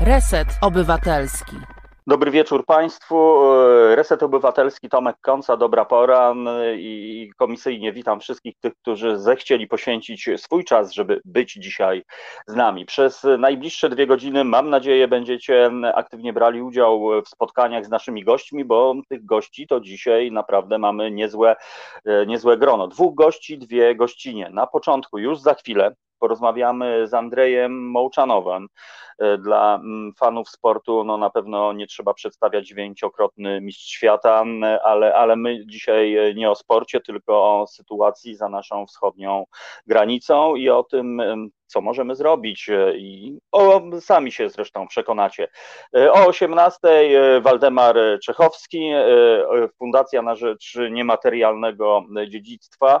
Reset Obywatelski. Dobry wieczór Państwu. Reset Obywatelski, Tomek Konca, dobra pora i komisyjnie witam wszystkich tych, którzy zechcieli poświęcić swój czas, żeby być dzisiaj z nami. Przez najbliższe dwie godziny, mam nadzieję, będziecie aktywnie brali udział w spotkaniach z naszymi gośćmi, bo tych gości to dzisiaj naprawdę mamy niezłe, niezłe grono. Dwóch gości, dwie gościnie. Na początku, już za chwilę, porozmawiamy z Andrejem Mołczanowem. E, dla mm, fanów sportu no na pewno nie trzeba przedstawiać dziewięciokrotny mistrz świata, ale, ale my dzisiaj nie o sporcie, tylko o sytuacji za naszą wschodnią granicą i o tym, co możemy zrobić e, i o, sami się zresztą przekonacie. E, o 18 Waldemar Czechowski, Fundacja na Rzecz Niematerialnego Dziedzictwa,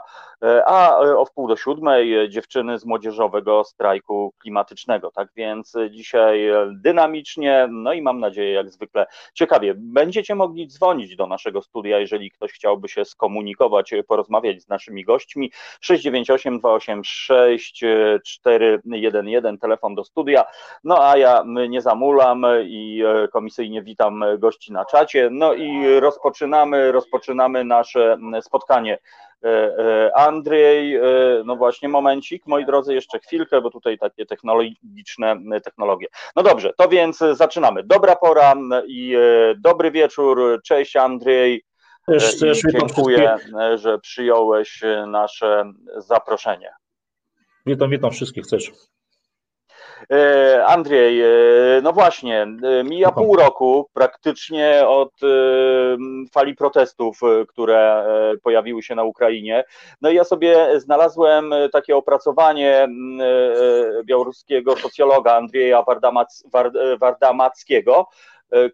a o wpół do siódmej dziewczyny z młodzieżowego strajku klimatycznego. Tak więc dziś dzisiaj dynamicznie, no i mam nadzieję, jak zwykle ciekawie. Będziecie mogli dzwonić do naszego studia, jeżeli ktoś chciałby się skomunikować, porozmawiać z naszymi gośćmi. 698 286 411, telefon do studia. No a ja nie zamulam i komisyjnie witam gości na czacie. No i rozpoczynamy, rozpoczynamy nasze spotkanie. E, e, Andrzej, e, no właśnie momencik, moi drodzy, jeszcze chwilkę, bo tutaj takie technologiczne technologie. No dobrze, to więc zaczynamy. Dobra pora i dobry wieczór. Cześć Andrzej. Cześć, cześć, dziękuję, że przyjąłeś nasze zaproszenie. Witam, witam wszystkich, chcesz. E, Andrzej, e, no właśnie, e, mija pół roku praktycznie od fali protestów, które pojawiły się na Ukrainie. No i ja sobie znalazłem takie opracowanie białoruskiego socjologa Andrzeja Wardamackiego,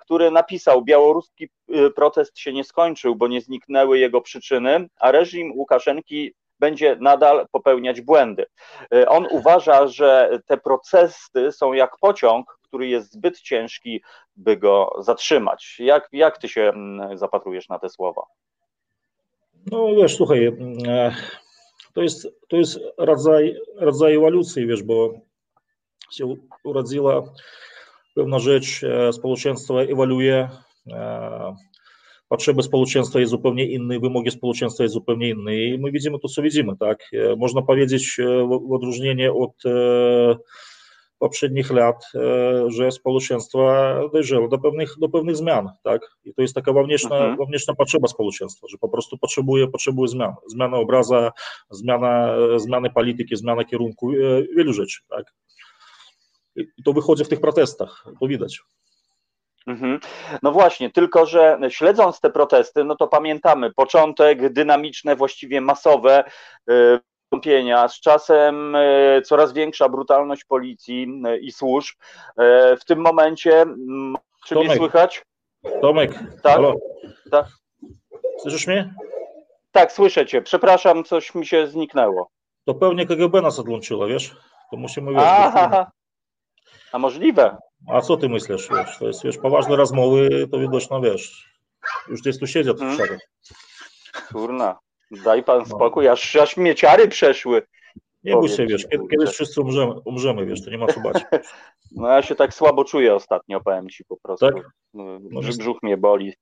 który napisał: Białoruski protest się nie skończył, bo nie zniknęły jego przyczyny, a reżim Łukaszenki będzie nadal popełniać błędy. E, on uważa, że te procesy są jak pociąg, który jest zbyt ciężki, by go zatrzymać. Jak, jak ty się mm, zapatrujesz na te słowa? No wiesz, słuchaj, e, to jest, to jest rodzaj, rodzaj ewolucji, wiesz, bo się urodziła pewna rzecz, e, społeczeństwo ewoluuje, potrzeby społeczeństwa jest zupełnie inny, wymogi społeczeństwa jest zupełnie inny i my widzimy to, co widzimy, tak. Można powiedzieć w odróżnienie od poprzednich lat, że społeczeństwo dojrzało do pewnych, do pewnych zmian, tak? I to jest taka wewnętrzna, mhm. wewnętrzna potrzeba społeczeństwa, że po prostu potrzebuje, potrzebuje zmian. Zmiana obraza, zmiana, zmiany polityki, zmiana kierunku, wielu rzeczy, tak? I to wychodzi w tych protestach, to widać. Mhm. No właśnie, tylko że śledząc te protesty, no to pamiętamy początek, dynamiczne, właściwie masowe y, wystąpienia, z czasem y, coraz większa brutalność policji y, i służb. W tym momencie, czy Tomek. mnie słychać? Tomek, tak? Halo. tak? Słyszysz mnie? Tak, słyszę cię. Przepraszam, coś mi się zniknęło. To pewnie KGB nas odłączyło, wiesz? To musimy wiesz. Aha, a możliwe. A co ty myślisz? Wiesz, to jest wiesz, poważne rozmowy, to widoczno wiesz. Już gdzieś tu siedzą hmm. przed. Kurna, daj pan no. spokój, aż, aż mieciary przeszły. Nie bój się, wiesz, kiedy, kiedyś wszyscy umrzemy, umrzemy, wiesz, to nie ma co bać. No ja się tak słabo czuję ostatnio, powiem ci po prostu. Tak? No, no brzuch mnie boli.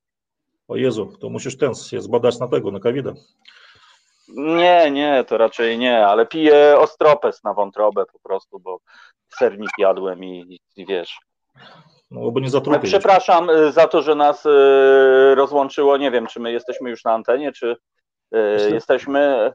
O Jezu, to musisz ten się zbadać na tego, na covid Nie, nie, to raczej nie, ale piję ostropes na wątrobę po prostu, bo sernik jadłem i, i wiesz, no, bo nie zatrupić. Przepraszam y, za to, że nas y, rozłączyło. Nie wiem, czy my jesteśmy już na antenie, czy jesteśmy.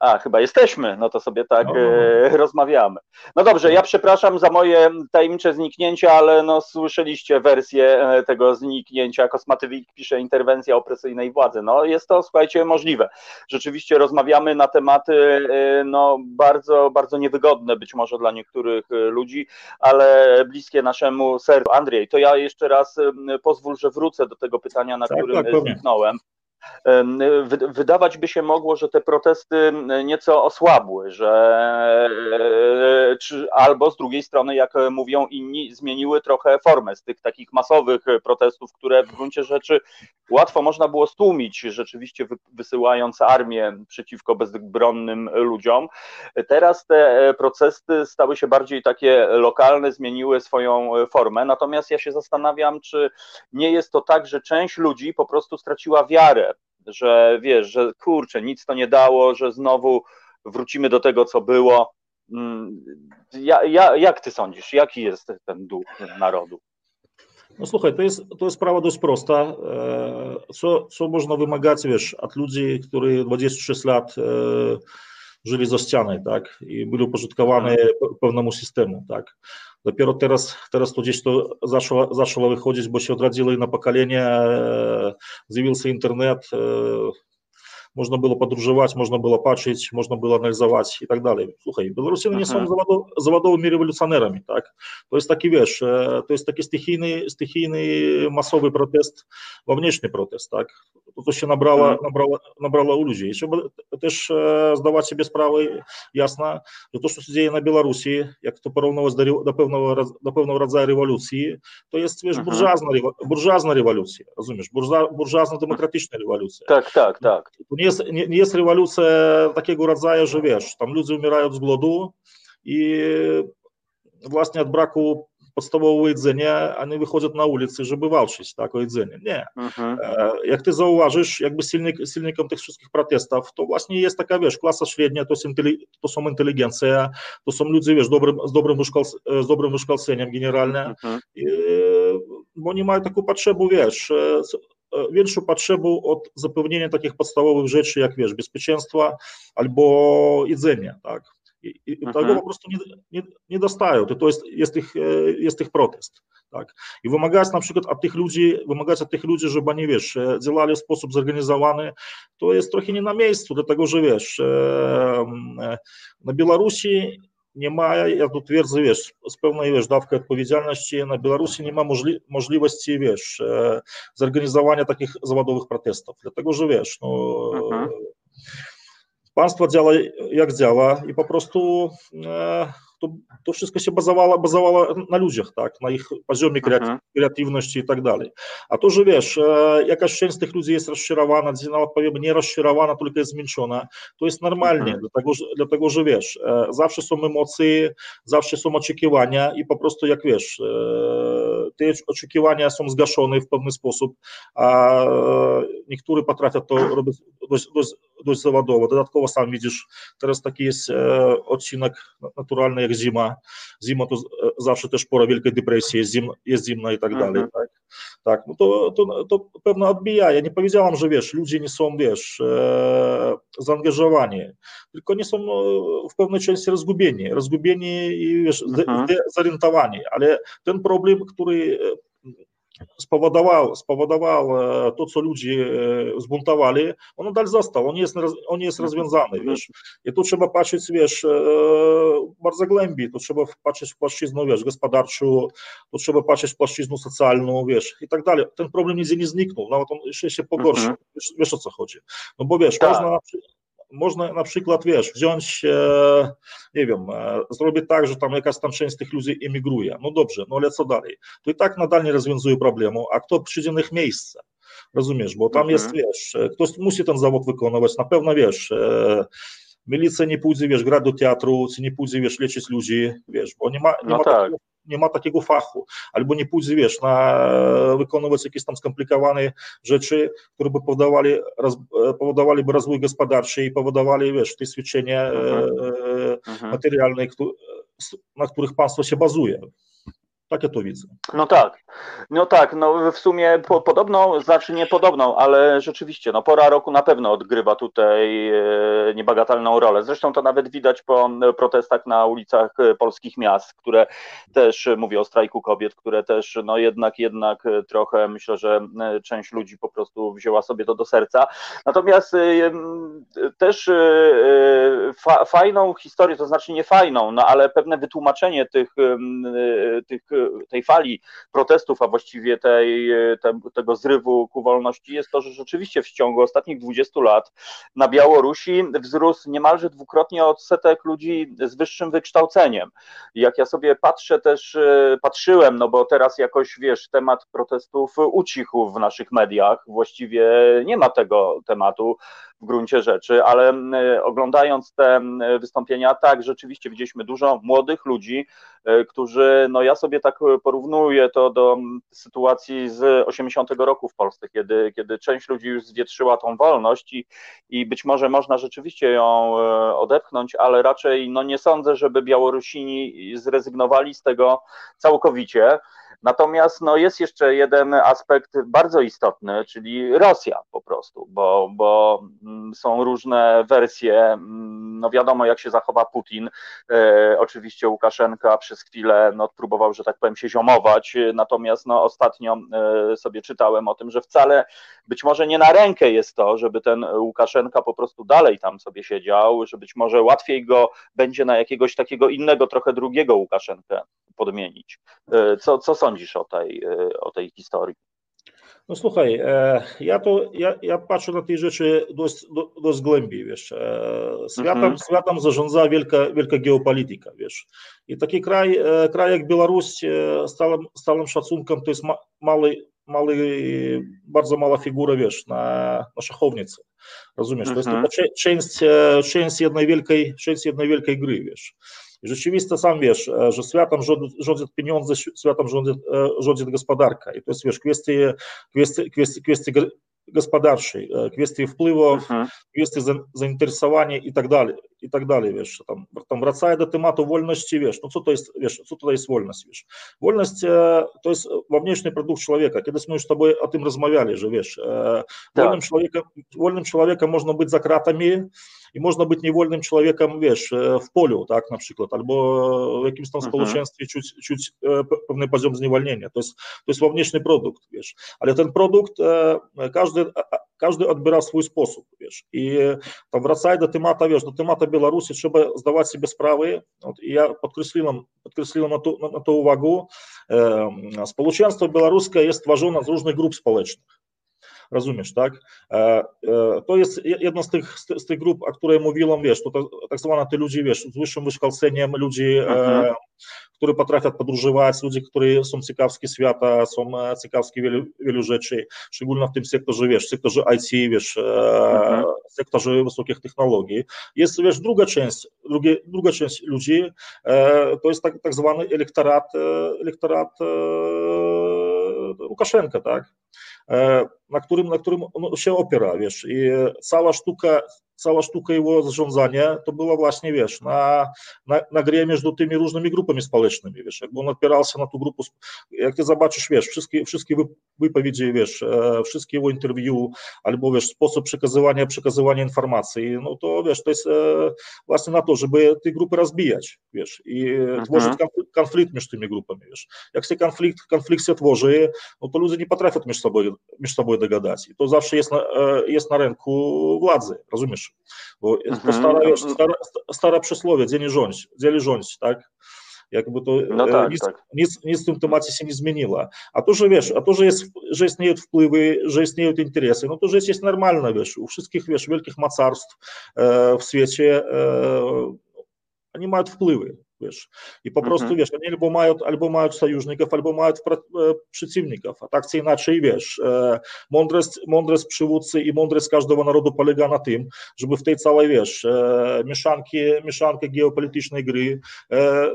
A, chyba jesteśmy, no to sobie tak no. e, rozmawiamy. No dobrze, ja przepraszam za moje tajemnicze zniknięcie, ale no słyszeliście wersję e, tego zniknięcia. Kosmatywik pisze interwencja opresyjnej władzy. No jest to, słuchajcie, możliwe. Rzeczywiście rozmawiamy na tematy e, no bardzo, bardzo niewygodne być może dla niektórych ludzi, ale bliskie naszemu sercu. Andrzej, to ja jeszcze raz pozwól, że wrócę do tego pytania, na tak, którym tak, zniknąłem wydawać by się mogło, że te protesty nieco osłabły, że czy, albo z drugiej strony, jak mówią inni, zmieniły trochę formę z tych takich masowych protestów, które w gruncie rzeczy łatwo można było stłumić, rzeczywiście wysyłając armię przeciwko bezbronnym ludziom. Teraz te protesty stały się bardziej takie lokalne, zmieniły swoją formę, natomiast ja się zastanawiam, czy nie jest to tak, że część ludzi po prostu straciła wiarę, że wiesz, że kurczę, nic to nie dało, że znowu wrócimy do tego, co było. Mm, ja, ja, jak ty sądzisz, jaki jest ten duch narodu? No słuchaj, to jest, to jest sprawa dość prosta. E, co, co można wymagać, wiesz, od ludzi, którzy 26 lat e, żyli za ścianą, tak, i byli upożytkowani pewnemu systemu, tak. Dopiero teraz, teraz to gdzieś to zaczęło, zaczęło wychodzić, bo się odradziło na pokolenie, zjawił się internet, można było podróżować, można było patrzeć, można było analizować i tak dalej. Słuchaj, Białorusini nie są zawodowymi rewolucjonerami, tak? To jest taki, wiesz, to jest taki stychijny, stychijny masowy protest, wewnętrzny protest, tak? To, co się nabrało, mhm. nabrało, nabrało u ludzi. I trzeba też zdawać sobie sprawę jasno, że to, co się dzieje na Białorusi, jak to porównywać do, do, pewnego, do pewnego rodzaju rewolucji, to jest, wiesz, burżuazna, burżuazna rewolucja, rozumiesz? Burżuazno-demokratyczna rewolucja. Tak, tak, tak. To nie nie jest, nie, nie jest rewolucja takiego rodzaju, że wiesz, tam ludzie umierają z głodu i właśnie od braku podstawowego jedzenia, a nie wychodzą na ulicę, żeby walczyć tak, o jedzenie. Nie. Mhm. E, jak ty zauważysz, jakby silnik, silnikiem tych wszystkich protestów, to właśnie jest taka, wiesz, klasa średnia, to, jest to są inteligencja, to są ludzie, wiesz, dobrym, z, dobrym z dobrym wykształceniem generalnie, mhm. I, bo nie mają taką potrzebę, wiesz, e, większą potrzebą od zapewnienia takich podstawowych rzeczy, jak wiesz, bezpieczeństwa albo jedzenia, tak. I, i tego po prostu nie, nie, nie dostają. To, to jest, jest, ich, jest ich protest. Tak. I wymagać na przykład od tych ludzi, wymagać od tych ludzi, żeby oni, wiesz, działali w sposób zorganizowany, to jest trochę nie na miejscu, dlatego że, wiesz, na Białorusi nie ma, ja tu twierdzę, wiesz, z pełnej, wiesz, dawką odpowiedzialności, na Białorusi nie ma możli możliwości, wiesz, e, zorganizowania takich zawodowych protestów, dlatego, że, wiesz, no, państwo działa jak działa i po prostu e, to, to wszystko się bazowało, bazowało na ludziach, tak, na ich poziomie mhm. kreatywności i tak dalej. A to, że wiesz, e, jakaś część tych ludzi jest rozczarowana, nawet powiem nie rozczarowana, tylko jest zmęczona, to jest normalnie, mhm. dlatego, że, dlatego, że wiesz, e, zawsze są emocje, zawsze są oczekiwania i po prostu jak wiesz, e, te oczekiwania są zgaszone w pewny sposób, a niektórzy potrafią to robić dość, dość, dość zawodowo. Dodatkowo sam widzisz, teraz taki jest odcinek naturalny jak zima. Zima to zawsze też pora wielkiej depresji, jest, zim, jest zimna i tak mhm. dalej. Tak, tak no to, to, to pewno odbija. Ja nie powiedziałam, że wiesz, ludzie nie są, wiesz, e, zaangażowani, tylko nie są no, w pewnej części rozgubieni, rozgubieni i wiesz, mhm. zorientowani, ale ten problem, który spowodował, spowodował e, to, co ludzie e, zbuntowali, on nadal został, on jest, on jest rozwiązany, wiesz. I tu trzeba patrzeć, wiesz, e, bardzo głębiej, to trzeba patrzeć w płaszczyznę, wiesz, gospodarczą, to trzeba patrzeć w płaszczyznę socjalną, wiesz, i tak dalej. Ten problem nigdzie nie zniknął, nawet on jeszcze się pogorszył, mhm. wiesz, wiesz, o co chodzi. No bo wiesz, tak. można można na przykład, wiesz, wziąć, e, nie wiem, e, zrobić tak, że tam jakaś tam część tych ludzi emigruje. No dobrze, no ale co dalej? To i tak nadal nie rozwiązuje problemu, a kto przyjdzie na ich miejsce? Rozumiesz, bo tam mhm. jest, wiesz, e, ktoś musi ten zawód wykonywać, na pewno, wiesz, milicja nie pójdzie, wiesz, grać do teatru, czy nie pójdzie, wiesz, leczyć ludzi, wiesz, bo nie ma, nie no ma tak. takiego, nie ma takiego fachu, albo nie pójdzie, wiesz, na wykonywać jakieś tam skomplikowane rzeczy, które by powodowali, roz, powodowaliby rozwój gospodarczy i powodowali, wiesz, te ćwiczenia mhm. materialne, na których państwo się bazuje. To widzę. No tak, no tak, no w sumie po, podobną, znaczy nie podobną, ale rzeczywiście, no pora roku na pewno odgrywa tutaj e, niebagatelną rolę. Zresztą to nawet widać po protestach na ulicach e, polskich miast, które też, mówię o strajku kobiet, które też, no jednak, jednak trochę myślę, że e, część ludzi po prostu wzięła sobie to do serca. Natomiast też fa, fajną historię, to znaczy nie fajną, no ale pewne wytłumaczenie tych, tych tej fali protestów, a właściwie tej, te, tego zrywu ku wolności jest to, że rzeczywiście w ciągu ostatnich 20 lat na Białorusi wzrósł niemalże dwukrotnie odsetek ludzi z wyższym wykształceniem. Jak ja sobie patrzę też, patrzyłem, no bo teraz jakoś, wiesz, temat protestów ucichł w naszych mediach, właściwie nie ma tego tematu w gruncie rzeczy, ale oglądając te wystąpienia, tak, rzeczywiście widzieliśmy dużo młodych ludzi, e, którzy, no ja sobie tak porównuję to do sytuacji z 80 roku w Polsce, kiedy, kiedy część ludzi już zwietrzyła tą wolność i, i być może można rzeczywiście ją e, odepchnąć, ale raczej no nie sądzę, żeby Białorusini zrezygnowali z tego całkowicie. Natomiast no, jest jeszcze jeden aspekt bardzo istotny, czyli Rosja po prostu, bo, bo mm, są różne wersje. Mm, no wiadomo, jak się zachowa Putin. E, oczywiście Łukaszenka przez chwilę no, próbował, że tak powiem, się ziomować, natomiast no, ostatnio e, sobie czytałem o tym, że wcale być może nie na rękę jest to, żeby ten Łukaszenka po prostu dalej tam sobie siedział, że być może łatwiej go będzie na jakiegoś takiego innego, trochę drugiego Łukaszenkę podmienić. E, co, co sądzisz o tej, e, o tej historii? No słuchaj, e, ja to ja, ja patrzę na te rzeczy dość, dość głębiej, wiesz. Światem, mhm. światem zarządza wielka, wielka geopolityka, wiesz. I taki kraj, kraj jak Białoruś stałym, stałym szacunkiem to jest ma, mały, mały, bardzo mała figura, wiesz, na, na szachownicy. Rozumiesz? To jest mhm. tylko część, część, jednej wielkiej, część jednej wielkiej gry, wiesz. I rzeczywiście sam wiesz, że światem rządzą pieniądze, światem rządzi, rządzi gospodarka. I to jest, wiesz, kwestie, kwestie, kwestie, kwestie gospodarczej, kwestii wpływów, mhm. kwestii zainteresowania i tak dalej, i tak dalej, wiesz, tam, tam wracając do tematu wolności, wiesz, no co to jest, wiesz, co to jest wolność, wiesz, wolność to jest wewnętrzny produkt człowieka, kiedyś my już z tobą o tym rozmawiali, że wiesz, tak. wolnym, człowiekiem, wolnym człowiekiem można być za kratami, i można być niewolnym człowiekiem, wiesz, w polu, tak, na przykład, albo w jakimś tam mhm. społeczeństwie czuć, czuć pewny poziom zniewolnienia. To jest, to jest wewnętrzny produkt, wiesz, ale ten produkt każdy, każdy odbiera w swój sposób, wiesz, i tam wracając do tematu, wiesz, do tematu Białorusi trzeba zdawać sobie sprawę, i ja podkreśliłem, podkreśliłem na to, na, na to uwagę, społeczeństwo białoruskie jest tworzone z różnych grup społecznych, rozumiesz, tak? To jest jedna z tych, z tych grup, o której mówiłem, wiesz, to tak zwane te ludzie, wiesz, z wyższym wykształceniem, ludzie, mhm. którzy potrafią podróżować, ludzie, którzy są ciekawskie świata, są ciekawskie wielu, wielu rzeczy, szczególnie w tym sektorze, wiesz, sektorze IT, wiesz, mhm. sektorze wysokich technologii. Jest, wiesz, druga część, drugie, druga część ludzi, to jest tak, tak zwany elektorat, elektorat Łukaszenka, tak? Na którym, na którym on się opiera, wiesz, i cała sztuka, cała sztuka jego zarządzania to była właśnie, wiesz, na, na, na grę między tymi różnymi grupami społecznymi, wiesz, jakby on opierał się na tą grupę, jak ty zobaczysz, wiesz, wszystkie, wszystkie wypowiedzi, wiesz, e, wszystkie jego interwiu, albo, wiesz, sposób przekazywania, przekazywania informacji, no to, wiesz, to jest e, właśnie na to, żeby te grupy rozbijać, wiesz, i mhm. tworzyć konflikt między tymi grupami, wiesz. Jak się konflikt, konflikt się tworzy, no to ludzie nie potrafią między sobą, między sobą dogadać. I to zawsze jest na, e, jest na ręku władzy, rozumiesz? Bo jest to stara, stara, stara przysłowie, dzieli rządź, dzieli rządź, tak? Jakby to no tak, nic, tak. Nic, nic w tym temacie się nie zmieniło. A to, że wiesz, a to, że, jest, że istnieją wpływy, że istnieją interesy, no to rzecz jest normalna, wiesz, u wszystkich, wiesz, wielkich mocarstw e, w świecie e, oni mają wpływy wiesz. I po prostu, mhm. wiesz, oni albo mają, albo mają sojuszników, albo mają przeciwników, a tak czy inaczej, wiesz, mądrość, mądrość przywódcy i mądrość każdego narodu polega na tym, żeby w tej całej, wiesz, mieszanki, mieszanki geopolitycznej gry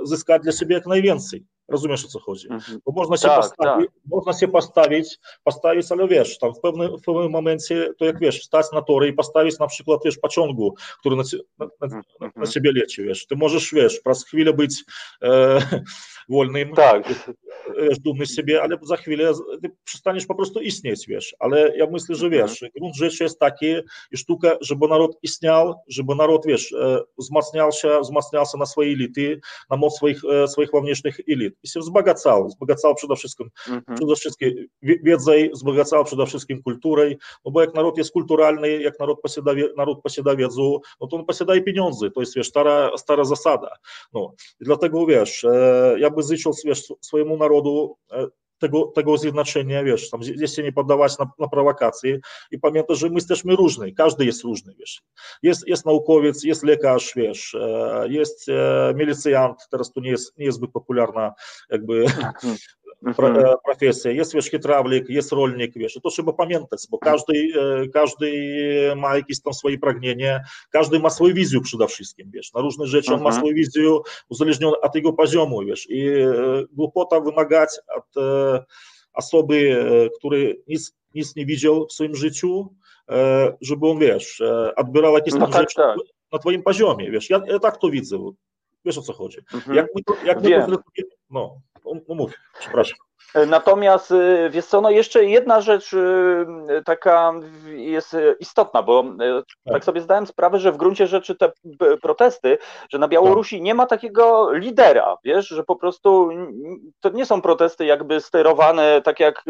zyskać dla siebie jak najwięcej. Rozumiesz o co chodzi? Mhm. Bo można się, tak, postawić, tak. można się postawić, postawić, ale wiesz, tam w pewnym, w pewnym momencie, to jak wiesz, stać na tory i postawić na przykład, wiesz, pociągu, który na, na, na, mhm. na ciebie leci, wiesz. Ty możesz, wiesz, przez chwilę być e, wolnym, tak. wiesz, dumny z siebie, ale za chwilę przestaniesz po prostu istnieć, wiesz. Ale ja myślę, że wiesz, grunt rzeczy jest taki i sztuka, żeby naród istniał, żeby naród, wiesz, wzmacniał się, wzmacniał się na swoje elity, na moc swoich, swoich wewnętrznych elit i się wzbogacał, wzbogacał przede wszystkim, mhm. przede wszystkim wiedzą, wzbogacał przede wszystkim kulturą, no bo jak naród jest kulturalny, jak naród posiada, naród posiada wiedzę, no to on posiada i pieniądze, to jest, wiesz, stara, stara zasada, no. I dlatego, wiesz, ja by życzył, wiesz, swojemu narodu tego, tego zjednoczenia, wiesz, tam gdzieś się nie poddawać na, na prowokacje i pamiętaj, że my jesteśmy różni, każdy jest różny, wiesz. Jest, jest naukowiec, jest lekarz, wiesz, jest milicjant, teraz to nie jest, nie jest zbyt popularna jakby Э, профессия, Есть wiesz, хитравлік, есть рольник, веш. і то треба пам'ятати, бо кожен, э, кожен має якісь там свои прогнения, каждый ма свою візію, przede wszystkim, wiesz, на різні речі, uh-huh. має свою візію, узалежнено від його позьому, wiesz, і е, глупота вимагати від е, э, особи, е, который nic, nic не видел в своєму життю, чтобы он веш. wiesz, odbierał jakieś no tam tak, rzeczy tak. na twoim poziomie, wiesz, ja, ja tak to widzę, wiesz o co chodzi. Mhm. Jak my no mów, przepraszam. Natomiast y, wiesz co, no jeszcze jedna rzecz y, taka jest istotna, bo tak. tak sobie zdałem sprawę, że w gruncie rzeczy te protesty, że na Białorusi tak. nie ma takiego lidera, wiesz, że po prostu to nie są protesty jakby sterowane, tak jak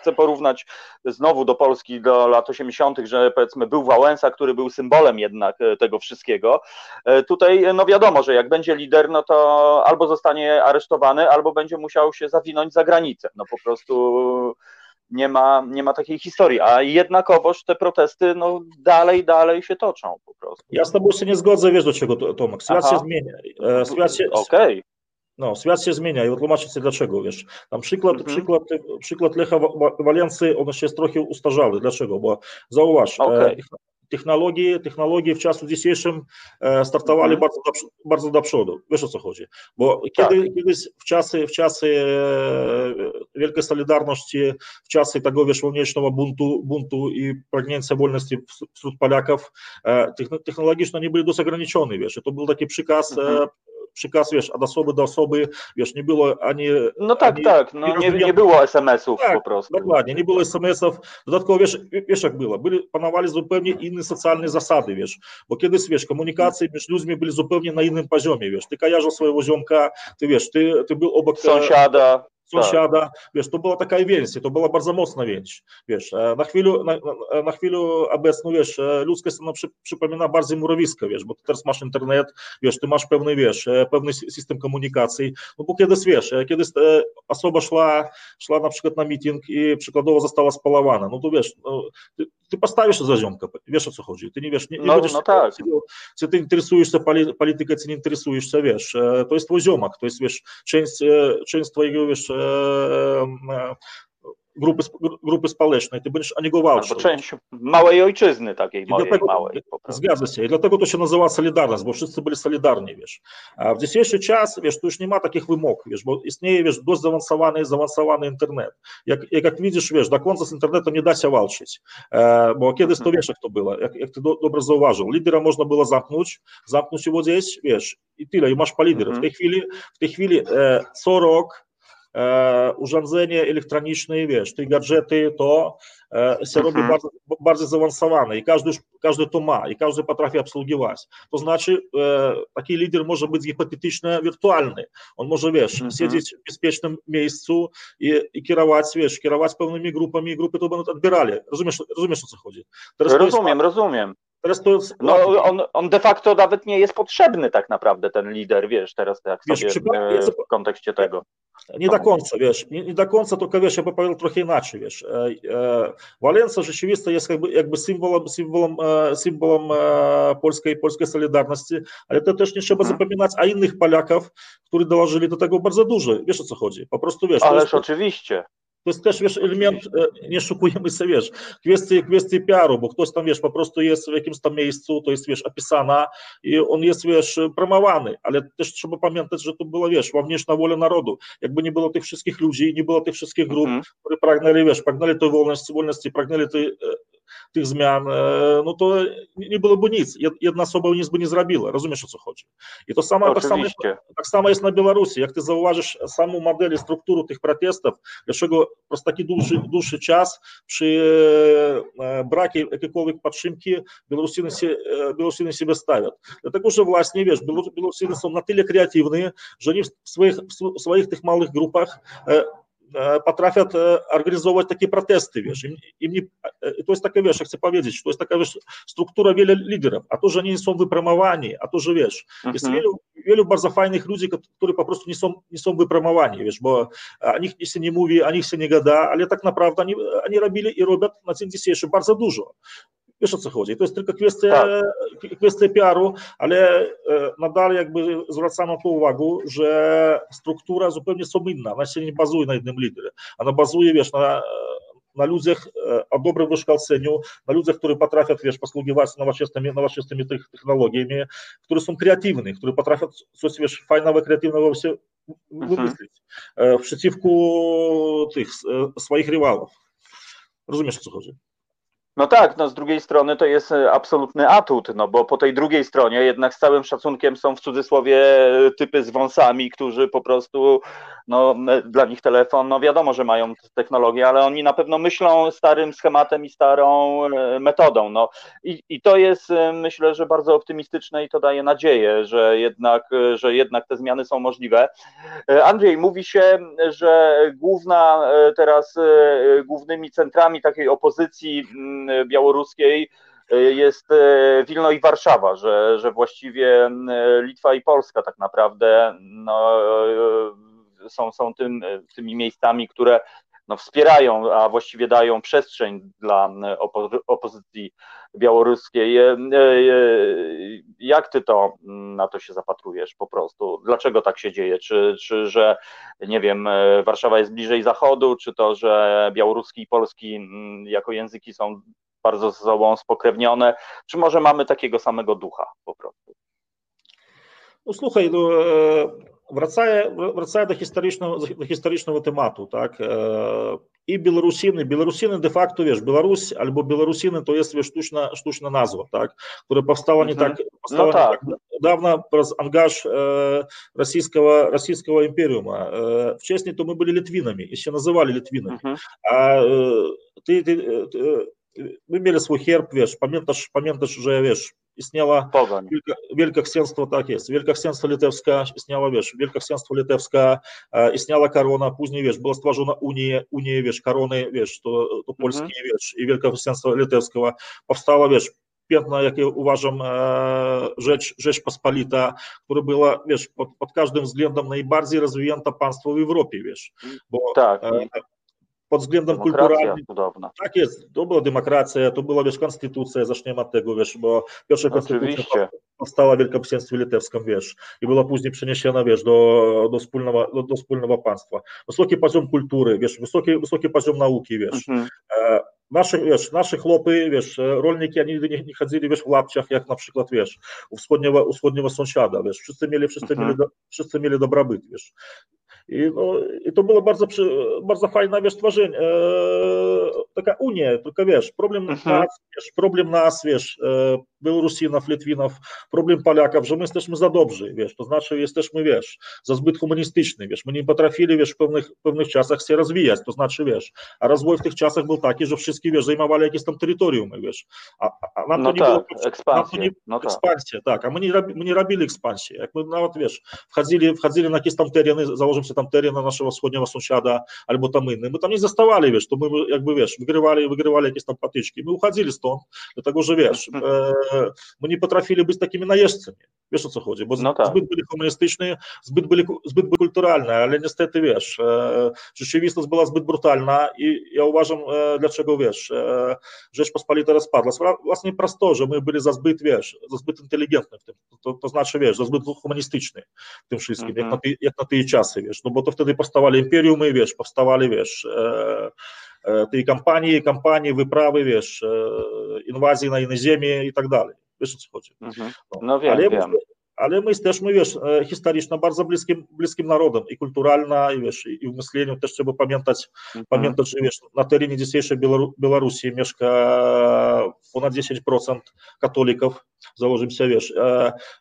chcę porównać znowu do Polski do lat 80., że powiedzmy był Wałęsa, który był symbolem jednak tego wszystkiego. Tutaj no wiadomo, że jak będzie lider, no to albo zostanie aresztowany, albo będzie musiał się zawinąć za granicę. No po prostu nie ma, nie ma takiej historii, a jednakowoż te protesty no, dalej, dalej się toczą po prostu. Ja z tobą się nie zgodzę, wiesz do czego, Tomek, świat Aha. się zmienia. E, świat się, okay. No, świat się zmienia i wytłumaczę ci dlaczego, wiesz. Tam przykład, mhm. przykład, przykład Lecha Walency, on się jest trochę ustarzały. Dlaczego? Bo zauważ, okay. E, technologii, technologii w czasu dzisiejszym e, startowali mm -hmm. bardzo, do, bardzo do przodu. Wiesz o co chodzi? Bo kiedy, tak. kiedyś w czasy, w czasy e, Wielkiej Solidarności, w czasy tego wiesz, wolniejszego buntu, buntu i pragnięcia wolności wśród Polaków, e, technologicznie nie byli dość ograniczone, wiesz. I to był taki przykaz mm -hmm przykaz, wiesz, od osoby do osoby, wiesz, nie było ani... No tak, ani, tak, no nie, nie było SMS-ów tak, po prostu. Dokładnie, nie było SMS-ów, dodatkowo, wiesz, wiesz jak było, byli, panowali zupełnie inne socjalne zasady, wiesz, bo kiedyś, wiesz, komunikacje między ludźmi byli zupełnie na innym poziomie, wiesz, ty kojarzył swojego ziomka, ty wiesz, ty, ty był obok... Sąsiada sąsiada, tak. wiesz, to była taka więź, to była bardzo mocna więź, wiesz, na chwilę, na, na chwilę obecną, wiesz, ludzkie scena przy, przypomina bardziej murowisko, wiesz, bo ty teraz masz internet, wiesz, ty masz pewny, wiesz, pewny system komunikacji, no bo kiedyś, wiesz, kiedyś osoba szła, szła na przykład na meeting i przykładowo została spalowana, no to wiesz, no, ty, ty postawisz za ziomka, wiesz o co chodzi, ty nie wiesz, nie, nie no, będziesz, no tak. czy ty interesujesz się polityką, czy nie interesujesz się, wiesz, to jest twój ziomak, to jest, wiesz, część, część twojego, wiesz, grupy, grupy społecznej, ty będziesz walczył. Albo część małej ojczyzny takiej mojej, dlatego, małej. Zgadza się. I dlatego to się nazywa Solidarność, bo wszyscy byli solidarni, wiesz. A w dzisiejszy czas, wiesz, tu już nie ma takich wymogów, wiesz, bo istnieje, wiesz, dość zaawansowany, zaawansowany internet. Jak, jak, widzisz, wiesz, do końca z internetu nie da się walczyć, e, bo kiedyś to mhm. wiesz, jak to było, jak, jak ty do, dobrze zauważył. Lidera można było zamknąć, zamknąć jego gdzieś, wiesz, i tyle, i masz po liderów. W tej chwili, w tej chwili e, co rok urządzenie elektroniczne, wiesz, te gadżety, to e, się robi mhm. bardzo, bardzo zaawansowane i każdy, każdy to ma i każdy potrafi obsługiwać. To znaczy e, taki lider może być hipotetyczny, wirtualny. On może, wiesz, mhm. siedzieć w bezpiecznym miejscu i, i kierować, wiesz, kierować pewnymi grupami i grupy to będą odbierali. Rozumiesz, rozumiesz o co chodzi? Teraz rozumiem, rozumiem. Teraz to jest... No, on, on de facto nawet nie jest potrzebny tak naprawdę, ten lider, wiesz, teraz tak wiesz, sobie w kontekście tego. Nie do końca, wiesz, nie, nie do końca, tylko wiesz, ja bym powiedział trochę inaczej, wiesz. E, e, Walensa rzeczywiście jest jakby, jakby symbolem, symbolem, e, symbolem polskiej, polskiej solidarności, ale to też nie trzeba mhm. zapominać o innych Polaków, którzy dołożyli do tego bardzo dużo. Wiesz o co chodzi? Po prostu wiesz. Ależ oczywiście. To jest też, wiesz, element, nie szukujemy sobie, wiesz, kwestii, kwestii PR-u, bo ktoś tam, wiesz, po prostu jest w jakimś tam miejscu, to jest, wiesz, opisana i on jest, wiesz, promowany, ale też trzeba pamiętać, że to była, wiesz, wewnętrzna wola narodu. Jakby nie było tych wszystkich ludzi, nie było tych wszystkich grup, mm -hmm. które pragnęli, wiesz, pragnęli tej wolności, wolności, pragnęli tej tych zmian, no to nie byłoby nic. Jedna osoba nic by nie zrobiła. Rozumiesz, o co chodzi? I to samo, tak samo, jest, tak samo jest na Białorusi. Jak ty zauważysz samą modelь, strukturę tych protestów, dlaczego przez taki dłuższy, dłuższy czas przy braku jakiejkolwiek podtrzymki Białorusiny, się, Białorusiny siebie stawią. Dlatego, że właśnie, wiesz, Białorusiny są na tyle kreatywni, że oni w swoich, w swoich tych małych grupach potrafią organizować takie protesty, wiesz, im, im nie, to jest taka, wiesz, ja chcę powiedzieć, to jest taka, wiesz, struktura wielu liderów, a to, że nie są wypromowani, a to, że, wiesz, mhm. jest wielu, wielu bardzo fajnych ludzi, którzy po prostu nie są, nie są wypromowani, wiesz, bo o nich się nie mówi, o nich się nie gada, ale tak naprawdę oni, oni robili i robią na dzień dzisiejszy bardzo dużo. Wiesz o co chodzi. To jest tylko kwestia, tak. kwestia PR-u, ale nadal jakby zwracamy na to uwagę, że struktura zupełnie są inna. Ona się nie bazuje na jednym liderze. Ona bazuje, wiesz, na, na ludziach o dobrym wykształceniu, na ludziach, którzy potrafią, wiesz, posługiwać się nowoczesnymi, nowoczesnymi technologiami, którzy są kreatywni, którzy potrafią coś, wiesz, fajnego, kreatywnego się wymyślić mhm. przeciwko tych swoich rywalów. Rozumiesz, o co chodzi? No tak, no z drugiej strony to jest e, absolutny atut, no bo po tej drugiej stronie jednak z całym szacunkiem są w cudzysłowie e, typy z wąsami, którzy po prostu, no e, dla nich telefon, no wiadomo, że mają technologię, ale oni na pewno myślą starym schematem i starą metodą, no i, i to jest myślę, że bardzo optymistyczne i to daje nadzieję, że jednak, że jednak te zmiany są możliwe. Andrzej, mówi się, że główna teraz, głównymi centrami takiej opozycji białoruskiej e, jest e, Wilno i Warszawa, że, że właściwie Litwa i Polska tak naprawdę no, e, są, są tym, tymi miejscami, które no, wspierają, a właściwie dają przestrzeń dla opo opozycji białoruskiej. Jak ty to na to się zapatrujesz po prostu? Dlaczego tak się dzieje? Czy, czy że nie wiem, Warszawa jest bliżej zachodu, czy to, że białoruski i polski jako języki są bardzo ze sobą spokrewnione, czy może mamy takiego samego ducha po prostu? No słuchaj, no, wracaję, wracaję do, historycznego, do historycznego tematu, tak, i Białorusiny, Białorusiny de facto, wiesz, Białoruś albo Białorusiny to jest wiesz, sztuczna, sztuczna nazwa, tak, która powstała nie tak, powstała no tak. nie tak dawno przez angaż e, rosyjskiego, rosyjskiego imperium. E, wcześniej to my byli Litwinami i się nazywali Litwinami, mhm. a e, ty, ty, ty my mieli swój herb, wiesz, pamiętasz, pamiętasz, że wiesz, istniała wielka, wielka księstwo, tak jest, wielka księstwo litewska, istniała, wiesz, wielka księstwo litewska, e, istniała korona, później, wiesz, była stworzona Unia, Unia, wiesz, korony, wiesz, to, to polskie, mhm. wiesz, i wielka księstwo litewskiego, powstała, wiesz, piękna, jak ja uważam, e, rzecz, rzecz pospolita, która była, wiesz, pod, pod każdym względem najbardziej rozwinięta państwo w Europie, wiesz, bo tak. E, pod względem kulturalnym. Cudowna. Tak jest, to była demokracja, to była wiesz, konstytucja, zaczniemy od tego, wiesz, bo pierwsza konstytucja powstała w Wielkopolsce Litewską, wiesz, i była później przeniesiona, wiesz, do, do, wspólnego, do, do wspólnego państwa. Wysoki poziom kultury, wiesz, wysoki, wysoki poziom nauki, wiesz. Mhm. E, Наши, wiesz, наши хлопы, wiesz, rolniki, oni nie, nie chodzili, wiesz, w łapciach, jak na przykład, wiesz, u wschodniego, u wschodniego sąsiada, wiesz, wszyscy mieli, wszyscy mhm. mieli, do, wszyscy mieli dobrobyt, wiesz. I, no, I to było bardzo, bardzo fajne, wiesz, tworzenie, e, taka unia, tylko wiesz, problem mhm. nas, wiesz, problem nas, wiesz, e, Białorusinów, Litwinów, problem Polaków, że my jesteśmy za dobrzy, wiesz, to znaczy jesteśmy, wiesz, za zbyt humanistyczni, wiesz, my nie potrafili, wiesz, w pewnych, w pewnych czasach się rozwijać, to znaczy, wiesz, a rozwój w tych czasach był taki, że wszyscy, wiesz, zajmowali jakieś tam terytorium, wiesz, a, a nam no to nie tak, było, ekspansję, nie, no tak. ekspansję, tak, a my nie, my nie robili ekspansji, jak my nawet, wiesz, wchodzili, wchodzili na jakieś tam tereny, założymy sobie tam teren na naszego wschodniego sąsiada, albo tam inny, my tam nie zostawali, wiesz, to my jakby, wiesz, wygrywali, wygrywali jakieś tam patyczki, my uchodzili stąd, dlatego, że, wiesz, e, my nie potrafili być takimi najeźdźcami. Wiesz o co chodzi, bo no tak. zbyt byli humanistyczni, zbyt byli, zbyt byli kulturalni, ale niestety wiesz, e, rzeczywistość była zbyt brutalna i ja uważam, e, dlaczego wiesz, e, Rzeczpospolita rozpadła. Właśnie prosto, że my byli za zbyt, wiesz, za zbyt inteligentni w tym, to, to znaczy, wiesz, za zbyt humanistyczni w tym wszystkim, jak, na te, jak na te czasy, wiesz, no bo to wtedy powstawały imperiumy, wiesz, powstawali, wiesz, e, tej kampanii, kampanii, wyprawy, wiesz, inwazji na inne ziemie i tak dalej. Wiesz o co chodzi. Mhm. No, no wiem, ale ja wiem. Mówię, ale my jesteśmy, wiesz, historycznie bardzo bliskim, bliskim narodem i kulturalnie, i wiesz, i w myśleniu też trzeba pamiętać, mhm. pamiętać, że wiesz, na terenie dzisiejszej Białorusi mieszka ponad 10% katolików, założymy się, wiesz,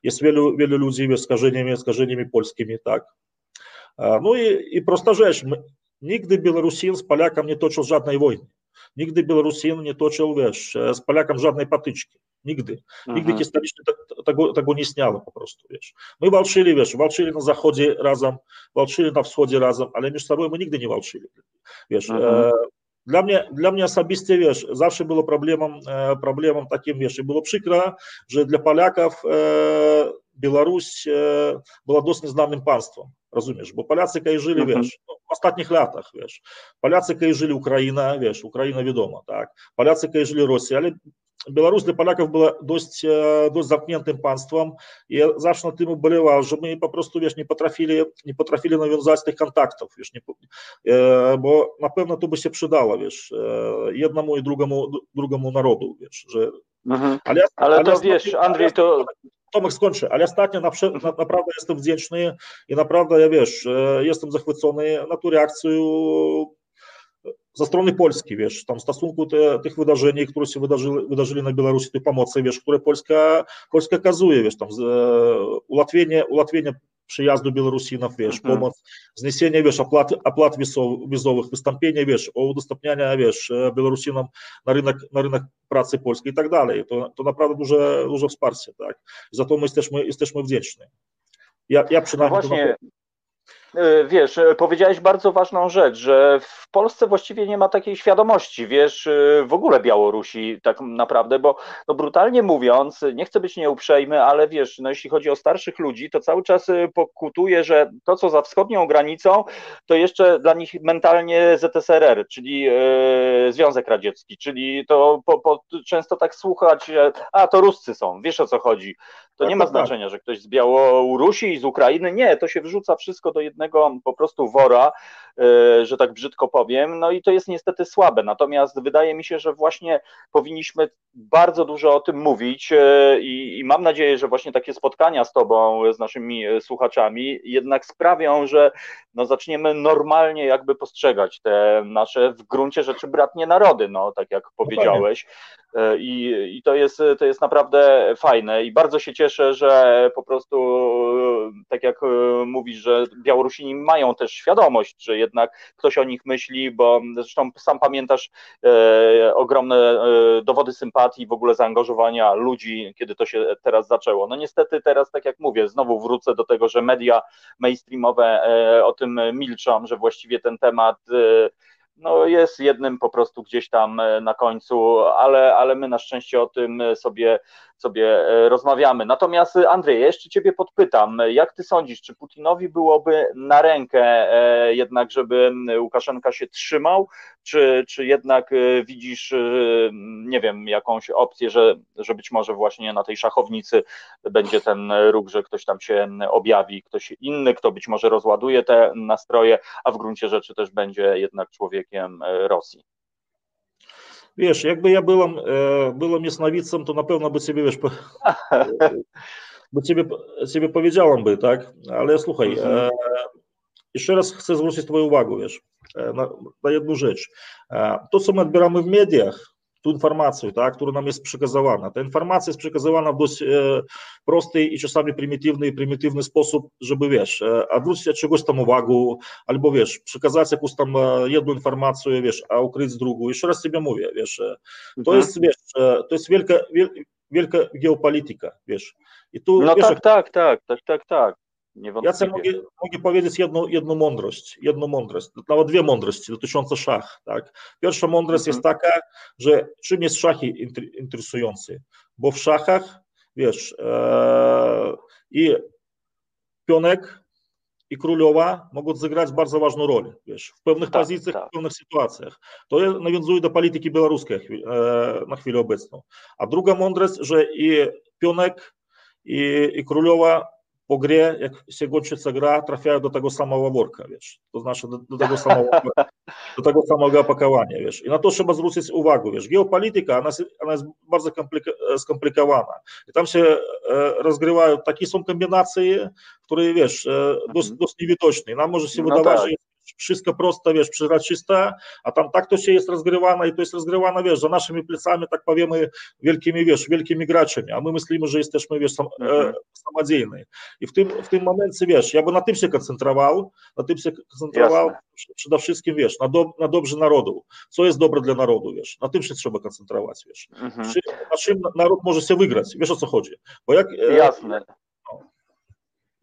jest wielu, wielu ludzi wiesz, z skażeniami, skażeniami polskimi, tak. No i, i prosta rzecz, nigdy Białorusin z Polakiem nie toczył żadnej wojny. Nigdy Białorusin nie toczył, wiesz, z Polakiem żadnej patyczki. Nigdy. Nigdy mhm. historycznie tego, tego nie istniało po prostu, wiesz. My walczyli, wiesz, walczyli na zachodzie razem, walczyli na wschodzie razem, ale między sobą my nigdy nie walczyli, wiesz. Mhm. E, dla mnie, dla mnie osobiście, wiesz, zawsze było problemem, e, problemem takim, wiesz, i było przykro, że dla Polaków e, Беларусь э, была досыць незнаным панствам разумееш бо паляцы калі жылі uh -huh. веш ну, астатніх лятах веш паляцы калі жылі Украіна веш Украіна вядома так. Паляцы калі жылі Росія але Беларусь для палякаў была досць э, досць замкнентым панствам і завжди тым убаляваў же мы папросту веш не патрафілі не патрафілі навязаць тых контактаў веш не э, бо напэўна то бы се прыдала веш э, аднаму і другому другому народу веш же. Uh -huh. але, але, але то, веш Андрей то Ale ostatnio na, na, naprawdę jestem wdzięczny i naprawdę, ja wiesz, jestem zachwycony na tą reakcję ze strony Polski, wiesz, tam w stosunku te, tych wydarzeń, które się wydarzyły, wydarzyli na Białorusi, tej pomocy, wiesz, które Polska, Polska okazuje, wiesz, tam e, ułatwienie, ułatwienie przyjazdu Białorusinów, wiesz, mhm. pomoc, zniesienie, wiesz, opłat, opłat wizowych, wystąpienie, wiesz, o udostępnianie, wiesz, Białorusinom na rynek, na rynek pracy polskiej i tak dalej. To, to naprawdę duże, duże wsparcie, tak. Za to my jesteśmy, jesteśmy wdzięczni. Ja, ja przynajmniej... No właśnie, E, wiesz, e, powiedziałeś bardzo ważną rzecz, że w Polsce właściwie nie ma takiej świadomości, wiesz, e, w ogóle Białorusi tak naprawdę, bo no brutalnie mówiąc, nie chcę być nieuprzejmy, ale wiesz, no jeśli chodzi o starszych ludzi, to cały czas pokutuje, że to, co za wschodnią granicą, to jeszcze dla nich mentalnie ZSRR, czyli Związek Radziecki, czyli to po, po, często tak słuchać, a, to Ruscy są, wiesz o co chodzi. To tak, nie ma tak, tak. znaczenia, że ktoś z Białorusi i z Ukrainy, nie, to się wrzuca wszystko do jednego po prostu wora, e, że tak brzydko powiem, no i to jest niestety słabe. Natomiast wydaje mi się, że właśnie powinniśmy bardzo dużo o tym mówić e, i, i mam nadzieję, że właśnie takie spotkania z Tobą, z naszymi e, słuchaczami jednak sprawią, że no zaczniemy normalnie jakby postrzegać te nasze w gruncie rzeczy bratnie narody, no tak jak powiedziałeś. I, I, to, jest, to jest naprawdę fajne i bardzo się cieszę, że po prostu, tak jak mówisz, że Białorusini mają też świadomość, że jednak ktoś o nich myśli, bo zresztą sam pamiętasz e, ogromne e, dowody sympatii, w ogóle zaangażowania ludzi, kiedy to się teraz zaczęło. No niestety teraz, tak jak mówię, znowu wrócę do tego, że media mainstreamowe e, o tym milczą, że właściwie ten temat e, no jest jednym po prostu gdzieś tam e, na końcu, ale, ale my na szczęście o tym sobie, sobie e, rozmawiamy. Natomiast Andrzej, ja jeszcze Ciebie podpytam, jak Ty sądzisz, czy Putinowi byłoby na rękę e, jednak, żeby Łukaszenka się trzymał, czy, czy jednak widzisz, nie wiem, jakąś opcję, że, że być może właśnie na tej szachownicy będzie ten ruch, że ktoś tam się objawi, ktoś inny, kto być może rozładuje te nastroje, a w gruncie rzeczy też będzie jednak człowiek człowiekiem e, Rosji. Wiesz, jakby ja byłem, e, byłem jasnowicem, to na pewno by ciebie, wiesz, by ciebie, ciebie powiedziałem by, tak? Ale słuchaj, mhm. e, jeszcze raz chcę zwrócić twoją uwagę, wiesz, na, na jedną rzecz. To, co my odbieramy w mediach, ту информацию, так, которая нам есть przekazywana. Ta informacja jest przekazywana w dość e, prosty i czasami prymitywny, prymitywny sposób, żeby, wiesz, e, odwrócić od czegoś tam uwagę, albo, wiesz, przekazać jakąś tam e, jedną informację, wiesz, a ukryć drugą. Jeszcze raz sobie mówię, wiesz, e, to mhm. jest, wiesz, e, to jest wielka, wiel, wielka geopolityka, wiesz. I tu, no wiesz, tak, tak, tak, tak, tak, tak. Ja mogę, mogę powiedzieć jedną, jedną mądrość, jedną mądrość, nawet dwie mądrości dotyczące szach. Tak? Pierwsza mądrość jest mhm. taka, że czym jest szachy interesujący, bo w szachach, wiesz, e, i pionek, i królowa mogą zagrać bardzo ważną rolę, wiesz, w pewnych tak, pozycjach, tak. w pewnych sytuacjach. To nawiązuje do polityki białoruskiej e, na chwilę obecną. A druga mądrość, że i pionek, i, i królowa po grze, jak się kończy gra, trafiają do tego samego worka, wiesz, to znaczy do, do tego samego, do tego samego opakowania, wiesz, i na to trzeba zwrócić uwagę, wiesz, geopolityka, ona, ona jest bardzo skomplikowana i tam się e, rozgrywają, takie są kombinacje, które, wiesz, e, dość, mhm. dość niewidoczne, nam może się no wydawać, tak. że wszystko proste, wiesz, przezroczyste, a tam tak to się jest rozgrywane i to jest rozgrywane, wiesz, za naszymi plecami, tak powiemy, wielkimi, wiesz, wielkimi graczami, a my myślimy, że jesteśmy, wiesz, sam, mhm. e, samodzielni. I w tym, w tym momencie, wiesz, ja bym na tym się koncentrował, na tym się koncentrował Jasne. przede wszystkim, wiesz, na, do, na dobrze narodu, co jest dobre dla narodu, wiesz, na tym się trzeba koncentrować, wiesz. Mhm. na czym naród może się wygrać, wiesz o co chodzi. Bo jak, e, Jasne.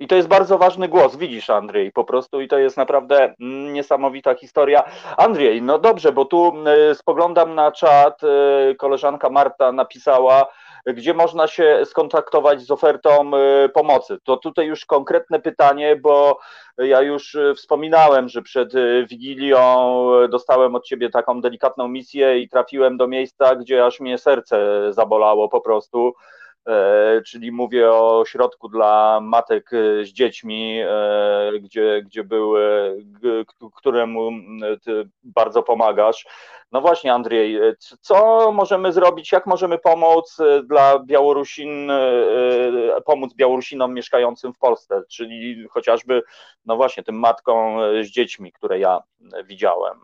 I to jest bardzo ważny głos, widzisz, Andrzej, po prostu, i to jest naprawdę niesamowita historia. Andrzej, no dobrze, bo tu y, spoglądam na czat, y, koleżanka Marta napisała, gdzie można się skontaktować z ofertą y, pomocy. To tutaj już konkretne pytanie, bo ja już wspominałem, że przed Wigilią dostałem od ciebie taką delikatną misję i trafiłem do miejsca, gdzie aż mnie serce zabolało po prostu czyli mówię o środku dla matek e, z dziećmi, e, gdzie, gdzie był, któremu ty bardzo pomagasz. No właśnie, Andrzej, co możemy zrobić, jak możemy pomóc dla Białorusin, pomóc Białorusinom mieszkającym w Polsce, czyli chociażby, no właśnie, tym matkom z dziećmi, które ja widziałem.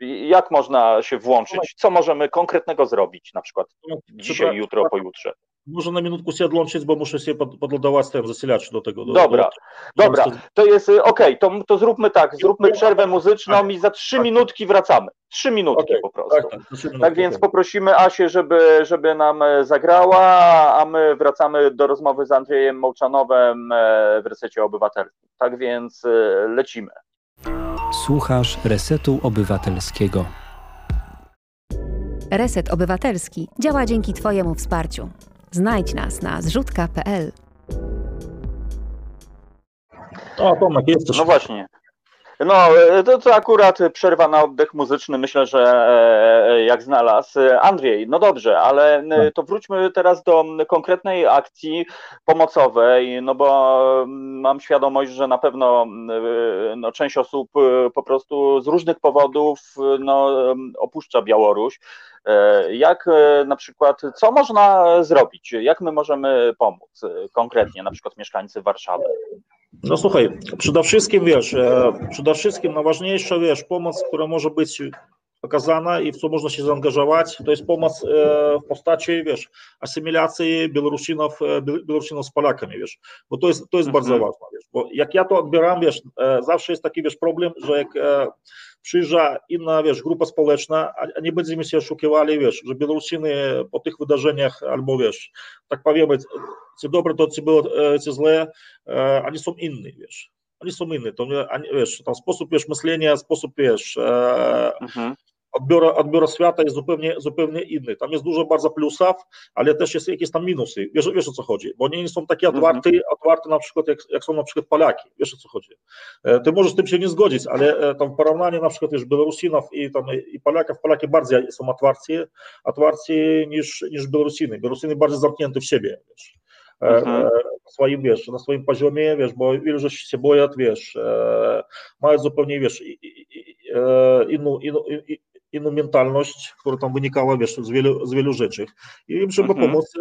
Jak można się włączyć? Co możemy konkretnego zrobić, na przykład no, dzisiaj, jutro, pojutrze? Może na minutku się odłączyć, bo muszę się pod, podlodować ten zasilacz do tego. Do, dobra, do, dobra, to jest y, ok, to, to zróbmy tak, zróbmy przerwę muzyczną tak, i za trzy tak. minutki wracamy. Trzy minutki okay, po prostu. Tak, tak, minutki, tak więc poprosimy Asię, żeby, żeby nam e, zagrała, a my wracamy do rozmowy z Andrzejem Mołczanowem e, w Resecie Obywatelskim. Tak więc e, lecimy. Słuchasz Resetu Obywatelskiego. Reset Obywatelski działa dzięki Twojemu wsparciu. Znajdź nas na zrzutka.pl. O, Tomek, jesteś. No właśnie. No, to, to akurat przerwa na oddech muzyczny, myślę, że e, e, jak znalazł. Andrzej, no dobrze, ale tak. to wróćmy teraz do konkretnej akcji pomocowej, no bo mam świadomość, że na pewno no, część osób po prostu z różnych powodów no, opuszcza Białoruś. E, jak na przykład, co można zrobić? Jak my możemy pomóc konkretnie, na przykład mieszkańcy Warszawy? No słuchaj, przede wszystkim wiesz, e, przede wszystkim najważniejsza wiesz, pomoc, która może być okazana i w co można się zaangażować, to jest pomoc e, w postaci, wiesz, asymilacji Białorusinów, e, Białorusinów z Polakami, wiesz, bo to jest, to jest mhm. bardzo ważne, wiesz, bo jak ja to odbieram, wiesz, zawsze jest taki, wiesz, problem, że jak przyjrza inna, wiesz, grupa społeczna, a nie będziemy się oszukiwali, wiesz, że Białorusiny po tych wydarzeniach, albo wiesz, tak powiemy, co dobre, to co było, co złe, oni są inni, wiesz, oni są inni, to wiesz, tam sposób, wiesz, myślenia, sposób, wiesz, mhm odbioru, odbioru świata jest zupełnie, zupełnie inny. Tam jest dużo bardzo plusów, ale też jest jakieś tam minusy. Wiesz, wiesz o co chodzi? Bo nie są takie otwarte, mhm. otwarte na przykład jak, jak są na przykład Polaki. Wiesz o co chodzi? E, ty możesz z tym się nie zgodzić, ale e, tam w porównaniu na przykład już Białorusinów i, tam, i Polaków, Polaki bardziej są otwarci, otwarci niż, niż Białorusiny. Białorusiny bardziej zamknięte w siebie. Wiesz. E, mhm. na swoim, wiesz, na swoim poziomie, wiesz, bo ilu się boją, wiesz, mają zupełnie, wiesz, inną, inną, inną mentalność, która tam wynikała, wiesz, z wielu, z wielu rzeczy. I im trzeba mhm. pomóc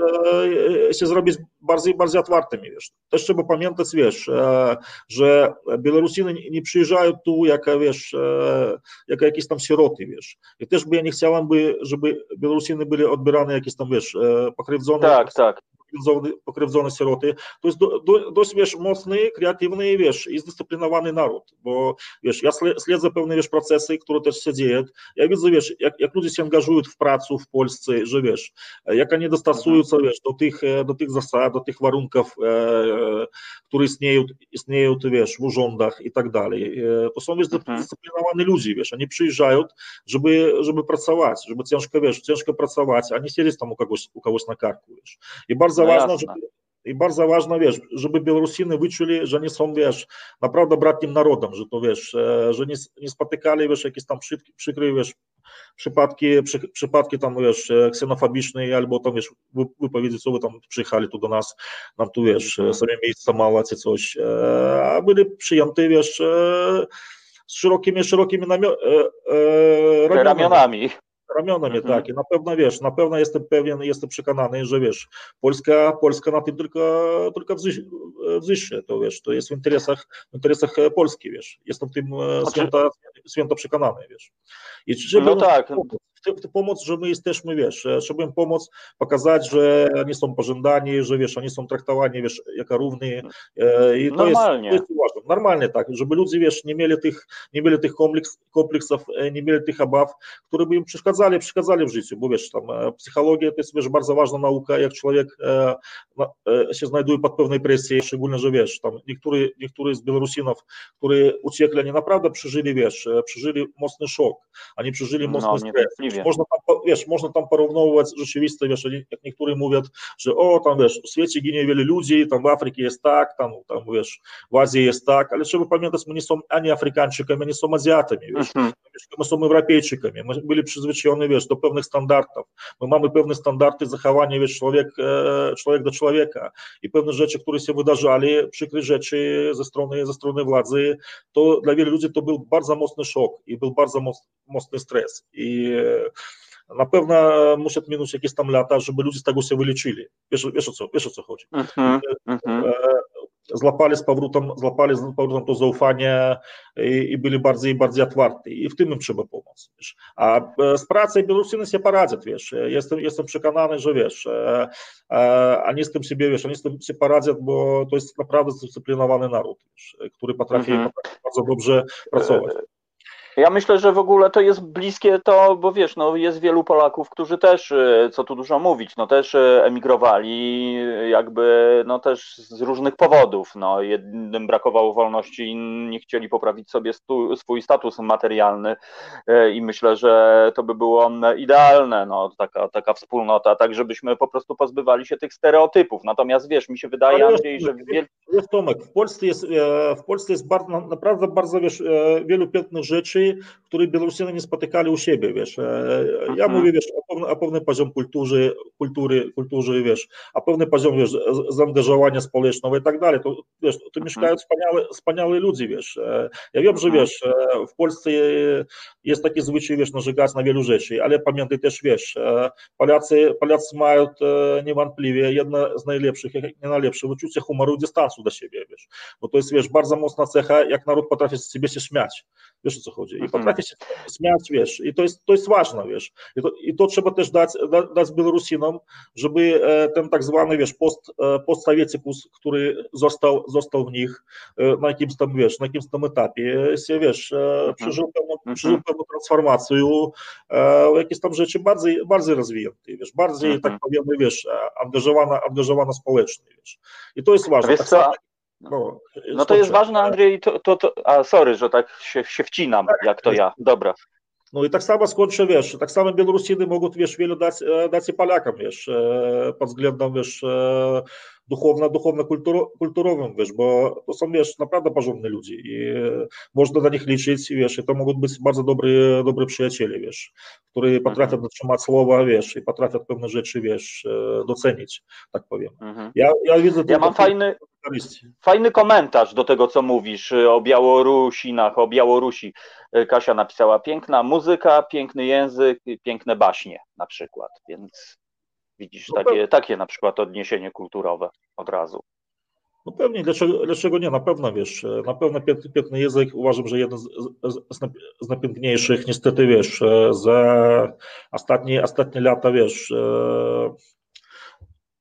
e, się zrobić bardziej, bardziej otwartymi, wiesz. Też trzeba pamiętać, wiesz, e, że Białorusiny nie przyjeżdżają tu jako, wiesz, e, jako jakieś tam sieroty, wiesz. I też by ja nie chciałem, by, żeby Białorusiny byli odbierane jakieś tam, wiesz, pokrzywdzone. Tak, tak pokrzywdzone sieroty, to jest do, do, dość, wiesz, mocny, kreatywny, wiesz, i zdyscyplinowany naród, bo, wiesz, ja śledzę pewne, wiesz, procesy, które też się dzieją, ja widzę, wiesz, jak, jak ludzie się angażują w pracę w Polsce, że, wiesz, jak oni dostosowują się, wiesz, do tych, do tych zasad, do tych warunków, e, które istnieją, istnieją, ty, wiesz, w urzędach i tak dalej. E, to są, wiesz, zdyscyplinowani ludzie, wiesz, oni przyjeżdżają, żeby, żeby pracować, żeby ciężko, wiesz, ciężko pracować, a nie siedzieć tam u kogoś, u kogoś na karku, wiesz. I bardzo bardzo no ważne, żeby, i bardzo ważne, wiesz, żeby Białorusiny wyczuli, że nie są, wiesz, naprawdę bratnim narodem, że to, wiesz, że nie, nie spotykali, wiesz, jakieś tam przykre, wiesz, przypadki, przy, przypadki tam, wiesz, ksenofobiczne albo tam, wiesz, wypowiedzi, co wy tam przyjechali tu do nas, nam tu, wiesz, sobie miejsca mało, czy coś, a byli przyjęte, wiesz, z szerokimi, szerokimi namio- ramionami. ramionami ramionami, mhm. tak. I na pewno wiesz, na pewno jestem pewien, jestem przekonany, że wiesz, Polska, Polska na tym tylko, tylko wzyszy, to wiesz, to jest w interesach, w interesach Polski, wiesz. Jestem tym znaczy... święto, święto przekonany, wiesz. I żeby no tak. Pomoc, że my jesteśmy, wiesz, żeby im pomóc, pokazać, że oni są pożądani, że wiesz, oni są traktowani, wiesz, jako równi. I to Normalnie. Jest, to jest ważne. Normalnie tak, żeby ludzie, wiesz, nie mieli tych, nie mieli tych kompleks, kompleksów, nie mieli tych obaw, które by im przeszkadzali, przeszkadzali w życiu, bo wiesz, tam psychologia to jest, wiesz, bardzo ważna nauka, jak człowiek e, się znajduje pod pewnej presji, szczególnie, że wiesz, tam niektórzy, niektórzy z Białorusinów, którzy uciekli, oni naprawdę przeżyli, wiesz, przeżyli mocny szok, oni przeżyli mocny no, stres, można tam, wiesz, można tam porównywać rzeczywistość, wiesz, jak niektórzy mówią, że o, tam wiesz, w świecie ginie wiele ludzi, tam w Afryce jest tak, tam, tam wiesz, w Azji jest tak, ale trzeba pamiętać, my nie są ani Afrykańczykami, ani są Azjatami, wiesz, uh-huh. my są Europejczykami, my byli przyzwyczajeni, wiesz, do pewnych standardów, my mamy pewne standardy zachowania, wiesz, człowiek, e, człowiek do człowieka i pewne rzeczy, które się wydarzali, przykre rzeczy ze strony, ze strony władzy, to dla wielu ludzi to był bardzo mocny szok i był bardzo mocny stres i na pewno muszę minąć jakieś tam lata, żeby ludzie z tego się wyleczyli. Wiesz, wiesz, o, co, wiesz o co chodzi. Uh-huh, uh-huh. Złapali z powrotem, złapali z powrotem to zaufanie i, i byli bardziej bardziej otwarci i w tym im trzeba pomóc. Wiesz. A z pracy Białorusiny się poradzą, wiesz. Jestem, jestem przekonany, że wiesz, oni z tym sobie, wiesz, oni z tym się poradzą, bo to jest naprawdę zdyscyplinowany naród, wiesz, który potrafi, uh-huh. potrafi bardzo dobrze pracować. Ja myślę, że w ogóle to jest bliskie to, bo wiesz, no jest wielu Polaków, którzy też, e, co tu dużo mówić, no też e, emigrowali jakby, no też z różnych powodów, no jednym brakowało wolności, inni chcieli poprawić sobie stu, swój status materialny e, i myślę, że to by było idealne, no taka, taka wspólnota, tak żebyśmy po prostu pozbywali się tych stereotypów, natomiast wiesz, mi się wydaje, Andrzej, że... Wiel... Jest Tomek, w Polsce jest, w Polsce jest bardzo, naprawdę bardzo, wiesz, wielu pięknych rzeczy, które Białorusini nie spotykali u siebie, wiesz. Ja mówię, wiesz, o pewnym poziom kultury, kultury, kultury, wiesz, a pewny poziom, wiesz, zaangażowania społecznego i tak dalej. To, wiesz, tu mieszkają wspaniałe, wspaniałe ludzie, wiesz. Ja wiem, że, wiesz, w Polsce jest taki zwyczaj, wiesz, narzekać na wielu rzeczy, ale pamiętaj też, wiesz, Polacy, Polacy mają niewątpliwie jedno z najlepszych, jak nie najlepsze, wyczucie humoru i dystansu do siebie, wiesz, bo to jest, wiesz, bardzo mocna cecha, jak naród potrafi z siebie się śmiać, wiesz o co chodzi, i potrafi się śmiać, wiesz, i to jest, to jest ważne, wiesz, i to, i to trzeba też dać, dać Białorusinom, żeby ten tak zwany, wiesz, post, postsowieckus, który został, został w nich na jakimś tam, wiesz, na jakimś tam etapie, się, wiesz, przeżył pewną, przeżył pewną transformację, jakieś tam rzeczy bardziej, bardziej rozwinięte, wiesz, bardziej, tak powiemy, wiesz, angażowana, angażowana społecznie, wiesz, i to jest ważne. Tak samo, no, no to jest ważne, Andrzej, to, to, to, a sorry, że tak się, się wcinam, tak, jak to ja, dobra. No i tak samo skończę, wiesz, tak samo Białorusiny mogą, wiesz, wielu dać, dać i Polakom, wiesz, pod względem, wiesz, duchowno, duchowno kulturowym, wiesz, bo to są, wiesz, naprawdę porządni ludzie i można na nich liczyć, wiesz, i to mogą być bardzo dobrzy, dobrzy przyjaciele, wiesz, którzy potrafią mhm. dotrzymać słowa, wiesz, i potrafią pewne rzeczy, wiesz, docenić, tak powiem. Mhm. Ja, ja widzę... Ja mam fajny, fajny komentarz do tego, co mówisz o Białorusinach, o Białorusi. Kasia napisała, piękna muzyka, piękny język, piękne baśnie na przykład, więc Widzisz no takie, takie na przykład odniesienie kulturowe od razu. No pewnie, dlaczego, dlaczego nie? Na pewno wiesz, na pewno piękny, piękny język uważam, że jeden z, z, z najpiękniejszych, niestety wiesz, za ostatnie, ostatnie lata wiesz, e,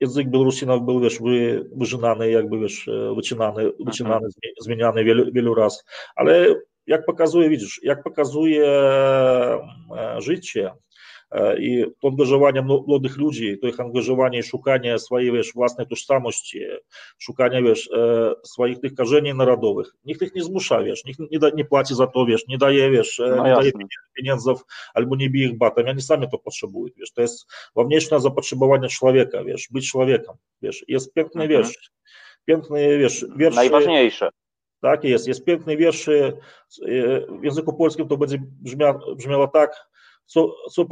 język Białorusinów był wiesz, wyżynany, jakby wiesz, wycinany, wycinany mhm. zmieniany wielu, wielu raz, ale jak pokazuje, widzisz, jak pokazuje e, życie, angażowanie młodych ludzi, to ich angażowanie i szukanie swojej wiesz, własnej tożsamości, szukanie wiesz, swoich tych korzeni narodowych. Nikt ich nie zmusza, wiesz, nikt nie, da, nie płaci za to, wiesz, nie daje, wiesz, no nie daje pieniędzów albo nie bije ich batem, oni sami to potrzebują, wiesz, to jest wewnętrzne zapotrzebowanie człowieka, wiesz, być człowiekiem, wiesz, jest piękny, mhm. wiesz, piękny, wiesz, wiersz. Najważniejsze. Tak jest, jest piękny wiersz, w języku polskim to będzie brzmiało, brzmiało tak, co, co,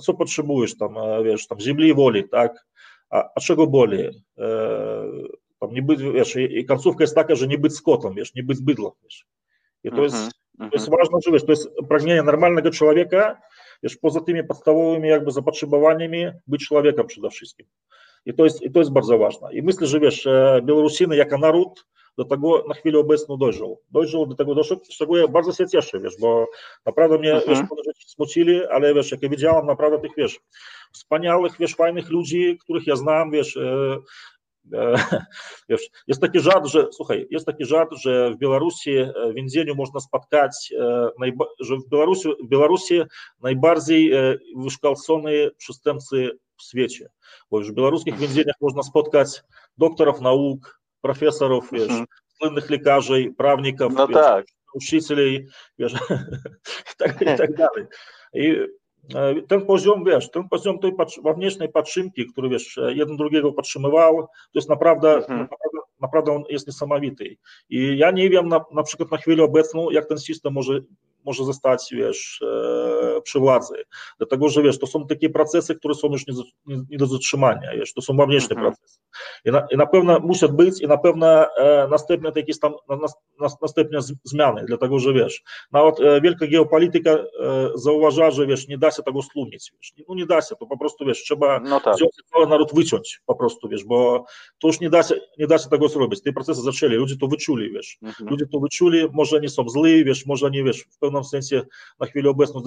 co potrzebujesz tam, wiesz, tam ziemi woli, tak, a, a czego boli? Tam nie być, wiesz, i końcówka jest taka, że nie być skotem, wiesz, nie być bydlem, wiesz. I to jest, to jest ważne, że wiesz, to jest pragnienie normalnego człowieka, wiesz, poza tymi podstawowymi jakby zapotrzebowaniami być człowiekiem przede wszystkim. I to jest, i to jest bardzo ważne. I myślę, że wiesz, Białorusiny jako naród do tego na chwilę obecną dojrzał. Dojrzał do tego doszedł, z czego ja bardzo się cieszę, wiesz, bo naprawdę mnie, mhm. wiesz, smucili, ale wiesz, jak ja widziałam naprawdę tych, wiesz, wspaniałych, wiesz, fajnych ludzi, których ja znam, wiesz, e, e, wiesz, jest taki żart, że, słuchaj, jest taki żart, że w Białorusi w więzieniu można spotkać, e, że w Białorusi, w Białorusi najbardziej wykształcone przestępcy w świecie, bo w białoruskich więzieniach można spotkać doktorów nauk, profesorów, wiesz, mhm. słynnych lekarzy, prawników, no wiesz, i, tak, i tak dalej. I ten poziom, wiesz, ten poziom tej wewnętrznej patrzynki, który, wiesz, jeden drugiego podtrzymywał, to jest naprawdę, mhm. naprawdę, naprawdę on jest niesamowity. I ja nie wiem na, na przykład na chwilę obecną, jak ten system może może zostać, wiesz, e, przy władzy. Dlatego, że wiesz, to są takie procesy, które są już nie, nie, nie do zatrzymania, wiesz, to są wewnętrzne mhm. procesy. I na, I na pewno muszą być i na pewno e, następne jakieś tam na, na, następne zmiany, dlatego, że wiesz, nawet e, wielka geopolityka e, zauważa, że wiesz, nie da się tego stłumić, wiesz, no nie da się, to po prostu, wiesz, trzeba no tak. cały naród wyciąć po prostu, wiesz, bo to już nie da się, nie da się tego zrobić. Te procesy zaczęli, ludzie to wyczuli, wiesz, mhm. ludzie to wyczuli, może nie są źli, wiesz, może nie, wiesz, w pewnym sensie na chwilę obecną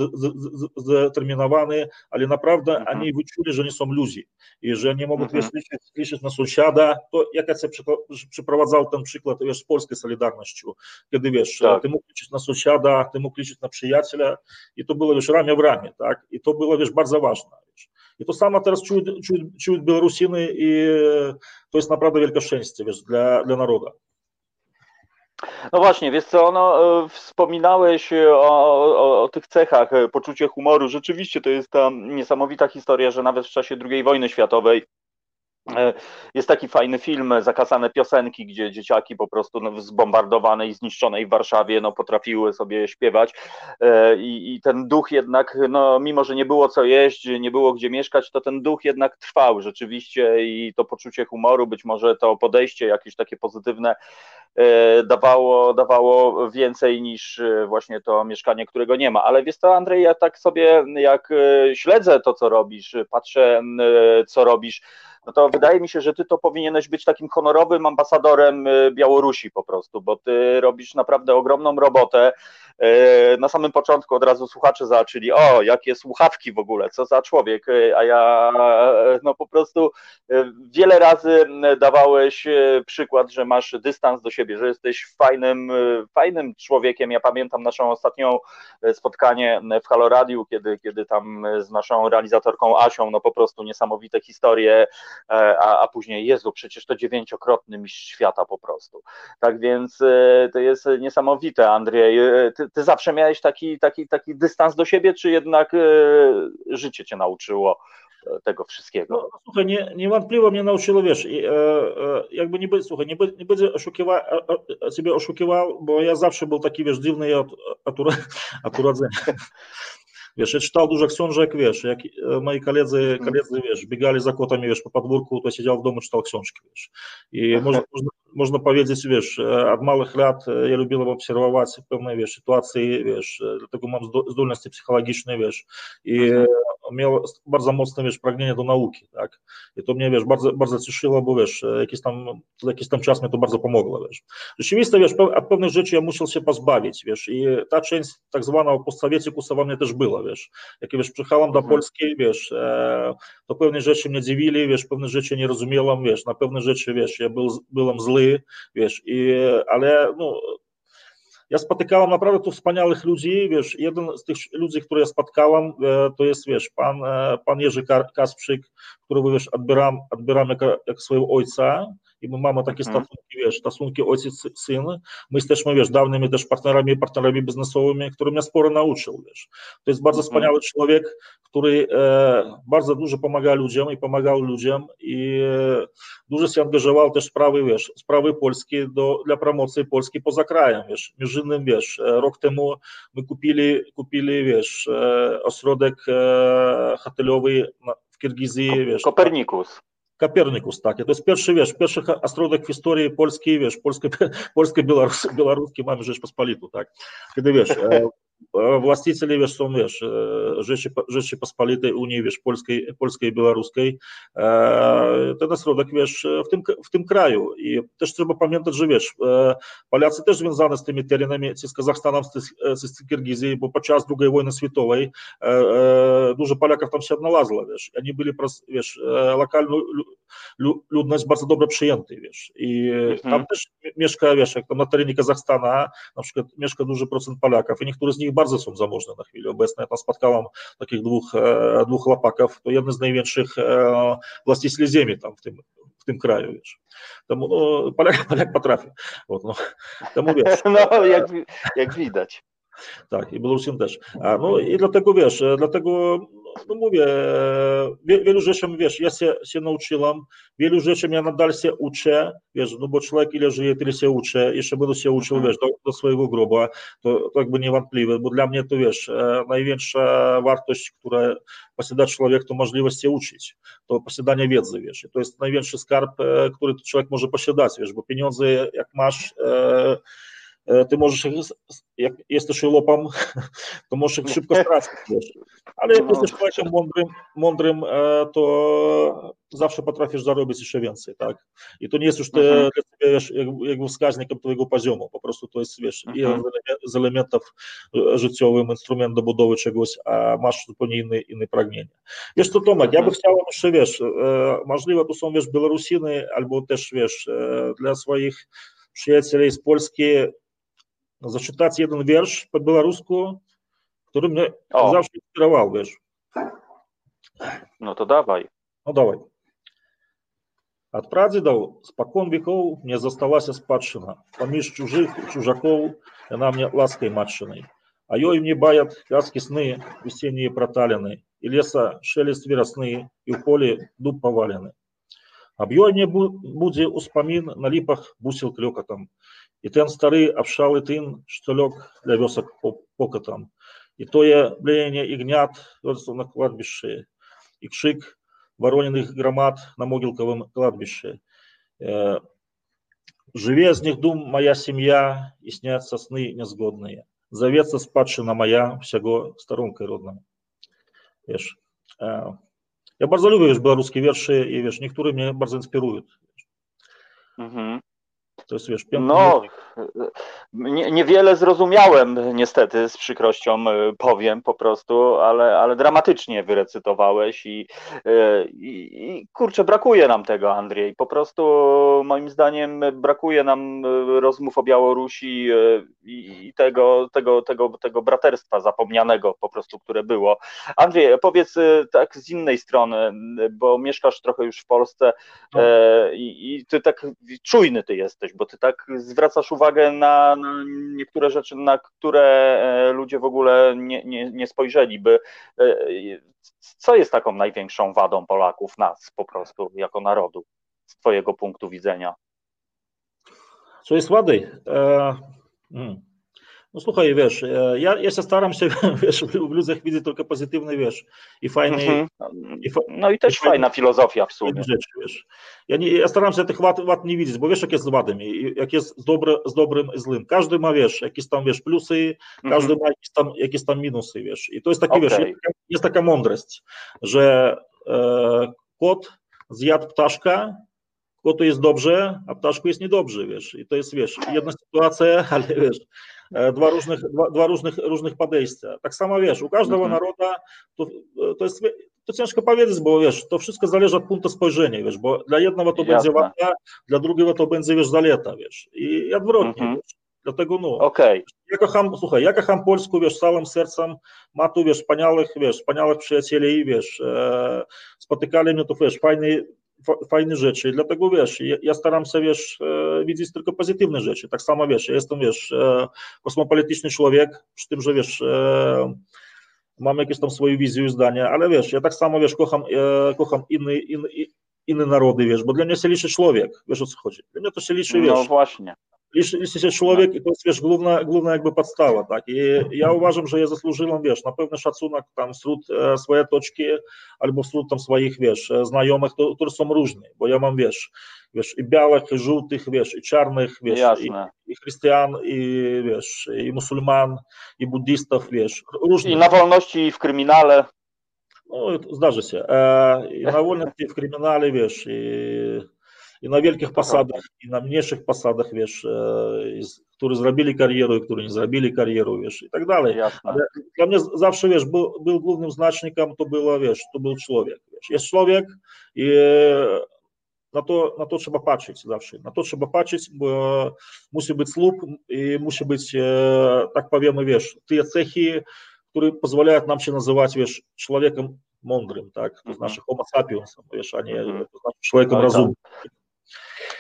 zdeterminowany, ale naprawdę mhm. oni wyczuli, że nie są ludzi i że nie mogą, mhm. wiesz, liczyć, liczyć na sąsiada, to jak ja przeprowadzał ten przykład, wiesz, z polskiej Solidarnością, kiedy, wiesz, tak. ty mógł liczyć na sąsiada, ty mógł liczyć na przyjaciela i to było, wiesz, ramię w ramię, tak, i to było, wiesz, bardzo ważne, wiesz. I to samo teraz czują, czują, czują Białorusiny i to jest naprawdę wielkie szczęście, wiesz, dla, dla narodu. No właśnie, wiesz co, no, e, wspominałeś o, o, o, tych cechach, e, poczucie humoru. Rzeczywiście to jest ta niesamowita historia, że nawet w czasie II wojny światowej E, jest taki fajny film, Zakasane piosenki, gdzie dzieciaki po prostu no, w zbombardowanej i zniszczonej Warszawie no, potrafiły sobie śpiewać e, I, i, ten duch jednak, no, mimo że nie było co jeść, nie było gdzie mieszkać, to ten duch jednak trwał rzeczywiście i to poczucie humoru, być może to podejście jakieś takie pozytywne e, dawało, dawało więcej niż właśnie to mieszkanie, którego nie ma. Ale wiesz co, Andrzej, ja tak sobie jak śledzę to, co robisz, patrzę, co robisz, no to wydaje mi się, że ty to powinieneś być takim honorowym ambasadorem y, Białorusi po prostu, bo ty robisz naprawdę ogromną robotę. Y, na samym początku od razu słuchacze zaczęli, o, jakie słuchawki w ogóle, co za człowiek, y, a ja no po prostu wiele razy dawałeś przykład, że masz dystans do siebie, że jesteś fajnym, fajnym człowiekiem. Ja pamiętam naszą ostatnią spotkanie w Halo Radio, kiedy, kiedy tam z naszą realizatorką Asią, no po prostu niesamowite historie, a, a później, Jezu, przecież to dziewięciokrotny mistrz świata po prostu. Tak więc e, to jest niesamowite, Andrzej. E, ty, ty zawsze miałeś taki, taki, taki dystans do siebie, czy jednak życie cię nauczyło? tego wszystkiego. No, słuchaj, nie, niewątpliwie mnie nauczyło, wiesz, i, e, e, jakby nie, słuchaj, nie, nie będę oszukiwał, ciebie oszukiwał, bo ja zawsze był taki, wiesz, dziwny od, od, od urodzenia. Wiesz, ja czytał dużo książek, wiesz, jak moi koledzy, koledzy, wiesz, biegali za kotami, wiesz, po podwórku, to siedział w domu, czytał książki, wiesz. I można, można, można powiedzieć, wiesz, od małych lat ja lubiłem obserwować pewne, wiesz, sytuacje, wiesz, dlatego mam zdolności psychologiczne, wiesz, i miał bardzo mocne, wiesz, pragnienie do nauki, tak, i to mnie, wiesz, bardzo, bardzo cieszyło, bo, wiesz, jakiś tam, jakiś tam czas mi to bardzo pomogło, wiesz. Rzeczywiście, wiesz, od pewnych rzeczy ja musiał się pozbawić, wiesz, i ta część tak zwana postsowiecikusa mnie też była, wiesz, jak, wiesz, przyjechałem do mhm. Polski, wiesz, e, to pewne rzeczy mnie dziwili, wiesz, pewne rzeczy nie rozumiałem, wiesz, na pewne rzeczy, wiesz, ja był, byłem zły, wiesz, i, ale, no, ja spotykałem naprawdę tu wspaniałych ludzi, wiesz, jeden z tych ludzi, które ja spotkałem, e, to jest, wiesz, pan, e, pan Jerzy Kasprzyk, którego, wiesz, odbieram, odbieram jak, jak swojego ojca i my mamy takie stosunki, wiesz, stosunki ojciec-syn, my jesteśmy, wiesz, dawnymi też partnerami, partnerami biznesowymi, który mnie sporo nauczył, wiesz. To jest bardzo wspaniały człowiek, który e, bardzo dużo pomaga ludziom i pomagał ludziom i e, dużo się angażował też w sprawy, wiesz, sprawy polskie do, dla promocji Polski poza krajem, wiesz. Między innymi, wiesz, rok temu my kupili, kupili wiesz, e, ośrodek hotelowy w Kirgizji, wiesz. Kopernikus. Kopernikus, tak. To jest pierwszy, wiesz, pierwszy ośrodek w historii polskiej, wiesz, polskiej, polskiej Białorus, białoruskiej mamy Rzeczpospolitą, tak. Kiedy, wiesz, властители Версон Rzeczy Посполитой Унии веш польской, польской и белорусской, э, это на сродок веш э, в тым, в тым краю. И то, же треба памятать же веш, э, поляцы тоже вензаны с теми теренами, с Казахстаном, с Киргизией, бо подчас другой войны световой, дуже поляков там все одналазило, веш. Они были, веш, локальную людность bardzo добре przyjęty, wiesz. I tam też mieszka, wiesz, на tam Казахстана, а, там Kazachstana, na процент поляков, и некоторые из них bardzo są zamożne na chwilę obecną. Ja tam spotkałem takich dwóch, dwóch łapaków, to jeden z największych właścicieli ziemi tam w tym, w tym kraju, wiesz. Temu, no, Polak, Polak potrafi. Вот, no, temu wiesz. no, jak, jak widać. Tak, i Białorusiem też. A, no i dlatego, wiesz, dlatego no mówię, wielu rzeczy, wiesz, ja się, się nauczyłem, wielu rzeczy ja nadal się uczę, wiesz, no bo człowiek ile żyje, tyle się uczy, jeszcze będę się uczył, wiesz, do, do swojego groba, to, to jakby niewątpliwe, bo dla mnie to, wiesz, największa wartość, którą posiada człowiek, to możliwość się uczyć, to posiadanie wiedzy, wiesz, to jest największy skarb, który człowiek może posiadać, wiesz, bo pieniądze, jak masz, e, ty możesz, jak jesteś łopem, to możesz ich szybko stracić, wiesz. Ale jak jesteś człowiekiem mądrym, mądrym, to zawsze potrafisz zarobić jeszcze więcej, tak? I to nie jest już te, mhm. wiesz, jakby wskaźnikiem twojego poziomu, po prostu to jest, wiesz, mhm. jeden z elementów życiowych, instrument do budowy czegoś, a masz zupełnie inne, inne pragnienie. Wiesz co, Tomek, mhm. ja bym chciał jeszcze, wiesz, możliwe to są, wiesz, Białorusiny, albo też, wiesz, dla swoich przyjacieli z Polski зачитати один верш по білоруську, который мне завжди інспірував вірш. Ну то давай. Ну давай. От прадзедаў спакон векоў мне засталася спадчына. Паміж чужых чужакоў яна мне ласкай матчынай. А ёй мне баят вязкі сны, весеннія проталіны, і леса шелест верасны, і ў полі дуб павалены. Аб ёй мне будзе ўспамін на ліпах бусел клёкатам, І ten stary обшалый тын, что лег для весок покотом. И тое блеяние ягнят на кладбище, и кшик вороненных громад на могилковом кладбище. Э, Живе з них дум моя семья, и снятся сны незгодные. Заветься спадшина моя, всего сторонкой родная. Wiesz, ja bardzo lubię wiesz, białoruskie wiersze i wiesz, niektóre mnie bardzo inspirują. Mhm. To jest wiesz, No, nie, niewiele zrozumiałem niestety, z przykrością e, powiem po prostu, ale, ale dramatycznie wyrecytowałeś i, e, i, i kurczę, brakuje nam tego, Andrzej. Po prostu moim zdaniem brakuje nam e, rozmów o Białorusi i, i tego, tego, tego, tego braterstwa zapomnianego po prostu, które było. Andrzej, powiedz tak z innej strony, bo mieszkasz trochę już w Polsce no. i, i ty tak czujny ty jesteś, bo ty tak zwracasz uwagę na, na niektóre rzeczy, na które e, ludzie w ogóle nie, nie, nie spojrzeliby. E, co jest taką największą wadą Polaków, nas po prostu, jako narodu, z Twojego punktu widzenia? Co jest wady? E, hmm. No słuchaj, wiesz, ja, ja się staram się, wiesz, w ludziach widzieć tylko pozytywne, wiesz, i fajne. Mm -hmm. i fa no i też i fajna filozofia w sumie. Rzeczy, wiesz. Ja, nie, ja staram się tych wad, wad nie widzieć, bo wiesz, jak jest z wadem, jak jest z, dobre, z dobrym i złym. Każdy ma, wiesz, jakieś tam, wiesz, plusy, każdy mm -hmm. ma jakieś tam, jakieś tam minusy, wiesz. I to jest okay. wiesz, jest, jest taka mądrość, że e, kot zjadł ptaszka, kotu jest dobrze, a ptaszku jest niedobrze, wiesz. I to jest, wiesz, jedna sytuacja, ale wiesz, dwa różnych, dwa, dwa różnych, różnych podejścia. Tak samo wiesz, u każdego mhm. narodu to, to jest to ciężko powiedzieć, bo wiesz, to wszystko zależy od punktu spojrzenia, wiesz, bo dla jednego to Jasne. będzie wada, dla drugiego to będzie, wiesz, zaleta, wiesz, i, i odwrotnie, mhm. wiesz. Dlatego no, okay. ja kocham, słuchaj, ja kocham Polskę, wiesz, całym sercem, ma tu, wiesz, wspaniałych, wiesz, wspaniałych przyjacieli, wiesz, e, spotykali mnie tu, wiesz, fajni fajne rzeczy. Dlatego wiesz, ja, ja staram się wiesz, widzieć tylko pozytywne rzeczy. Tak samo wiesz, ja jestem wiesz, kosmopolityczny człowiek, przy tym, że wiesz, mam jakieś tam swoje wizje i zdania, ale wiesz, ja tak samo wiesz, kocham, kocham inny, inny, inne narody, wiesz, bo dla mnie się liczy człowiek, wiesz o co chodzi. Dla mnie to się liczy, wiesz. No właśnie. Liczy, liczy się człowiek i to jest, wiesz, główna, główna jakby podstawa, tak. I ja uważam, że ja zasłużyłem, wiesz, na pewny szacunek tam wśród e, swojej toczki albo wśród tam swoich, wiesz, e, znajomych, to, które są różne, bo ja mam, wiesz, wiesz, i białych, i żółtych, wiesz, i czarnych, wiesz, i, i chrześcijan, i, wiesz, i musulman, i buddystów, wiesz, różnych. I na wolności, i w kryminale. No, zdarzy się. E, I na wolności, i w kryminale, wiesz, i i na wielkich posadach, i na mniejszych posadach, wiesz, którzy zrobili karierę, i którzy nie zrobili karierę, wiesz, i tak dalej. Ale dla mnie zawsze, wiesz, był, był głównym znacznikiem, to było, wiesz, to był człowiek, wiesz. Jest człowiek i na to, na to trzeba patrzeć zawsze, na to trzeba patrzeć, bo musi być słup i musi być, tak powiemy, wiesz, te cechy, które pozwalają nam się nazywać, wiesz, człowiekiem mądrym, tak, to znaczy homo sapiens, wiesz, a nie mm -hmm. to znaczy człowiekiem no rozumnym.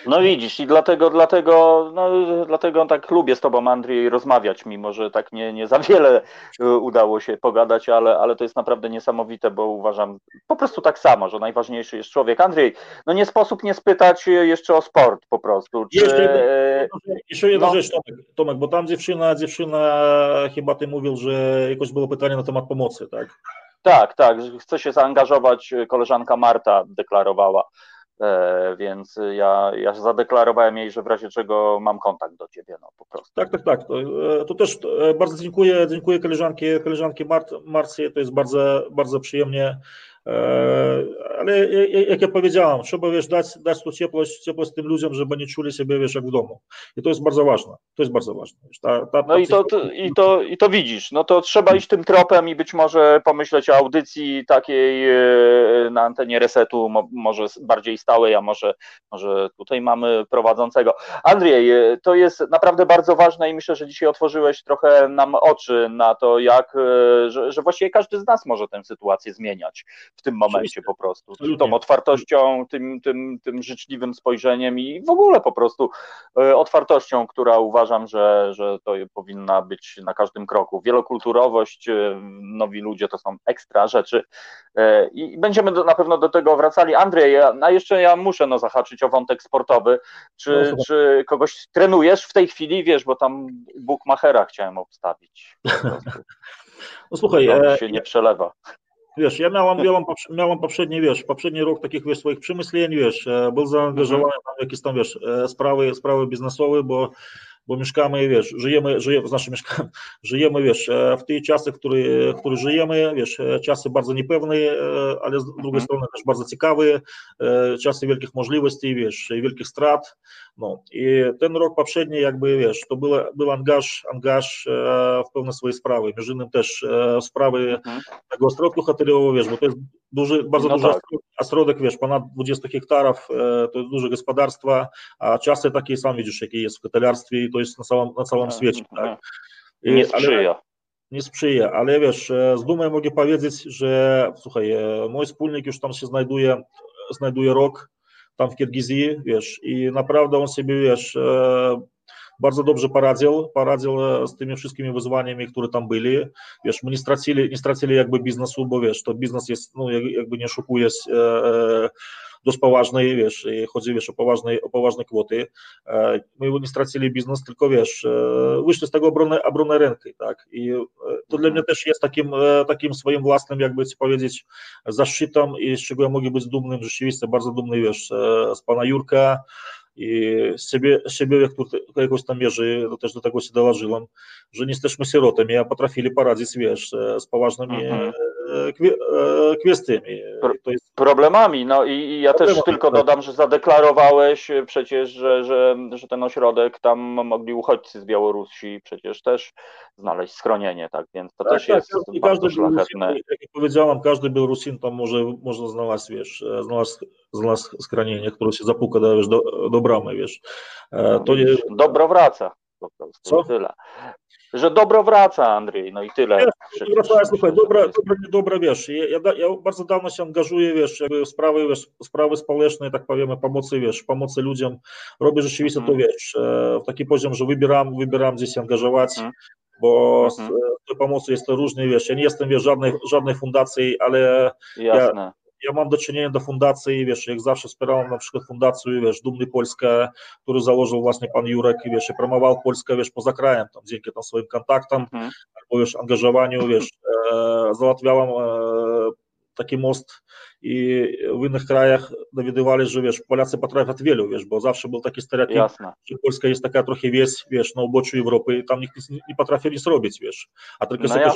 No widzisz, i dlatego, dlatego, no, dlatego tak lubię z tobą, Andrzej, rozmawiać, mimo że tak nie, nie za wiele y, udało się pogadać, ale, ale to jest naprawdę niesamowite, bo uważam po prostu tak samo, że najważniejszy jest człowiek. Andrzej, no nie sposób nie spytać jeszcze o sport po prostu. Czy, jeszcze, jeszcze jedna no, rzecz, Tomek, Tomek, bo tam dziewczyna, dziewczyna chyba ty mówił, że jakoś było pytanie na temat pomocy, tak? Tak, tak, chce się zaangażować, koleżanka Marta deklarowała więc ja, ja zadeklarowałem jej, że w razie czego mam kontakt do ciebie, no po prostu. Tak, tak, tak. To, e, to też e, bardzo dziękuję, dziękuję koleżanki, koleżanki Mart, Marcie, to jest bardzo, bardzo przyjemnie E, ale jak ja powiedziałam, trzeba wiesz, dać, dać to ciepłość, ciepłość tym ludziom, żeby nie czuli siebie wiesz, jak w domu. I to jest bardzo ważne. To jest bardzo ważne. Wiesz, ta, ta, no i to, to, i, to, i to widzisz. No to trzeba iść tym tropem i być może pomyśleć o audycji takiej e, na antenie resetu, może bardziej stałej, a może, może tutaj mamy prowadzącego. Andrzej, e, to jest naprawdę bardzo ważne i myślę, że dzisiaj otworzyłeś trochę nam oczy na to, jak, że, że właściwie każdy z nas może tę sytuację zmieniać w tym momencie po prostu. Tą otwartością, tym, tym, tym życzliwym spojrzeniem i w ogóle po prostu e, otwartością, która uważam, że, że to powinna być na każdym kroku. Wielokulturowość, e, nowi ludzie to są ekstra rzeczy e, i będziemy do, na pewno do tego wracali. Andrzej, a jeszcze ja muszę no, zahaczyć o wątek sportowy. Czy, no, czy kogoś trenujesz w tej chwili, wiesz, bo tam Bookmachera chciałem obstawić. No słuchaj, no, się nie przelewa. Wiesz, ja miałam, miałam, miałam poprzedni, wiesz, poprzedni rok takich, wiesz, swoich przemyśleń, wiesz, był zaangażowany w jakieś tam, wiesz, sprawy, sprawy biznesowe, bo bo mieszkamy, wiesz, żyjemy, żyjemy, znaczy mieszkamy, żyjemy, wiesz, e, w tych czasach, w których, w żyjemy, wiesz, e, czasy bardzo niepewne, e, ale z drugiej mhm. strony też bardzo ciekawe, czasy wielkich możliwości, wiesz, i wielkich strat, no i ten rok poprzedni jakby, wiesz, to był, był angaż, angaż w pewne swoje sprawy, między innymi też sprawy mhm. tego ośrodku hotelowego, wiesz, bo to jest duży, bardzo no duży tak. ośrodek, wiesz, ponad 20 hektarów, to jest duże gospodarstwa, a czasy takie sam widzisz, jakie jest w hoteliarstwie to jest na całym, na całym świecie. Tak? Nie sprzyja. Ale, nie sprzyja, ale wiesz, e, z dumą mogę powiedzieć, że słuchaj, e, mój wspólnik już tam się znajduje, znajduje rok tam w Kirgizji, wiesz, i naprawdę on sobie, wiesz, e, bardzo dobrze poradził, poradził z tymi wszystkimi wyzwaniami, które tam byli. Wiesz, my nie stracili, nie stracili jakby biznesu, bo wiesz, to biznes jest, no jakby nie oszukuje, dość poważnej, wiesz, chodzi, wiesz, o poważne, o poważne kwoty. E, my nie stracili biznes, tylko, wiesz, e, wyszli z tego obrony, obrony ręki, tak, i e, to dla mnie też jest takim, takim swoim własnym, jakby ci powiedzieć, zaszczytem i z czego ja mogę być dumnym, rzeczywiście bardzo dumny, wiesz, z pana Jurka, i z siebie, z siebie jak tu jakoś tam mierzy, to też do tego się dołożyłem, że nie jesteśmy sierotami, a potrafili poradzić, wiesz, z mhm. kwestiami. Jest... Problemami, no i, ja Problemami, też tylko tak. dodam, że zadeklarowałeś przecież, że, że, że ten ośrodek tam mogli uchodźcy z Białorusi przecież też znaleźć schronienie, tak, więc to tak, też tak, jest każdy, bardzo szlachetne. Białorusin, jak powiedziałam, każdy Białorusin tam może, może znaleźć, wiesz, znalazł, znalazł schronienie, które się zapuka, wiesz, do, do bramy, wiesz. To nie... Dobro wraca po prostu, Co? tyle. Że dobro wraca, Andrzej, no i tyle. Wiesz, wraca, słuchaj, dobra, dobra, dobra, wiesz, ja, ja, ja, bardzo dawno się angażuję, wiesz, jakby sprawy, wiesz, sprawy społeczne, tak powiemy, pomocy, wiesz, pomocy ludziom, robię rzeczywiście to, mhm. wiesz, e, w taki poziom, że wybieram, wybieram gdzie się angażować, mhm. bo z mhm. tej pomocy jest to różnie, wiesz, ja nie jestem, wiesz, żadnej, żadnej fundacji, ale Jasne. ja ja mam do czynienia do fundacji, wiesz, jak zawsze wspierałem na przykład fundację, wiesz, Dumny Polskę, który założył właśnie pan Jurek i wiesz, i promował Polskę, wiesz, poza krajem, tam dzięki tam swoim kontaktom, mhm. albo już angażowaniu, wiesz, e, załatwiałem e, taki most i w innych krajach dowiadywali, że wiesz, Polacy potrafią wielu, wiesz, bo zawsze był taki stereotyp, Jasne. że Polska jest taka trochę wieś, wiesz, na uboczu Europy i tam nikt nie, nie potrafi nic robić, wiesz, a tylko no sobie,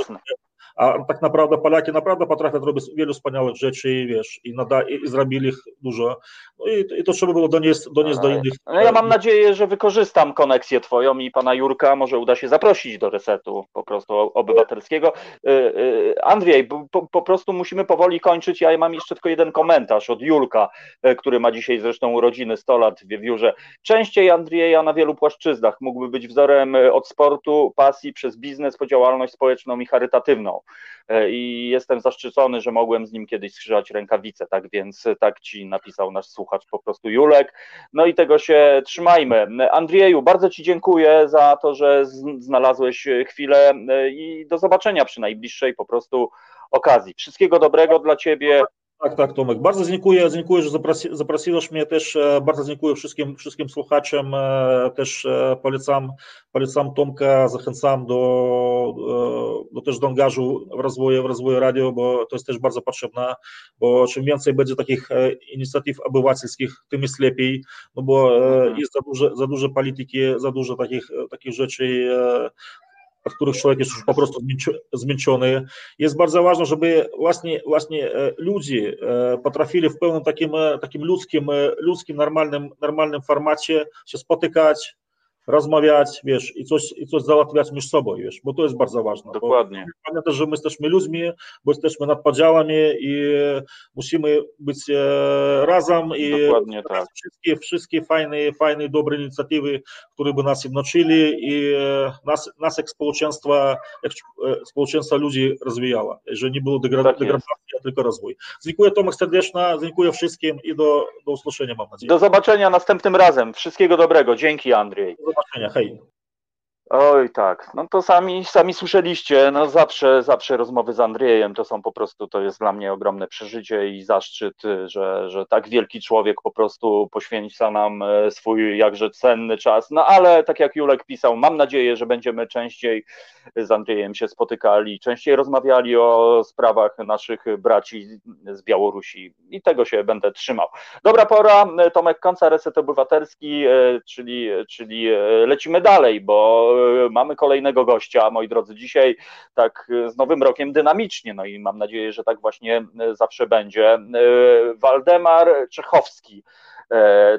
a tak naprawdę Polaki naprawdę potrafią robić wielu wspaniałych rzeczy, wiesz, i, nada, i, i zrobili ich dużo. No i, i, to trzeba było donieść, donieść do innych. No ja mam nadzieję, że wykorzystam koneksję twoją i pana Jurka może uda się zaprosić do resetu po prostu obywatelskiego. Y, y, Andrzej, po, po prostu musimy powoli kończyć. Ja mam jeszcze tylko jeden komentarz od Julka, y, który ma dzisiaj zresztą urodziny 100 lat w Wiewiórze. Częściej Andrzeja na wielu płaszczyznach mógłby być wzorem od sportu, pasji przez biznes po działalność społeczną i charytatywną. E, i jestem zaszczycony, że mogłem z nim kiedyś skrzyżać rękawice, tak więc tak ci napisał nasz słuchacz po prostu Julek. No i tego się trzymajmy. Andrzeju, bardzo ci dziękuję za to, że znalazłeś chwilę e, i do zobaczenia przy najbliższej po prostu okazji. Wszystkiego dobrego dla ciebie. Tak, tak, Tomek. Bardzo dziękuję, dziękuję, że zaprosi, zaprosiłeś mnie też. E, bardzo dziękuję wszystkim, wszystkim słuchaczom. E, też e, polecam, polecam Tomka, zachęcam do, do też do angażu w rozwoju, w rozwoju radio, bo to jest też bardzo potrzebne, bo czym więcej będzie takich inicjatyw obywatelskich, tym jest lepiej, no bo mhm. jest za dużo, za dużo polityki, za dużo takich, takich rzeczy od których człowiek jest już po prostu zmęczony. Jest bardzo ważne, żeby właśnie, właśnie e, ludzie e, potrafili w pełnym takim, e, takim ludzkim, ludzkim normalnym, normalnym formacie się spotykać, rozmawiać, wiesz, i coś, i coś załatwiać między sobą, wiesz, bo to jest bardzo ważne. Dokładnie. Pamiętaj, że my jesteśmy ludźmi, bo jesteśmy nad podziałami i musimy być e, razem i Dokładnie tak. wszystkie, wszystkie fajne, fajne, dobre inicjatywy, które by nas jednoczyli i e, nas, nas jak społeczeństwa, jak e, społeczeństwa ludzi rozwijała, że nie było tak degradacji, a tylko rozwój. Dziękuję Tomek serdecznie, dziękuję wszystkim i do, do usłyszenia mam nadzieję. Do zobaczenia następnym razem. Wszystkiego dobrego. Dzięki Andrzej zobaczenia, hej. Oj tak, no to sami, sami słyszeliście, no zawsze, zawsze rozmowy z Andrzejem to są po prostu, to jest dla mnie ogromne przeżycie i zaszczyt, że, że tak wielki człowiek po prostu poświęca nam e, swój jakże cenny czas, no ale tak jak Julek pisał, mam nadzieję, że będziemy częściej z Andrzejem się spotykali, częściej rozmawiali o sprawach naszych braci z Białorusi. I tego się będę trzymał. Dobra pora, Tomek Konca, Reset Obywatelski, e, czyli, czyli e, lecimy dalej, bo mamy kolejnego gościa, moi drodzy, dzisiaj tak z nowym rokiem dynamicznie, no i mam nadzieję, że tak właśnie zawsze będzie. Waldemar Czechowski,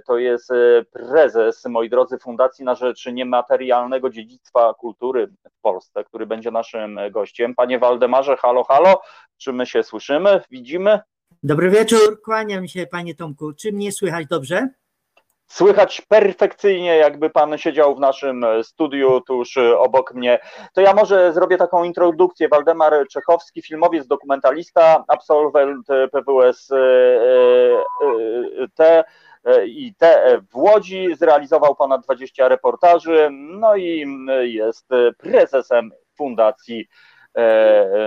to jest prezes, moi drodzy, Fundacji na Rzecz Niematerialnego Dziedzictwa Kultury w Polsce, który będzie naszym gościem. Panie Waldemarze, halo, halo, czy my się słyszymy, widzimy? Dobry wieczór, kłaniam się panie Tomku. Czy mnie słychać dobrze? Słychać perfekcyjnie, jakby pan siedział w naszym studiu tuż obok mnie. To ja może zrobię taką introdukcję. Waldemar Czechowski, filmowiec, dokumentalista, absolwent PWS T i T w Łodzi, zrealizował ponad 20 reportaży, no i jest prezesem Fundacji E,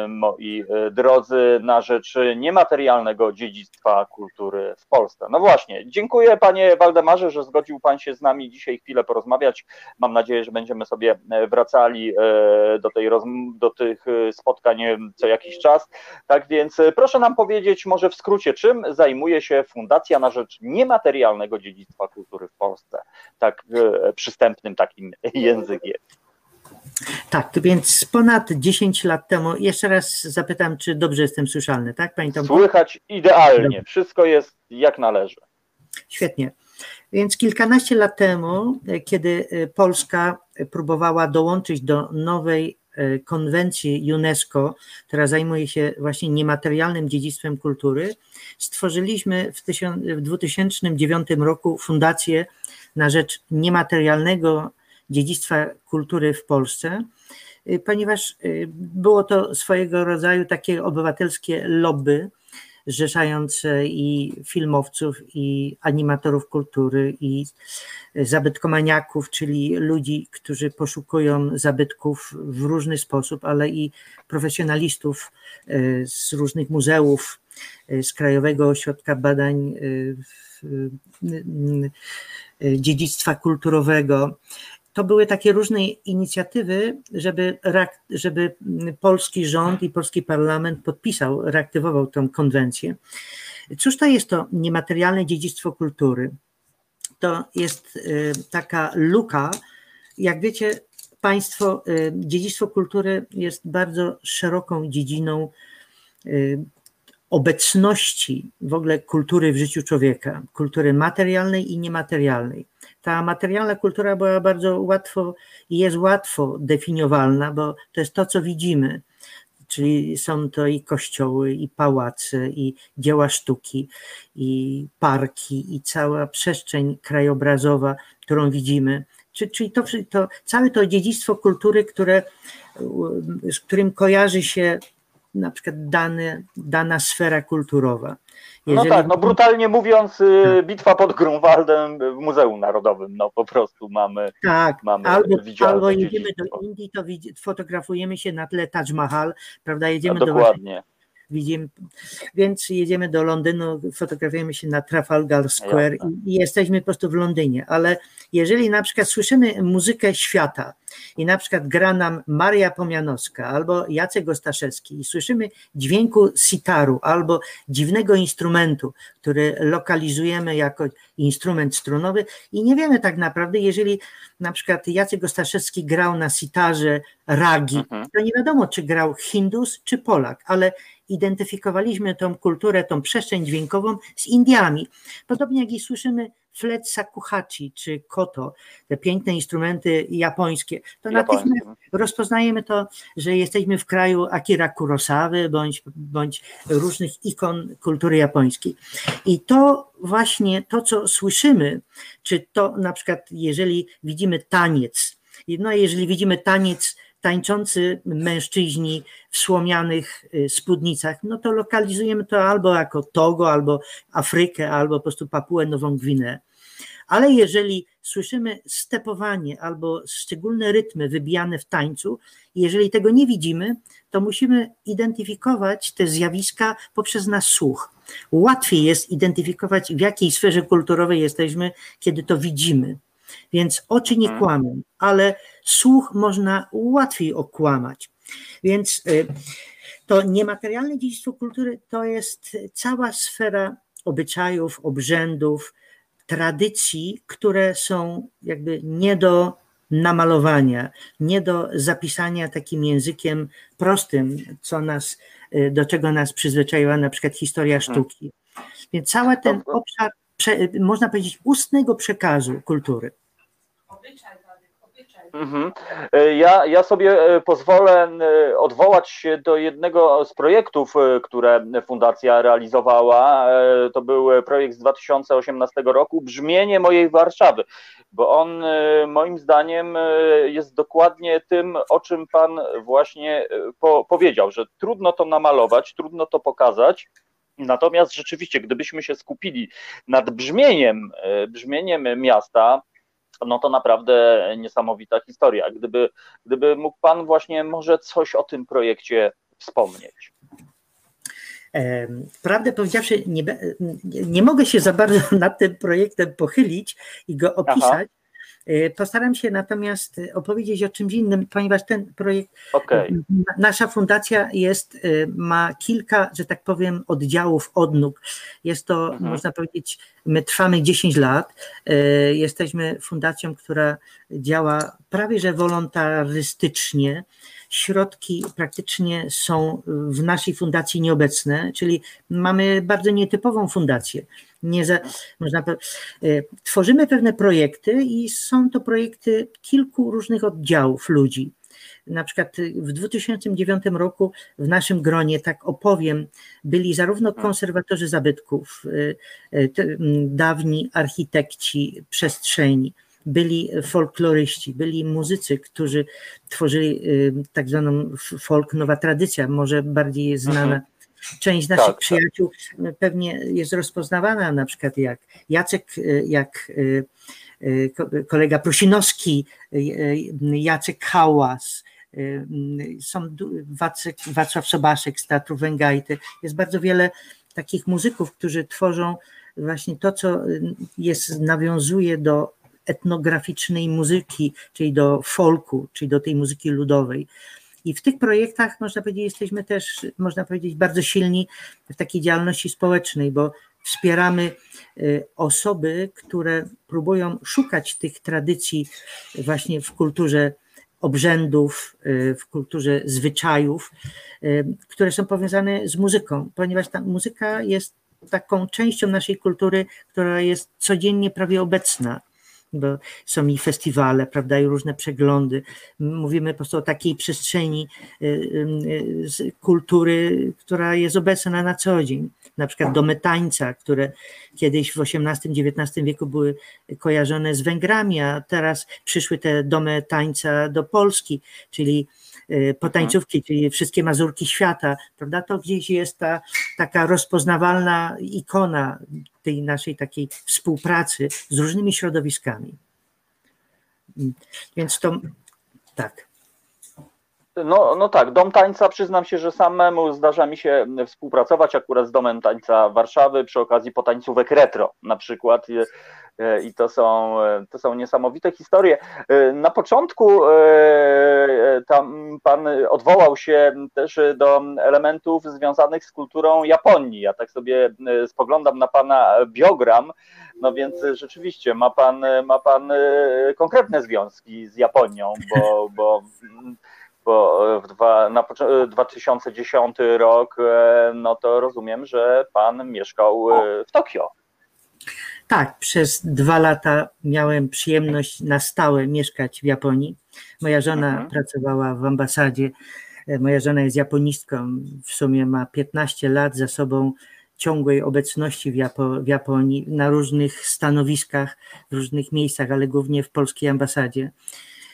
moi e, drodzy, na rzecz niematerialnego dziedzictwa kultury w Polsce. No właśnie, dziękuję panie Waldemarze, że zgodził pan się z nami dzisiaj chwilę porozmawiać. Mam nadzieję, że będziemy sobie e, wracali do, tej do tych spotkań co jakiś czas. Tak więc proszę nam powiedzieć może w skrócie, czym zajmuje się Fundacja na rzecz niematerialnego dziedzictwa kultury w Polsce, tak przystępnym takim językiem. Tak, więc ponad 10 lat temu, jeszcze raz zapytam, czy dobrze jestem słyszalny, tak, Pani Tomku? Słychać idealnie, wszystko jest jak należy. Świetnie. Więc kilkanaście lat temu, kiedy Polska próbowała dołączyć do nowej e, konwencji UNESCO, która zajmuje się właśnie niematerialnym dziedzictwem kultury, stworzyliśmy w 2009 roku Fundację na rzecz niematerialnego dziedzictwa kultury w Polsce, ponieważ było to swojego rodzaju takie obywatelskie lobby, zrzeszające i filmowców, i animatorów kultury, i zabytkomaniaków, czyli ludzi, którzy poszukują zabytków w różny sposób, ale i profesjonalistów e, z różnych muzeów, e, z Krajowego Ośrodka Badań e, Dziedzictwa Kulturowego, to były takie różne inicjatywy, żeby, żeby polski rząd i polski parlament podpisał, reaktywował tę konwencję. Cóż to jest to niematerialne dziedzictwo kultury? To jest y, taka luka, jak wiecie, Państwo, y, dziedzictwo kultury jest bardzo szeroką dziedziną y, obecności w ogóle kultury w życiu człowieka, kultury materialnej i niematerialnej. Ta materialna kultura była bardzo łatwo i jest łatwo definiowalna, bo to jest to, co widzimy. Czyli są to i kościoły, i pałace, i dzieła sztuki, i parki, i cała przestrzeń krajobrazowa, którą widzimy. Czyli to, to całe to dziedzictwo kultury, które, z którym kojarzy się na przykład dane, dana sfera kulturowa. No Jeżeli... No tak, no brutalnie mówiąc, y, tak. bitwa pod Grunwaldem w Muzeum Narodowym, no po prostu mamy Tak, mamy albo, albo jedziemy do Indii, to fotografujemy się na tle Taj Mahal, prawda, jedziemy no, dokładnie. do widzimy, więc jedziemy do Londynu, fotografujemy się na Trafalgar Square i, i, jesteśmy po prostu w Londynie, ale jeżeli na przykład słyszymy muzykę świata i na przykład gra nam Maria Pomianowska albo Jacek Ostaszewski i słyszymy dźwięku sitaru albo dziwnego instrumentu, który lokalizujemy jako instrument strunowy i nie wiemy tak naprawdę, jeżeli na przykład Jacek Ostaszewski grał na sitarze ragi, mhm. to nie wiadomo, czy grał Hindus czy Polak, ale identyfikowaliśmy tą kulturę, tą przestrzeń dźwiękową z Indiami. Podobnie jak i słyszymy flet sakuhachi czy koto, te piękne instrumenty japońskie, to natychmiast rozpoznajemy to, że jesteśmy w kraju Akira Kurosawy bądź, bądź różnych ikon kultury japońskiej. I to właśnie to, co słyszymy, czy to na przykład, jeżeli widzimy taniec, no jeżeli widzimy taniec tańczący mężczyźni w słomianych y, spódnicach, no to lokalizujemy to albo jako Togo, albo Afrykę, albo po prostu Papuę Nową Gwinę. Ale jeżeli słyszymy stepowanie albo szczególne rytmy wybijane w tańcu, jeżeli tego nie widzimy, to musimy identyfikować te zjawiska poprzez nasz słuch. Łatwiej jest identyfikować, w jakiej sferze kulturowej jesteśmy, kiedy to widzimy. Więc oczy nie mhm. kłamią, ale słuch można łatwiej okłamać. Więc y, to niematerialne dziedzictwo kultury to jest cała sfera obyczajów, obrzędów, tradycji, które są jakby nie do namalowania, nie do zapisania takim językiem prostym, co nas, y, do czego nas przyzwyczaiła na przykład historia mhm. sztuki. Więc cały ten obszar, można powiedzieć, ustnego przekazu kultury Mhm. E, ja, ja sobie e, pozwolę e, odwołać się do jednego z projektów, które Fundacja realizowała. To był projekt z 2018 roku, Brzmienie mojej Warszawy, bo on moim zdaniem jest dokładnie tym, o czym Pan właśnie po, powiedział, że trudno to namalować, trudno to pokazać. Natomiast rzeczywiście, gdybyśmy się skupili nad brzmieniem, brzmieniem miasta, no to naprawdę niesamowita historia. Gdyby, gdyby mógł Pan właśnie może coś o tym projekcie wspomnieć. Prawdę powiedziawszy, nie, nie mogę się za bardzo nad tym projektem pochylić i go opisać. Aha. E, postaram się natomiast opowiedzieć o czymś innym, ponieważ ten projekt, okay. nasza fundacja jest, e, ma kilka, że tak powiem, oddziałów, odnóg. Jest to, mhm. można powiedzieć, my trwamy 10 lat. Jesteśmy fundacją, która działa prawie że wolontarystycznie środki praktycznie są w naszej fundacji nieobecne, czyli mamy bardzo nietypową fundację. Nie za, można, e, tworzymy pewne projekty i są to projekty kilku różnych oddziałów ludzi. Na przykład w 2009 roku w naszym gronie, tak opowiem, byli zarówno konserwatorzy zabytków, e, e, dawni architekci przestrzeni, byli folkloryści, byli muzycy, którzy tworzyli tak zwaną folk nowa tradycja, może bardziej jest znana. Mhm. Część naszych tak, tak. przyjaciół tak. pewnie jest rozpoznawana, na przykład jak Jacek, jak kolega Prusinowski, Jacek Hałas, są Wacek, Wacław Sobaszek z Teatru Węgajty. Jest bardzo wiele takich muzyków, którzy tworzą właśnie to, co jest, nawiązuje do etnograficznej muzyki, czyli do folku, czyli do tej muzyki ludowej. I w tych projektach, można powiedzieć, jesteśmy też, można powiedzieć, bardzo silni w takiej działalności społecznej, bo wspieramy y, osoby, które próbują szukać tych tradycji właśnie w kulturze obrzędów, y, w kulturze zwyczajów, y, które są powiązane z muzyką, ponieważ ta muzyka jest taką częścią naszej kultury, która jest codziennie prawie obecna bo są i festiwale, prawda, i różne przeglądy. Mówimy po prostu o takiej przestrzeni y, y, kultury, która jest obecna na co dzień. Na przykład domy tańca, które kiedyś w XVIII-XIX wieku były kojarzone z Węgrami, a teraz przyszły te domy tańca do Polski, czyli potańcówki, czyli wszystkie mazurki świata, prawda? To gdzieś jest ta taka rozpoznawalna ikona tej naszej takiej współpracy z różnymi środowiskami. Więc to tak. No, no tak, Dom Tańca, przyznam się, że samemu zdarza mi się współpracować akurat z Domem Tańca Warszawy przy okazji potańcówek retro na przykład e, i to są, to są niesamowite historie. E, na początku e, tam pan odwołał się też do elementów związanych z kulturą Japonii. Ja tak sobie spoglądam na pana biogram, no więc rzeczywiście ma pan, ma pan konkretne związki z Japonią, bo, bo bo w dwa, na 2010 rok, e, no to rozumiem, że pan mieszkał e, w Tokio. Tak, przez dwa lata miałem przyjemność na stałe mieszkać w Japonii. Moja żona mhm. pracowała w ambasadzie. E, moja żona jest japonistką, w sumie ma 15 lat za sobą ciągłej obecności w, Japo w Japonii na różnych stanowiskach, w różnych miejscach, ale głównie w polskiej ambasadzie.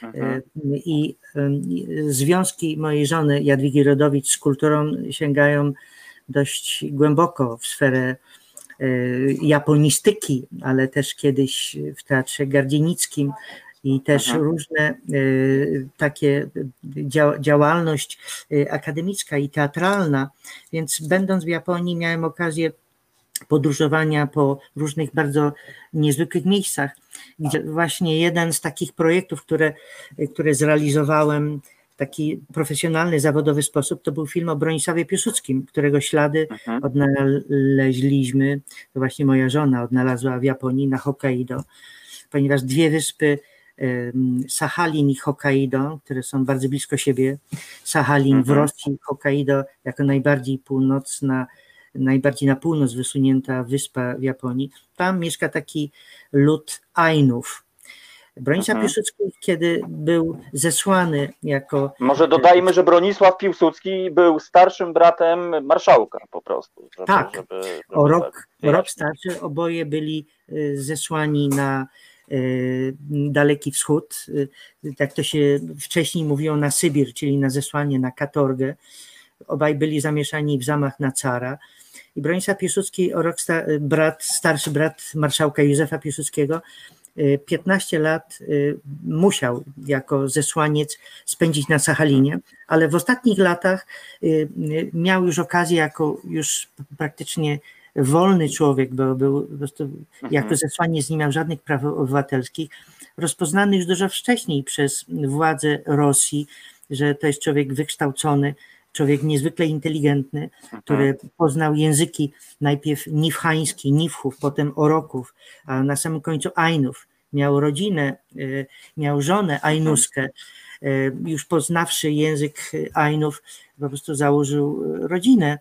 Mhm. I związki mojej żony Jadwigi Rodowicz z kulturą sięgają dość głęboko w sferę e, japonistyki, ale też kiedyś w Teatrze Gardzienickim i też mhm. różne e, takie działalność e, akademicka i teatralna, więc będąc w Japonii miałem okazję podróżowania po różnych bardzo niezwykłych miejscach, gdzie właśnie jeden z takich projektów, które, które zrealizowałem w taki profesjonalny, zawodowy sposób, to był film o Bronisławie Piłsudskim, którego ślady mhm. odnaleźliśmy, to właśnie moja żona odnalazła w Japonii na Hokkaido, ponieważ dwie wyspy Sachalin i Hokkaido, które są bardzo blisko siebie. Sachalin w mhm. Rosji, Hokkaido jako najbardziej północna najbardziej na północ wysunięta wyspa w Japonii, tam mieszka taki lud Ainów. Bronisław mhm. Piłsudski, kiedy był zesłany jako... Może dodajmy, że Bronisław Piłsudski był starszym bratem marszałka po prostu. Żeby, tak, żeby, żeby o rok, tak rok starszy, oboje byli y, zesłani na y, Daleki Wschód, y, tak to się wcześniej mówiło na Sybir, czyli na zesłanie na katorgę. Obaj byli zamieszani w zamach na cara. I Bronisław Piłsudski, rok brat, starszy brat marszałka Józefa Piłsudskiego, 15 y, lat y, musiał jako zesłaniec spędzić na Sachalinie, ale w ostatnich latach y, miał już okazję jako już praktycznie wolny człowiek, bo był po prostu mhm. jako zesłaniec nie miał żadnych praw obywatelskich, rozpoznany już dużo wcześniej przez władze Rosji, że to jest człowiek wykształcony, człowiek niezwykle inteligentny, który mhm. poznał języki najpierw niwchański, niwchów, potem oroków, a na samym końcu Ainów. Miał rodzinę, y, miał żonę Ainuskę. Y, już poznawszy język Ainów, po prostu założył rodzinę.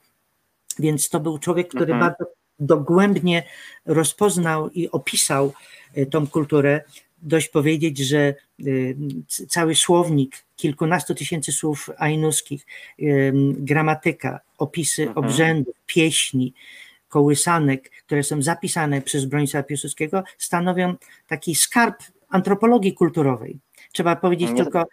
Więc to był człowiek, który mhm. bardzo dogłębnie rozpoznał i opisał y, tą kulturę dość powiedzieć, że y, cały słownik kilkunastu tysięcy słów ainuskich, y, gramatyka, opisy mhm. obrzędów, pieśni, kołysanek, które są zapisane przez Bronisława Piłsudskiego, stanowią taki skarb antropologii kulturowej. Trzeba powiedzieć Nie- tylko,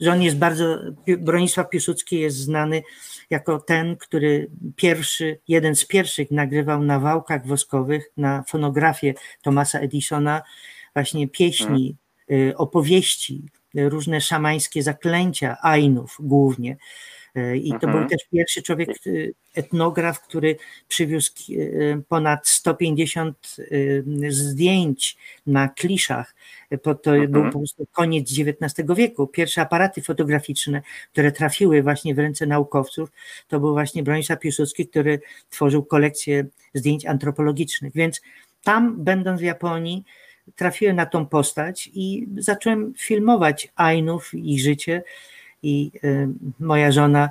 że on jest bardzo, Bronisław Piłsudski jest znany jako ten, który pierwszy, jeden z pierwszych nagrywał na wałkach woskowych, na fonografię Thomasa Edisona właśnie pieśni, y, opowieści, y, różne szamańskie zaklęcia, Ainów głównie. Y, I to Mhm. był też pierwszy człowiek, etnograf, który przywiózł ponad 150 y, zdjęć na kliszach. To, to Mhm. był po prostu koniec XIX wieku. Pierwsze aparaty fotograficzne, które trafiły właśnie w ręce naukowców, to był właśnie Bronisław Piłsudski, który tworzył kolekcję zdjęć antropologicznych. Więc tam, będąc w Japonii, trafiłem na tą postać i zacząłem filmować Ainów, ich życie. I y, moja żona,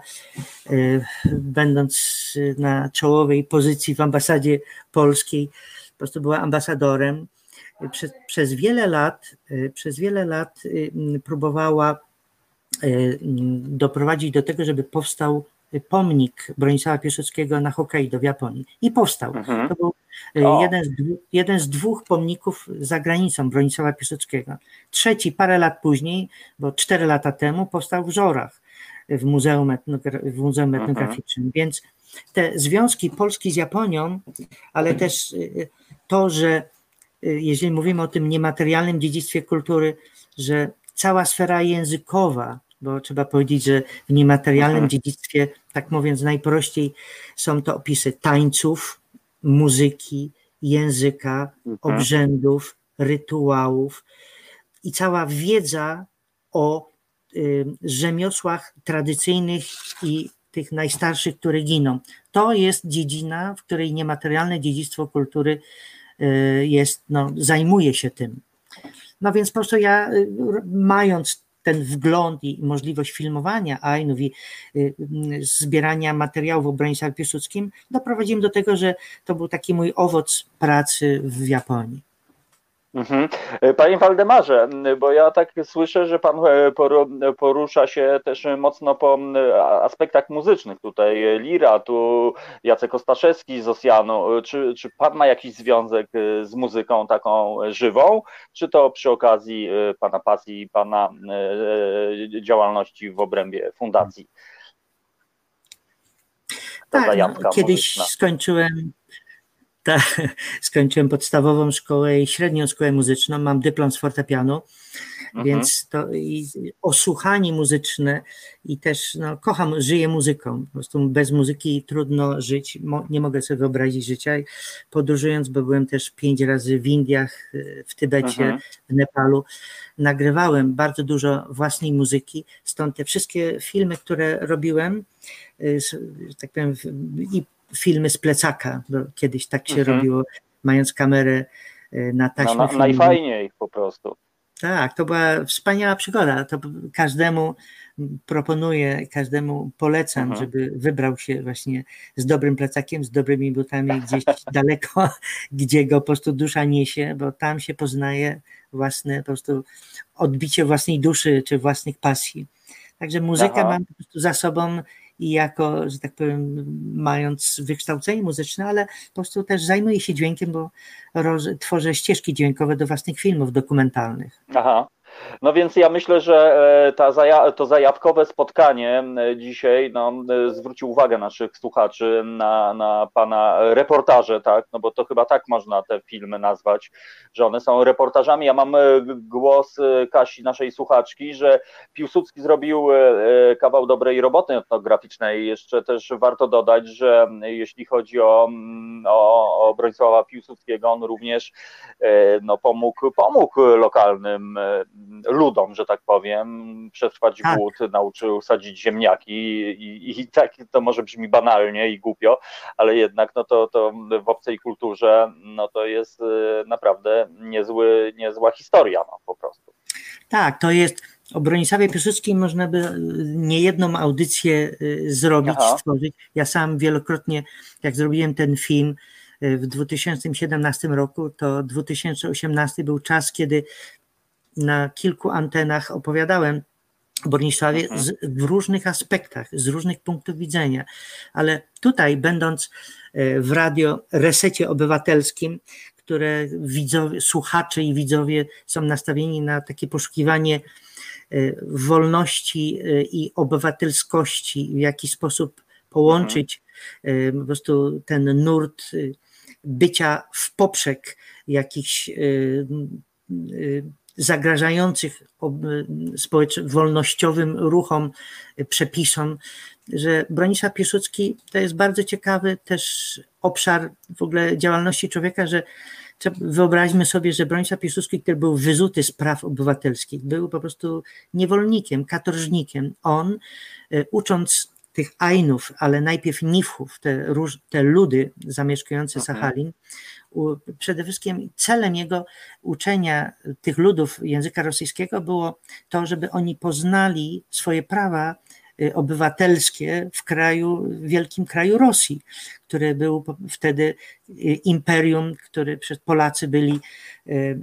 y, będąc na czołowej pozycji w ambasadzie polskiej, po prostu była ambasadorem. Przez, przez wiele lat, y, przez wiele lat próbowała doprowadzić do tego, żeby powstał pomnik Bronisława Piłsudskiego na Hokkaido w Japonii. I powstał. Mhm. To był. Jeden z, jeden z dwóch pomników za granicą Bronisława Piłsudskiego. Trzeci parę lat później, bo cztery lata temu, powstał w Żorach w Muzeum, Etnogra- w Muzeum Mhm. Etnograficznym. Więc te związki Polski z Japonią, ale też y, to, że y, jeżeli mówimy o tym niematerialnym dziedzictwie kultury, że cała sfera językowa, bo trzeba powiedzieć, że w niematerialnym Mhm. dziedzictwie, tak mówiąc najprościej, są to opisy tańców, muzyki, języka, Mhm. obrzędów, rytuałów i cała wiedza o y, rzemiosłach tradycyjnych i tych najstarszych, które giną. To jest dziedzina, w której niematerialne dziedzictwo kultury y, jest, no, zajmuje się tym. No więc po prostu ja, y, mając ten wgląd i możliwość filmowania Ainów i y, y, zbierania materiałów o Bronisławie Piłsudskim, doprowadziłem do tego, że to był taki mój owoc pracy w Japonii. Mhm. Panie Waldemarze, bo ja tak słyszę, że pan e, poru- porusza się też mocno po e, aspektach muzycznych. Tutaj Lira, tu Jacek Ostaszewski z Osjanu. Czy, czy pan ma jakiś związek e, z muzyką taką żywą, czy to przy okazji e, pana pasji i pana e, działalności w obrębie fundacji? Ta Tak, no, kiedyś muzyczna. skończyłem, ta, skończyłem podstawową szkołę i średnią szkołę muzyczną, mam dyplom z fortepianu, Mhm. więc to i osłuchanie muzyczne i też no, kocham, żyję muzyką. Po prostu bez muzyki trudno żyć. Mo, nie mogę sobie wyobrazić życia. Podróżując, bo byłem też pięć razy w Indiach, w Tybecie, Mhm. w Nepalu, nagrywałem bardzo dużo własnej muzyki. Stąd te wszystkie filmy, które robiłem, y, tak powiem, i filmy z plecaka, bo kiedyś tak się Mhm. robiło, mając kamerę y, na No, taśmę na, filmową. najfajniej po prostu. Tak, to była wspaniała przygoda. To każdemu proponuję, każdemu polecam, Mhm. żeby wybrał się właśnie z dobrym plecakiem, z dobrymi butami gdzieś daleko, gdzie go po prostu dusza niesie, bo tam się poznaje własne po prostu odbicie własnej duszy czy własnych pasji. Także muzykę Aha. mam po prostu za sobą i jako, że tak powiem, mając wykształcenie muzyczne, ale po prostu też zajmuję się dźwiękiem, bo tworzę ścieżki dźwiękowe do własnych filmów dokumentalnych. Aha. No więc ja myślę, że e, ta zaja to zajawkowe spotkanie dzisiaj no, zwróci uwagę naszych słuchaczy na, na pana reportaże, tak? No bo to chyba tak można te filmy nazwać, że one są reportażami. Ja mam e, głos e, Kasi, naszej słuchaczki, że Piłsudski zrobił kawał dobrej roboty etnograficznej. Jeszcze też warto dodać, że jeśli chodzi o, o, o Bronisława Piłsudskiego, on również no, pomógł, pomógł lokalnym ludom, że tak powiem, przetrwać Tak. głód, nauczył sadzić ziemniaki i, i, i tak to może brzmi banalnie i głupio, ale jednak no to, to w obcej kulturze no to jest e, naprawdę niezły, niezła historia no, po prostu. Tak, to jest o Bronisławie Piłsudskim można by y, niejedną audycję y, zrobić, Aha. stworzyć. Ja sam wielokrotnie, jak zrobiłem ten film y, w 2017 roku, to 2018 był czas, kiedy na kilku antenach opowiadałem o Bronisławie Mhm. w różnych aspektach, z różnych punktów widzenia. Ale tutaj, będąc y, w radio Resecie Obywatelskim, które widzowie, słuchacze i widzowie są nastawieni na takie poszukiwanie wolności i obywatelskości, w jaki sposób połączyć mhm. po prostu ten nurt bycia w poprzek jakichś zagrażających wolnościowym ruchom, przepisom, że Bronisław Piłsudski to jest bardzo ciekawy też obszar w ogóle działalności człowieka, że wyobraźmy sobie, że Bronisław Piłsudski, który był wyzuty z praw obywatelskich, był po prostu niewolnikiem, katorżnikiem. On, e, ucząc tych Ainów, ale najpierw Nifchów, te, te ludy zamieszkujące. Sachalin, przede wszystkim celem jego uczenia tych ludów języka rosyjskiego było to, żeby oni poznali swoje prawa y, obywatelskie w kraju, w wielkim kraju Rosji, który był wtedy y, imperium, który przez Polacy byli y,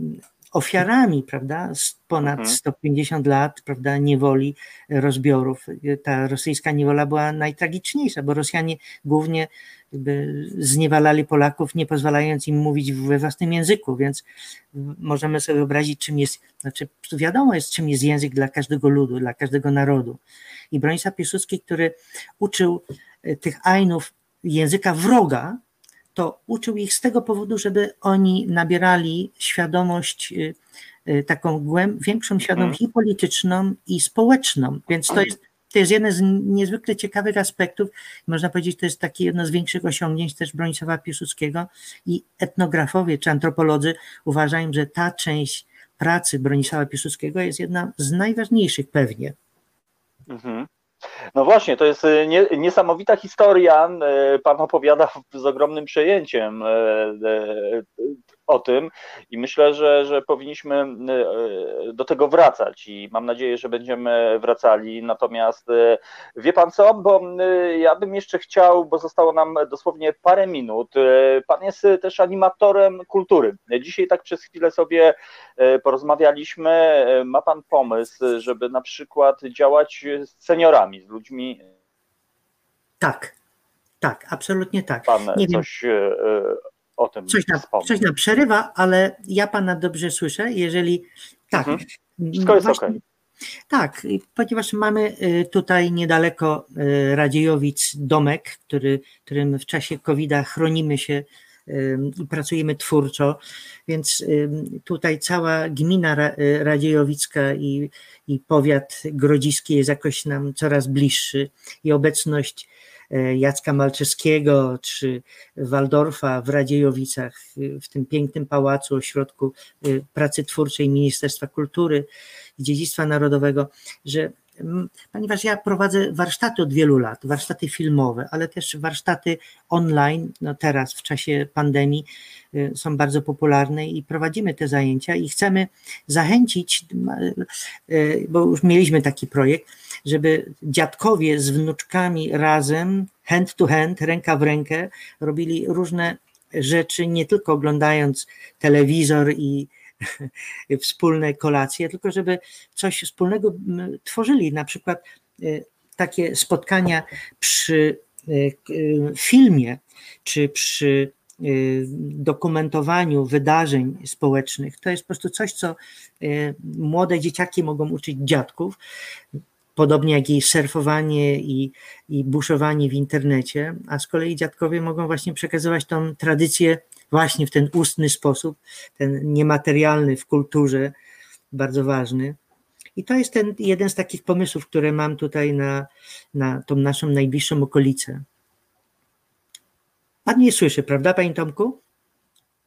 ofiarami, prawda, ponad mhm. 150 lat, prawda, niewoli, rozbiorów. Ta rosyjska niewola była najtragiczniejsza, bo Rosjanie głównie zniewalali Polaków, nie pozwalając im mówić we własnym języku, więc możemy sobie wyobrazić, czym jest, znaczy wiadomo jest, czym jest język dla każdego ludu, dla każdego narodu. I Bronisław Piłsudski, który uczył e, tych Ainów języka wroga, to uczył ich z tego powodu, żeby oni nabierali świadomość, y, y, taką głęb, większą świadomość mhm. i polityczną, i społeczną. Więc to jest, to jest jeden z niezwykle ciekawych aspektów. Można powiedzieć, to jest takie jedno z większych osiągnięć też Bronisława Piłsudskiego i etnografowie czy antropolodzy uważają, że ta część pracy Bronisława Piłsudskiego jest jedna z najważniejszych pewnie. Mhm. No właśnie, to jest e, nie, niesamowita historia. E, pan opowiada z ogromnym przejęciem e, o tym i myślę, że, że powinniśmy e, do tego wracać i mam nadzieję, że będziemy wracali. Natomiast e, wie pan co, bo e, ja bym jeszcze chciał, bo zostało nam dosłownie parę minut. Pan jest też animatorem kultury. Dzisiaj tak przez chwilę sobie porozmawialiśmy. Ma pan pomysł, żeby na przykład działać z seniorami, z ludźmi? Tak, tak, absolutnie tak. Pan Nie coś wiem o tym coś nam, coś nam przerywa, ale ja pana dobrze słyszę. Jeżeli tak. Mhm. Wszystko jest ok. Tak, ponieważ mamy y, tutaj niedaleko y, Radziejowic domek, który, którym w czasie COVID-a chronimy się y, i pracujemy twórczo, więc tutaj cała gmina Radziejowicka i, i powiat grodziski jest jakoś nam coraz bliższy i obecność Jacka Malczewskiego czy Waldorfa w Radziejowicach, w tym pięknym pałacu, ośrodku e, pracy twórczej Ministerstwa Kultury i Dziedzictwa Narodowego, że ponieważ ja prowadzę warsztaty od wielu lat, warsztaty filmowe, ale też warsztaty online, no teraz w czasie pandemii y, są bardzo popularne i prowadzimy te zajęcia i chcemy zachęcić, y, bo już mieliśmy taki projekt, żeby dziadkowie z wnuczkami razem, hand to hand, ręka w rękę, robili różne rzeczy, nie tylko oglądając telewizor i wspólne kolacje, tylko żeby coś wspólnego tworzyli, na przykład e, takie spotkania przy e, filmie, czy przy dokumentowaniu wydarzeń społecznych. To jest po prostu coś, co młode dzieciaki mogą uczyć dziadków, podobnie jak i surfowanie i, i buszowanie w internecie, a z kolei dziadkowie mogą właśnie przekazywać tą tradycję właśnie w ten ustny sposób, ten niematerialny w kulturze, bardzo ważny. I to jest ten jeden z takich pomysłów, które mam tutaj na, na tą naszą najbliższą okolicę. Pan nie słyszy, prawda, panie Tomku?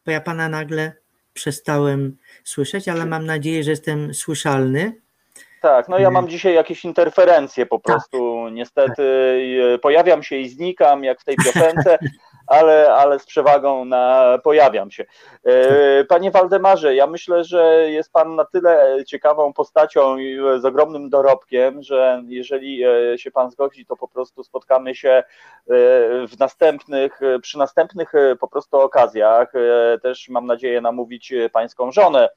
Bo ja pana nagle przestałem słyszeć, ale mam nadzieję, że jestem słyszalny. Tak, no ja mam dzisiaj jakieś interferencje po tak. prostu. Niestety pojawiam się i znikam, jak w tej piosence, ale, ale z przewagą na pojawiam się. E, panie Waldemarze, ja myślę, że jest Pan na tyle ciekawą postacią i z ogromnym dorobkiem, że jeżeli e, się Pan zgodzi, to po prostu spotkamy się e, w następnych, przy następnych po prostu okazjach. Też mam nadzieję namówić Pańską żonę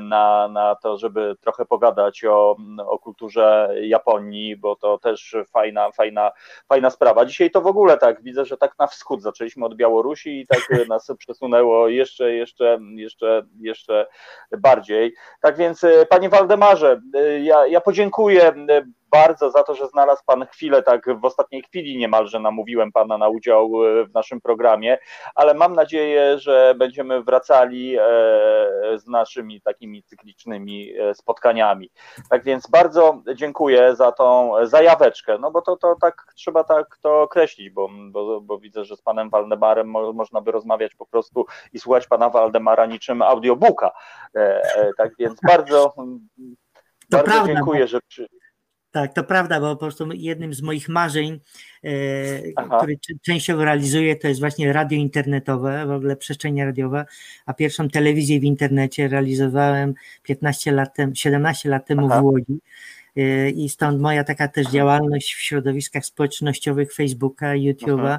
na, na to, żeby trochę pogadać o, o kulturze Japonii, bo to też fajna, fajna, fajna sprawa. Dzisiaj to w ogóle tak, widzę, że tak na wschód zaczęliśmy od Białorusi i tak nas przesunęło jeszcze, jeszcze, jeszcze, jeszcze bardziej. Tak więc, panie Waldemarze, ja, ja podziękuję bardzo za to, że znalazł Pan chwilę, tak w ostatniej chwili niemalże namówiłem Pana na udział e, w naszym programie, ale mam nadzieję, że będziemy wracali e, z naszymi takimi cyklicznymi e, spotkaniami. Tak więc bardzo dziękuję za tą zajaweczkę, no bo to, to tak trzeba tak to określić, bo, bo, bo widzę, że z Panem Waldemarem mo, można by rozmawiać po prostu i słuchać Pana Waldemara niczym audiobooka. Tak więc bardzo, bardzo prawda, dziękuję, że przy... Tak, to prawda, bo po prostu jednym z moich marzeń, e, który częściowo realizuję, to jest właśnie radio internetowe, w ogóle przestrzeń radiowa, a pierwszą telewizję w internecie realizowałem 15 lat temu, 17 lat temu Aha. w Łodzi. E, I stąd moja taka też działalność w środowiskach społecznościowych Facebooka, YouTube'a,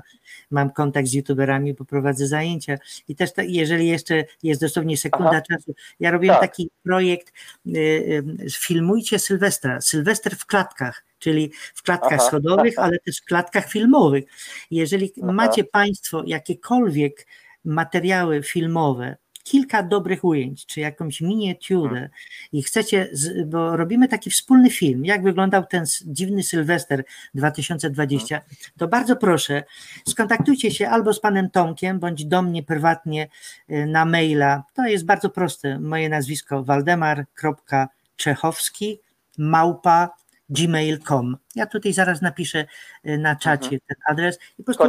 mam kontakt z youtuberami, poprowadzę zajęcia i też jeżeli jeszcze jest dosłownie sekunda Aha. czasu, ja robiłem tak. taki projekt y, y, filmujcie Sylwestra, Sylwester w klatkach, czyli w klatkach Aha. schodowych, ale też w klatkach filmowych. Jeżeli Aha. macie Państwo jakiekolwiek materiały filmowe, kilka dobrych ujęć, czy jakąś miniaturę hmm. i chcecie, bo robimy taki wspólny film, jak wyglądał ten dziwny Sylwester 2020, hmm. to bardzo proszę, skontaktujcie się albo z panem Tomkiem, bądź do mnie prywatnie y, na maila. To jest bardzo proste. Moje nazwisko waldemar.czechowski małpa gmail.com. Ja tutaj zaraz napiszę y, na czacie mhm. ten adres i po prostu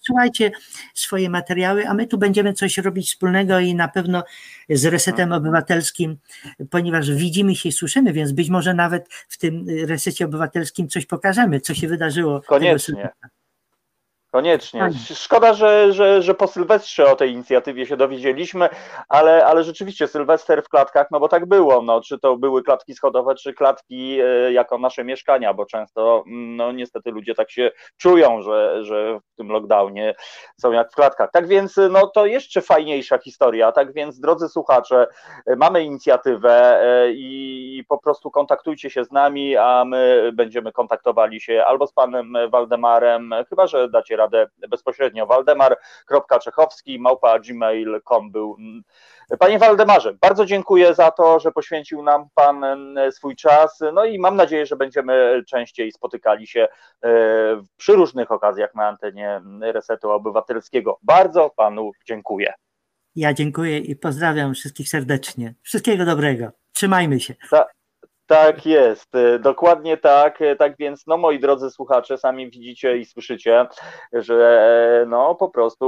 słuchajcie swoje materiały, a my tu będziemy coś robić wspólnego i na pewno z Resetem mhm. Obywatelskim, ponieważ widzimy się i słyszymy, więc być może nawet w tym Resecie Obywatelskim coś pokażemy, co się wydarzyło. Koniecznie. Koniecznie. Szkoda, że, że, że po Sylwestrze o tej inicjatywie się dowiedzieliśmy, ale, ale rzeczywiście Sylwester w klatkach, no bo tak było, no, czy to były klatki schodowe, czy klatki e, jako nasze mieszkania, bo często, no niestety ludzie tak się czują, że, że w tym lockdownie są jak w klatkach. Tak więc, no to jeszcze fajniejsza historia, tak więc drodzy słuchacze, e, mamy inicjatywę e, i po prostu kontaktujcie się z nami, a my będziemy kontaktowali się albo z panem Waldemarem, chyba, że dacie radę radę bezpośrednio. Waldemar.czechowski małpa gmail.com był. Panie Waldemarze, bardzo dziękuję za to, że poświęcił nam Pan swój czas. No i mam nadzieję, że będziemy częściej spotykali się e, przy różnych okazjach na antenie Resetu Obywatelskiego. Bardzo Panu dziękuję. Ja dziękuję i pozdrawiam wszystkich serdecznie. Wszystkiego dobrego. Trzymajmy się. Ta tak jest, e, dokładnie tak. E, tak więc, no moi drodzy słuchacze, sami widzicie i słyszycie, że e, no po prostu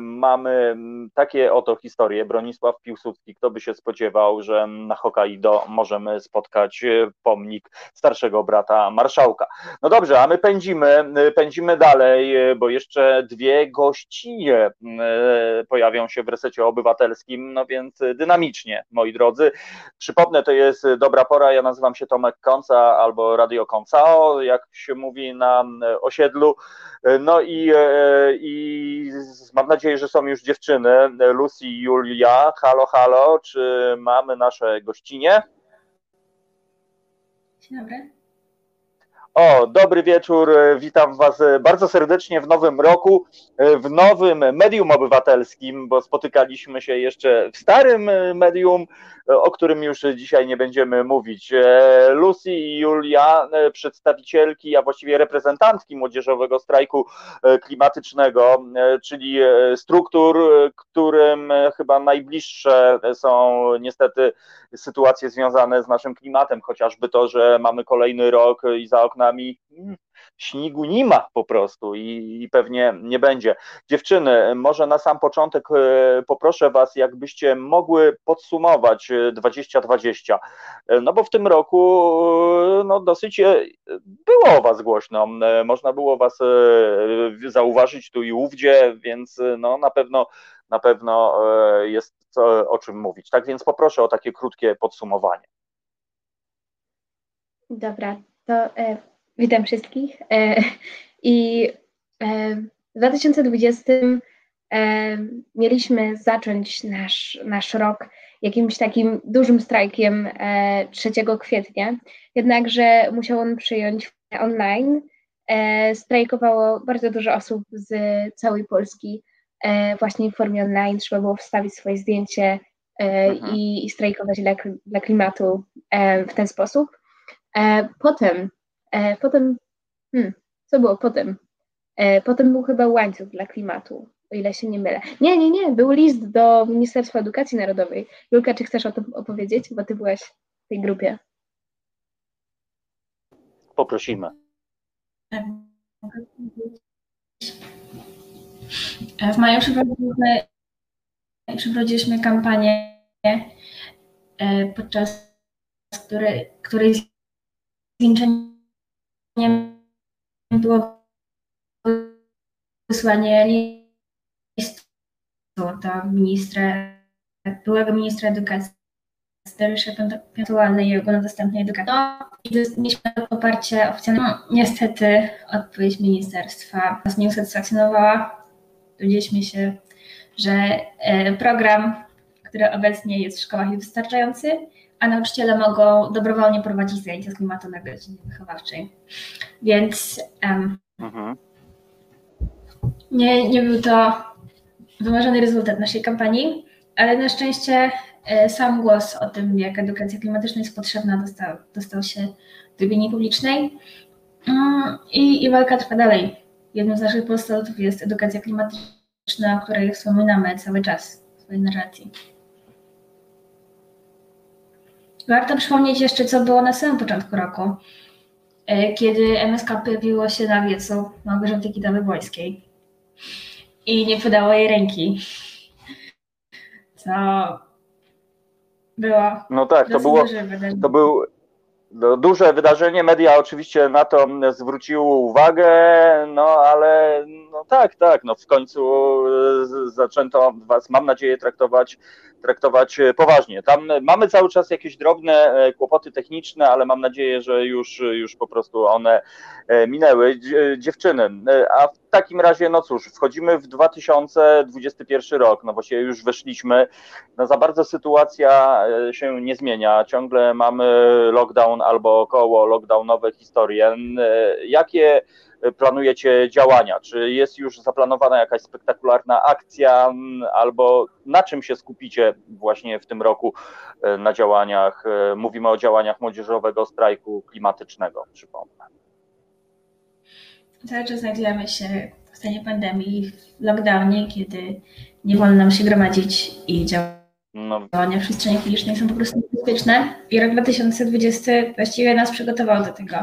mamy takie oto historie. Bronisław Piłsudski, kto by się spodziewał, że na Hokkaido możemy spotkać pomnik starszego brata marszałka. No dobrze, a my pędzimy, pędzimy dalej, bo jeszcze dwie gościnie pojawią się w resecie obywatelskim, no więc dynamicznie, moi drodzy. Przypomnę, to jest dobra pora. Ja nazywam się Tomek Konca albo Radio Koncao, jak się mówi na e, osiedlu. E, no i, e, i mam nadzieję, że są już dziewczyny. Lucy i Julia. Halo, halo. Czy mamy nasze gościnie? Dzień dobry. O, dobry wieczór, witam Was bardzo serdecznie w nowym roku, w nowym medium obywatelskim, bo spotykaliśmy się jeszcze w starym medium, o którym już dzisiaj nie będziemy mówić. E, Lucy i Julia, e, przedstawicielki, a właściwie reprezentantki młodzieżowego strajku e, klimatycznego, czyli struktur, którym chyba najbliższe są niestety sytuacje związane z naszym klimatem, chociażby to, że mamy kolejny rok i za oknami śnigu nie ma po prostu i, i, pewnie nie będzie. Dziewczyny, może na sam początek e, poproszę Was, jakbyście mogły podsumować 2020, e, no bo w tym roku e, no, dosyć było o Was głośno, można było Was zauważyć tu i ówdzie, więc no, na pewno na pewno jest o czym mówić. Tak więc poproszę o takie krótkie podsumowanie. Dobra, to Witam wszystkich. E, I e, w 2020 e, mieliśmy zacząć nasz, nasz rok jakimś takim dużym strajkiem 3 kwietnia, jednakże musiał on przyjąć online. Strajkowało bardzo dużo osób z całej Polski właśnie w formie online. Trzeba było wstawić swoje zdjęcie mhm. i, i strajkować dla, dla klimatu w ten sposób. Potem, potem, hmm, co było potem? Potem był chyba łańcuch dla klimatu o ile się nie mylę. Nie, nie, nie, był list do Ministerstwa Edukacji Narodowej. Julka, czy chcesz o tym opowiedzieć, bo ty byłaś w tej grupie? Poprosimy. W maju przeprowadziliśmy, przeprowadziliśmy kampanię, e, podczas której, której zwieńczeniem było wysłanie do ministra, byłego ministra edukacji, Dariusza Piątualnej i ogólnodostępnej edukacji. No, i mieliśmy poparcie oficjalne. No, niestety odpowiedź ministerstwa nas nie usatysfakcjonowała. Dowiedzieliśmy się, że e, program, który obecnie jest w szkołach jest wystarczający, a nauczyciele mogą dobrowolnie prowadzić zajęcia z klimatu na godzinie wychowawczej. Więc um, mhm. nie, nie był to wymarzony rezultat naszej kampanii, ale na szczęście e, sam głos o tym, jak edukacja klimatyczna jest potrzebna, dostał, dostał się w opinii publicznej mm, i, i walka trwa dalej. Jednym z naszych postulatów jest edukacja klimatyczna, o której wspominamy cały czas w swojej narracji. Warto przypomnieć jeszcze, co było na samym początku roku, e, kiedy MSK pojawiło się na wiecu Małgorzaty Kidawy-Błońskiej i nie podało jej ręki. Co było. No tak, to było. To był no, duże wydarzenie. Media oczywiście na to zwróciły uwagę, no ale no tak, tak, no w końcu e, zaczęto was, mam nadzieję, traktować traktować e, poważnie. Tam mamy cały czas jakieś drobne e, kłopoty techniczne, ale mam nadzieję, że już, już po prostu one e, minęły. Dziewczyny, a w takim razie, no cóż, wchodzimy w 2021 rok, no właściwie już weszliśmy, no za bardzo sytuacja się nie zmienia, ciągle mamy lockdown albo około lockdownowe historie. Jakie planujecie działania? Czy jest już zaplanowana jakaś spektakularna akcja, mm, albo na czym się skupicie właśnie w tym roku e, na działaniach? E, mówimy o działaniach młodzieżowego strajku klimatycznego, przypomnę. Cały czas znajdujemy się w stanie pandemii, w lockdownie, kiedy nie wolno nam się gromadzić i działać. No. Działania w przestrzeni publicznej są po prostu niebezpieczne i rok 2020 właściwie nas przygotował do tego,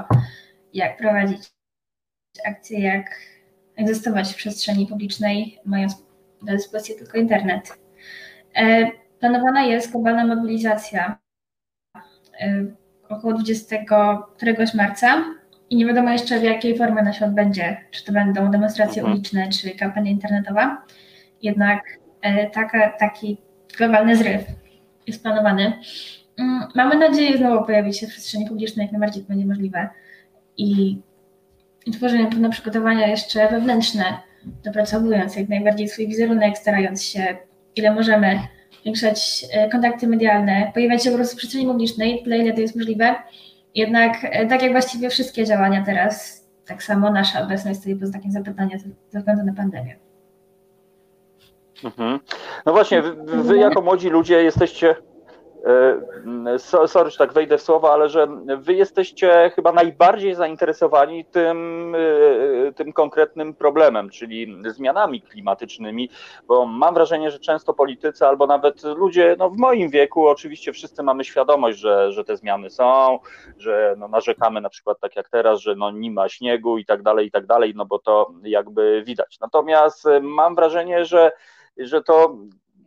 jak prowadzić akcje, jak egzystować w przestrzeni publicznej, mając do dyspozycji tylko internet. E, planowana jest globalna mobilizacja e, około 20 któregoś marca i nie wiadomo jeszcze w jakiej formie ona się odbędzie, czy to będą demonstracje mhm. uliczne, czy kampania internetowa. Jednak e, taka, taki globalny zryw jest planowany. Mm, mamy nadzieję znowu pojawić się w przestrzeni publicznej, jak najbardziej to będzie możliwe. I i tworzenie pewne przygotowania jeszcze wewnętrzne, dopracowując jak najbardziej swój wizerunek, starając się ile możemy zwiększać e, kontakty medialne, pojawiać się po prostu w przestrzeni publicznej, tyle ile to jest możliwe. Jednak e, tak jak właściwie wszystkie działania teraz, tak samo nasza obecność stoi pod znakiem zapytania ze względu na pandemię. Mhm. No właśnie, wy, wy jako młodzi ludzie jesteście sorry, że tak wejdę w słowo, ale że wy jesteście chyba najbardziej zainteresowani tym, e, tym konkretnym problemem, czyli zmianami klimatycznymi, bo mam wrażenie, że często politycy albo nawet ludzie no w moim wieku, oczywiście wszyscy mamy świadomość, że, że te zmiany są, że no narzekamy na przykład tak jak teraz, że no nie ma śniegu i tak dalej, i tak dalej, no bo to jakby widać. Natomiast mam wrażenie, że że to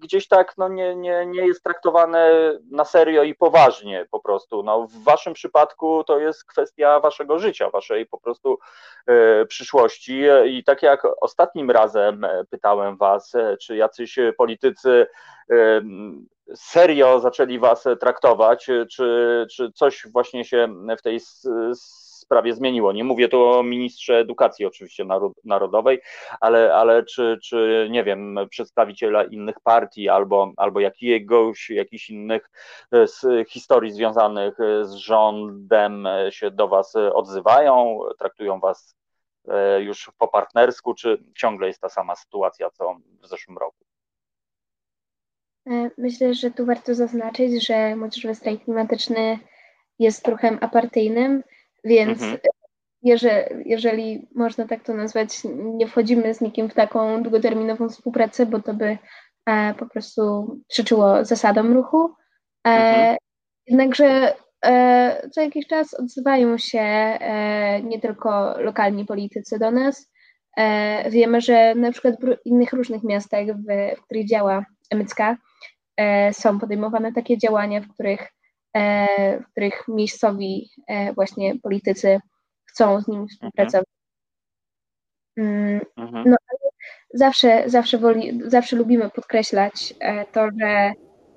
gdzieś tak no, nie, nie, nie jest traktowane na serio i poważnie po prostu. No, w waszym przypadku to jest kwestia waszego życia, waszej po prostu e, przyszłości i tak jak ostatnim razem pytałem was, e, czy jacyś politycy e, serio zaczęli was traktować, czy, czy coś właśnie się w tej sprawie zmieniło. Nie mówię tu o ministrze edukacji oczywiście narodowej, ale, ale czy, czy nie wiem, przedstawiciela innych partii albo, albo jakiegoś, jakichś innych historii związanych z rządem się do Was odzywają, traktują Was już po partnersku, czy ciągle jest ta sama sytuacja, co w zeszłym roku? E, myślę, że tu warto zaznaczyć, że młodzieżowy strajk klimatyczny jest ruchem apartyjnym, więc mhm. jeżeli, jeżeli można tak to nazwać, nie wchodzimy z nikim w taką długoterminową współpracę, bo to by e, po prostu przeczyło zasadom ruchu. E, mhm. Jednakże e, co jakiś czas odzywają się e, nie tylko lokalni politycy do nas. E, wiemy, że na przykład w innych różnych miastach, w, w których działa MCK, E, są podejmowane takie działania, w których, w których miejscowi e, właśnie politycy chcą z nimi mhm. współpracować. Mm, mhm. No, zawsze, zawsze, woli, zawsze lubimy podkreślać to, że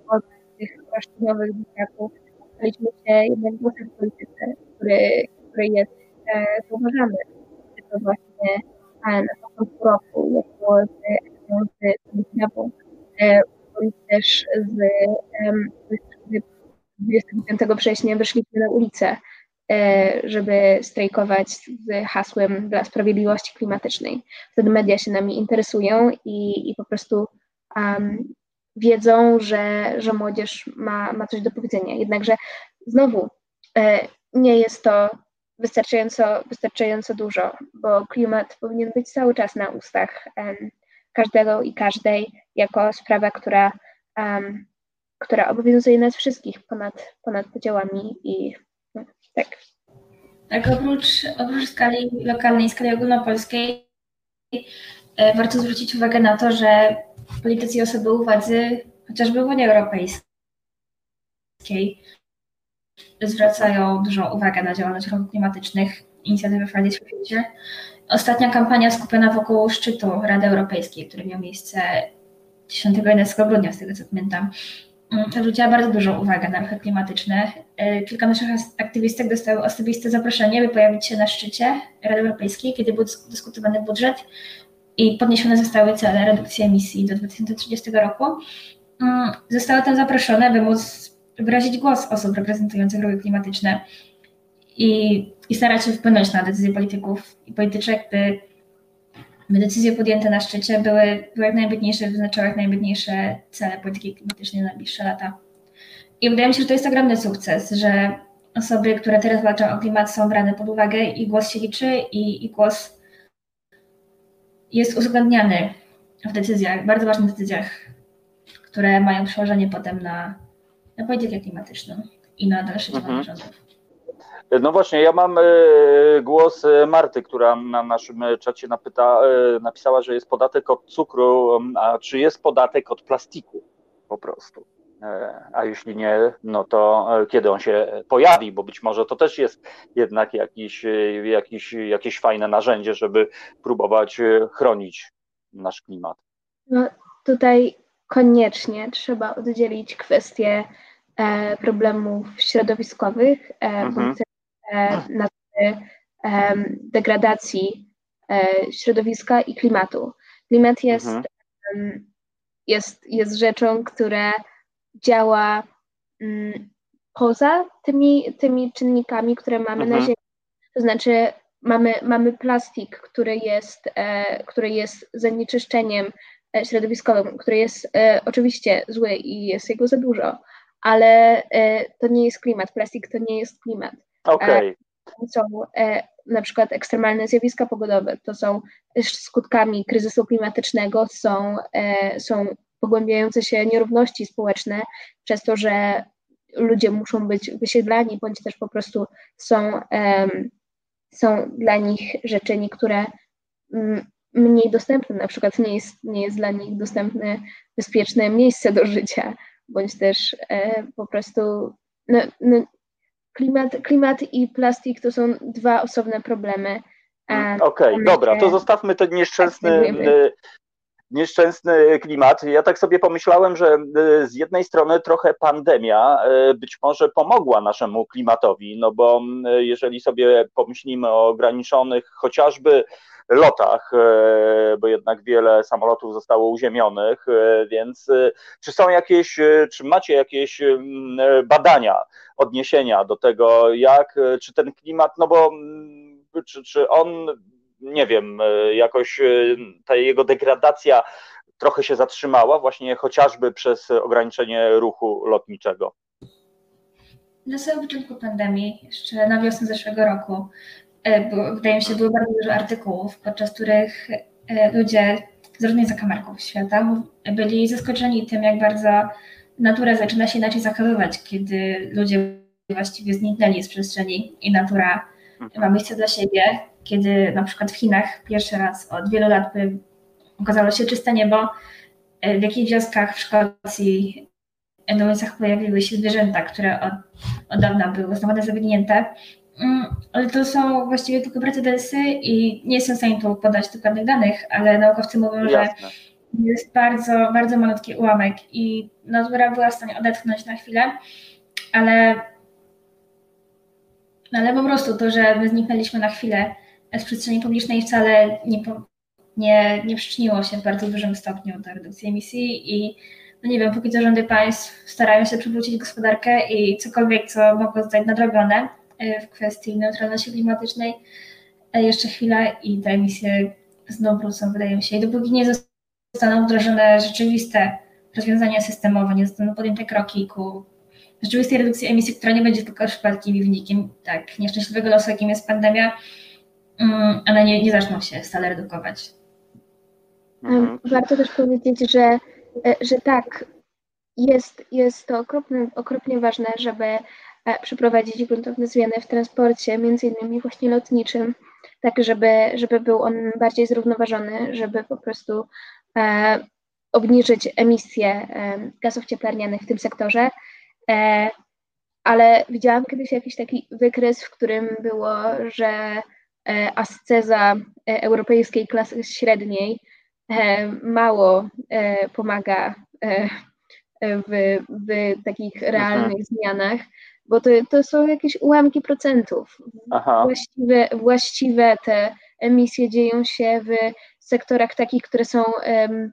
od tych roszczeniowych dzieciaków staliśmy się jednym głosem w polityce, który, który jest zauważany. To właśnie na początku roku, jako z z też z 25 września wyszliśmy na ulicę, e, żeby strajkować z hasłem dla sprawiedliwości klimatycznej. Wtedy media się nami interesują i, i po prostu um, wiedzą, że, że młodzież ma, ma coś do powiedzenia. Jednakże znowu e, nie jest to wystarczająco, wystarczająco dużo, bo klimat powinien być cały czas na ustach każdego i każdej jako sprawa, która, um, która obowiązuje nas wszystkich ponad, ponad podziałami i no, tak. Tak, oprócz, oprócz skali lokalnej, skali ogólnopolskiej, e, warto zwrócić uwagę na to, że politycy i osoby u władzy, chociażby w Unii Europejskiej, zwracają dużą uwagę na działalność ruchów klimatycznych, inicjatywy Fridays for Future. Ostatnia kampania skupiona wokół szczytu Rady Europejskiej, który miał miejsce 10-11 grudnia, z tego co pamiętam, zwróciła bardzo dużą uwagę na ruchy klimatyczne. E, kilka naszych aktywistek dostało osobiste zaproszenie, by pojawić się na szczycie Rady Europejskiej, kiedy był dyskutowany budżet i podniesione zostały cele redukcji emisji do 2030 roku. Mm, zostały tam zaproszone, by móc wyrazić głos osób reprezentujących ruchy klimatyczne i, i starać się wpłynąć na decyzje polityków i polityczek, by decyzje podjęte na szczycie były, były jak najambitniejsze, wyznaczały jak najambitniejsze cele polityki klimatycznej na najbliższe lata. I wydaje mi się, że to jest ogromny sukces, że osoby, które teraz walczą o klimat są brane pod uwagę i głos się liczy i, i głos jest uwzględniany w decyzjach, bardzo ważnych decyzjach, które mają przełożenie potem na, na politykę klimatyczną i na dalsze działania mhm. rządów. No właśnie, ja mam e, głos e, Marty, która na naszym czacie napyta, e, napisała, że jest podatek od cukru, a czy jest podatek od plastiku po prostu? A jeśli nie, no to kiedy on się pojawi, bo być może to też jest jednak jakiś, jakiś, jakieś fajne narzędzie, żeby próbować chronić nasz klimat. No tutaj koniecznie trzeba oddzielić kwestie problemów środowiskowych, mhm. E, na degradacji e, środowiska i klimatu. Klimat jest, mhm. jest, jest rzeczą, która działa mm, poza tymi, tymi czynnikami, które mamy mhm. na Ziemi. To znaczy, mamy, mamy plastik, który jest, e, który jest zanieczyszczeniem środowiskowym, który jest e, oczywiście zły i jest jego za dużo, ale e, to nie jest klimat. Plastik to nie jest klimat. Okay. Są e, na przykład ekstremalne zjawiska pogodowe, to są skutkami kryzysu klimatycznego, są, e, są pogłębiające się nierówności społeczne przez to, że ludzie muszą być wysiedlani, bądź też po prostu są, są dla nich rzeczy niektóre mniej dostępne, na przykład nie jest, nie jest dla nich dostępne bezpieczne miejsce do życia, bądź też e, po prostu no, no, klimat, klimat i plastik to są dwa osobne problemy. Okej, okay, dobra, to zostawmy ten nieszczęsny, nieszczęsny klimat. Ja tak sobie pomyślałem, że z jednej strony trochę pandemia być może pomogła naszemu klimatowi, no bo jeżeli sobie pomyślimy o ograniczonych chociażby lotach, e, bo jednak wiele samolotów zostało uziemionych, więc czy są jakieś, czy macie jakieś badania, odniesienia do tego, jak, czy ten klimat, no bo czy, czy on, nie wiem, jakoś ta jego degradacja trochę się zatrzymała, właśnie chociażby przez ograniczenie ruchu lotniczego? Na samym początku pandemii, jeszcze na wiosnę zeszłego roku, E, wydaje mi się, było bardzo dużo artykułów, podczas których e, ludzie z różnych zakamarków świata byli zaskoczeni tym, jak bardzo natura zaczyna się inaczej zachowywać, kiedy ludzie właściwie zniknęli z przestrzeni i natura ma miejsce dla siebie, kiedy na przykład w Chinach pierwszy raz od wielu lat okazało się czyste niebo, e, w jakichś wioskach w Szkocji na ulicach pojawiły się zwierzęta, które od, od dawna były uznawane za wygnięte Mm, ale to są właściwie tylko precedensy i nie jestem w stanie tu podać dokładnych danych, ale naukowcy mówią, Jasne. że jest bardzo, bardzo malutki ułamek i natura była w stanie odetchnąć na chwilę, ale, ale po prostu to, że my zniknęliśmy na chwilę z przestrzeni publicznej wcale nie, nie, nie przyczyniło się w bardzo dużym stopniu do redukcji emisji i no nie wiem, póki co rządy państw starają się przywrócić gospodarkę i cokolwiek, co mogło zostać nadrobione, E, w kwestii neutralności klimatycznej. E, jeszcze chwila i te emisje znowu wrócą, wydaje mi się. I dopóki nie zostaną wdrożone rzeczywiste rozwiązania systemowe, nie zostaną podjęte kroki ku rzeczywistej redukcji emisji, która nie będzie tylko przypadkiem i wynikiem tak nieszczęśliwego losu, jakim jest pandemia, mm, ale nie, nie zaczną się stale redukować. Mhm. Warto też powiedzieć, że, e, że tak, jest, jest to okropnie, okropnie ważne, żeby E, przeprowadzić gruntowne zmiany w transporcie, między innymi właśnie lotniczym, tak żeby, żeby był on bardziej zrównoważony, żeby po prostu e, obniżyć emisje e, gazów cieplarnianych w tym sektorze. E, ale widziałam kiedyś jakiś taki wykres, w którym było, że e, asceza e, europejskiej klasy średniej mało pomaga w, w takich realnych mhm. zmianach, bo to, to są jakieś ułamki procentów. Właściwe, właściwe te emisje dzieją się w sektorach takich, które są um,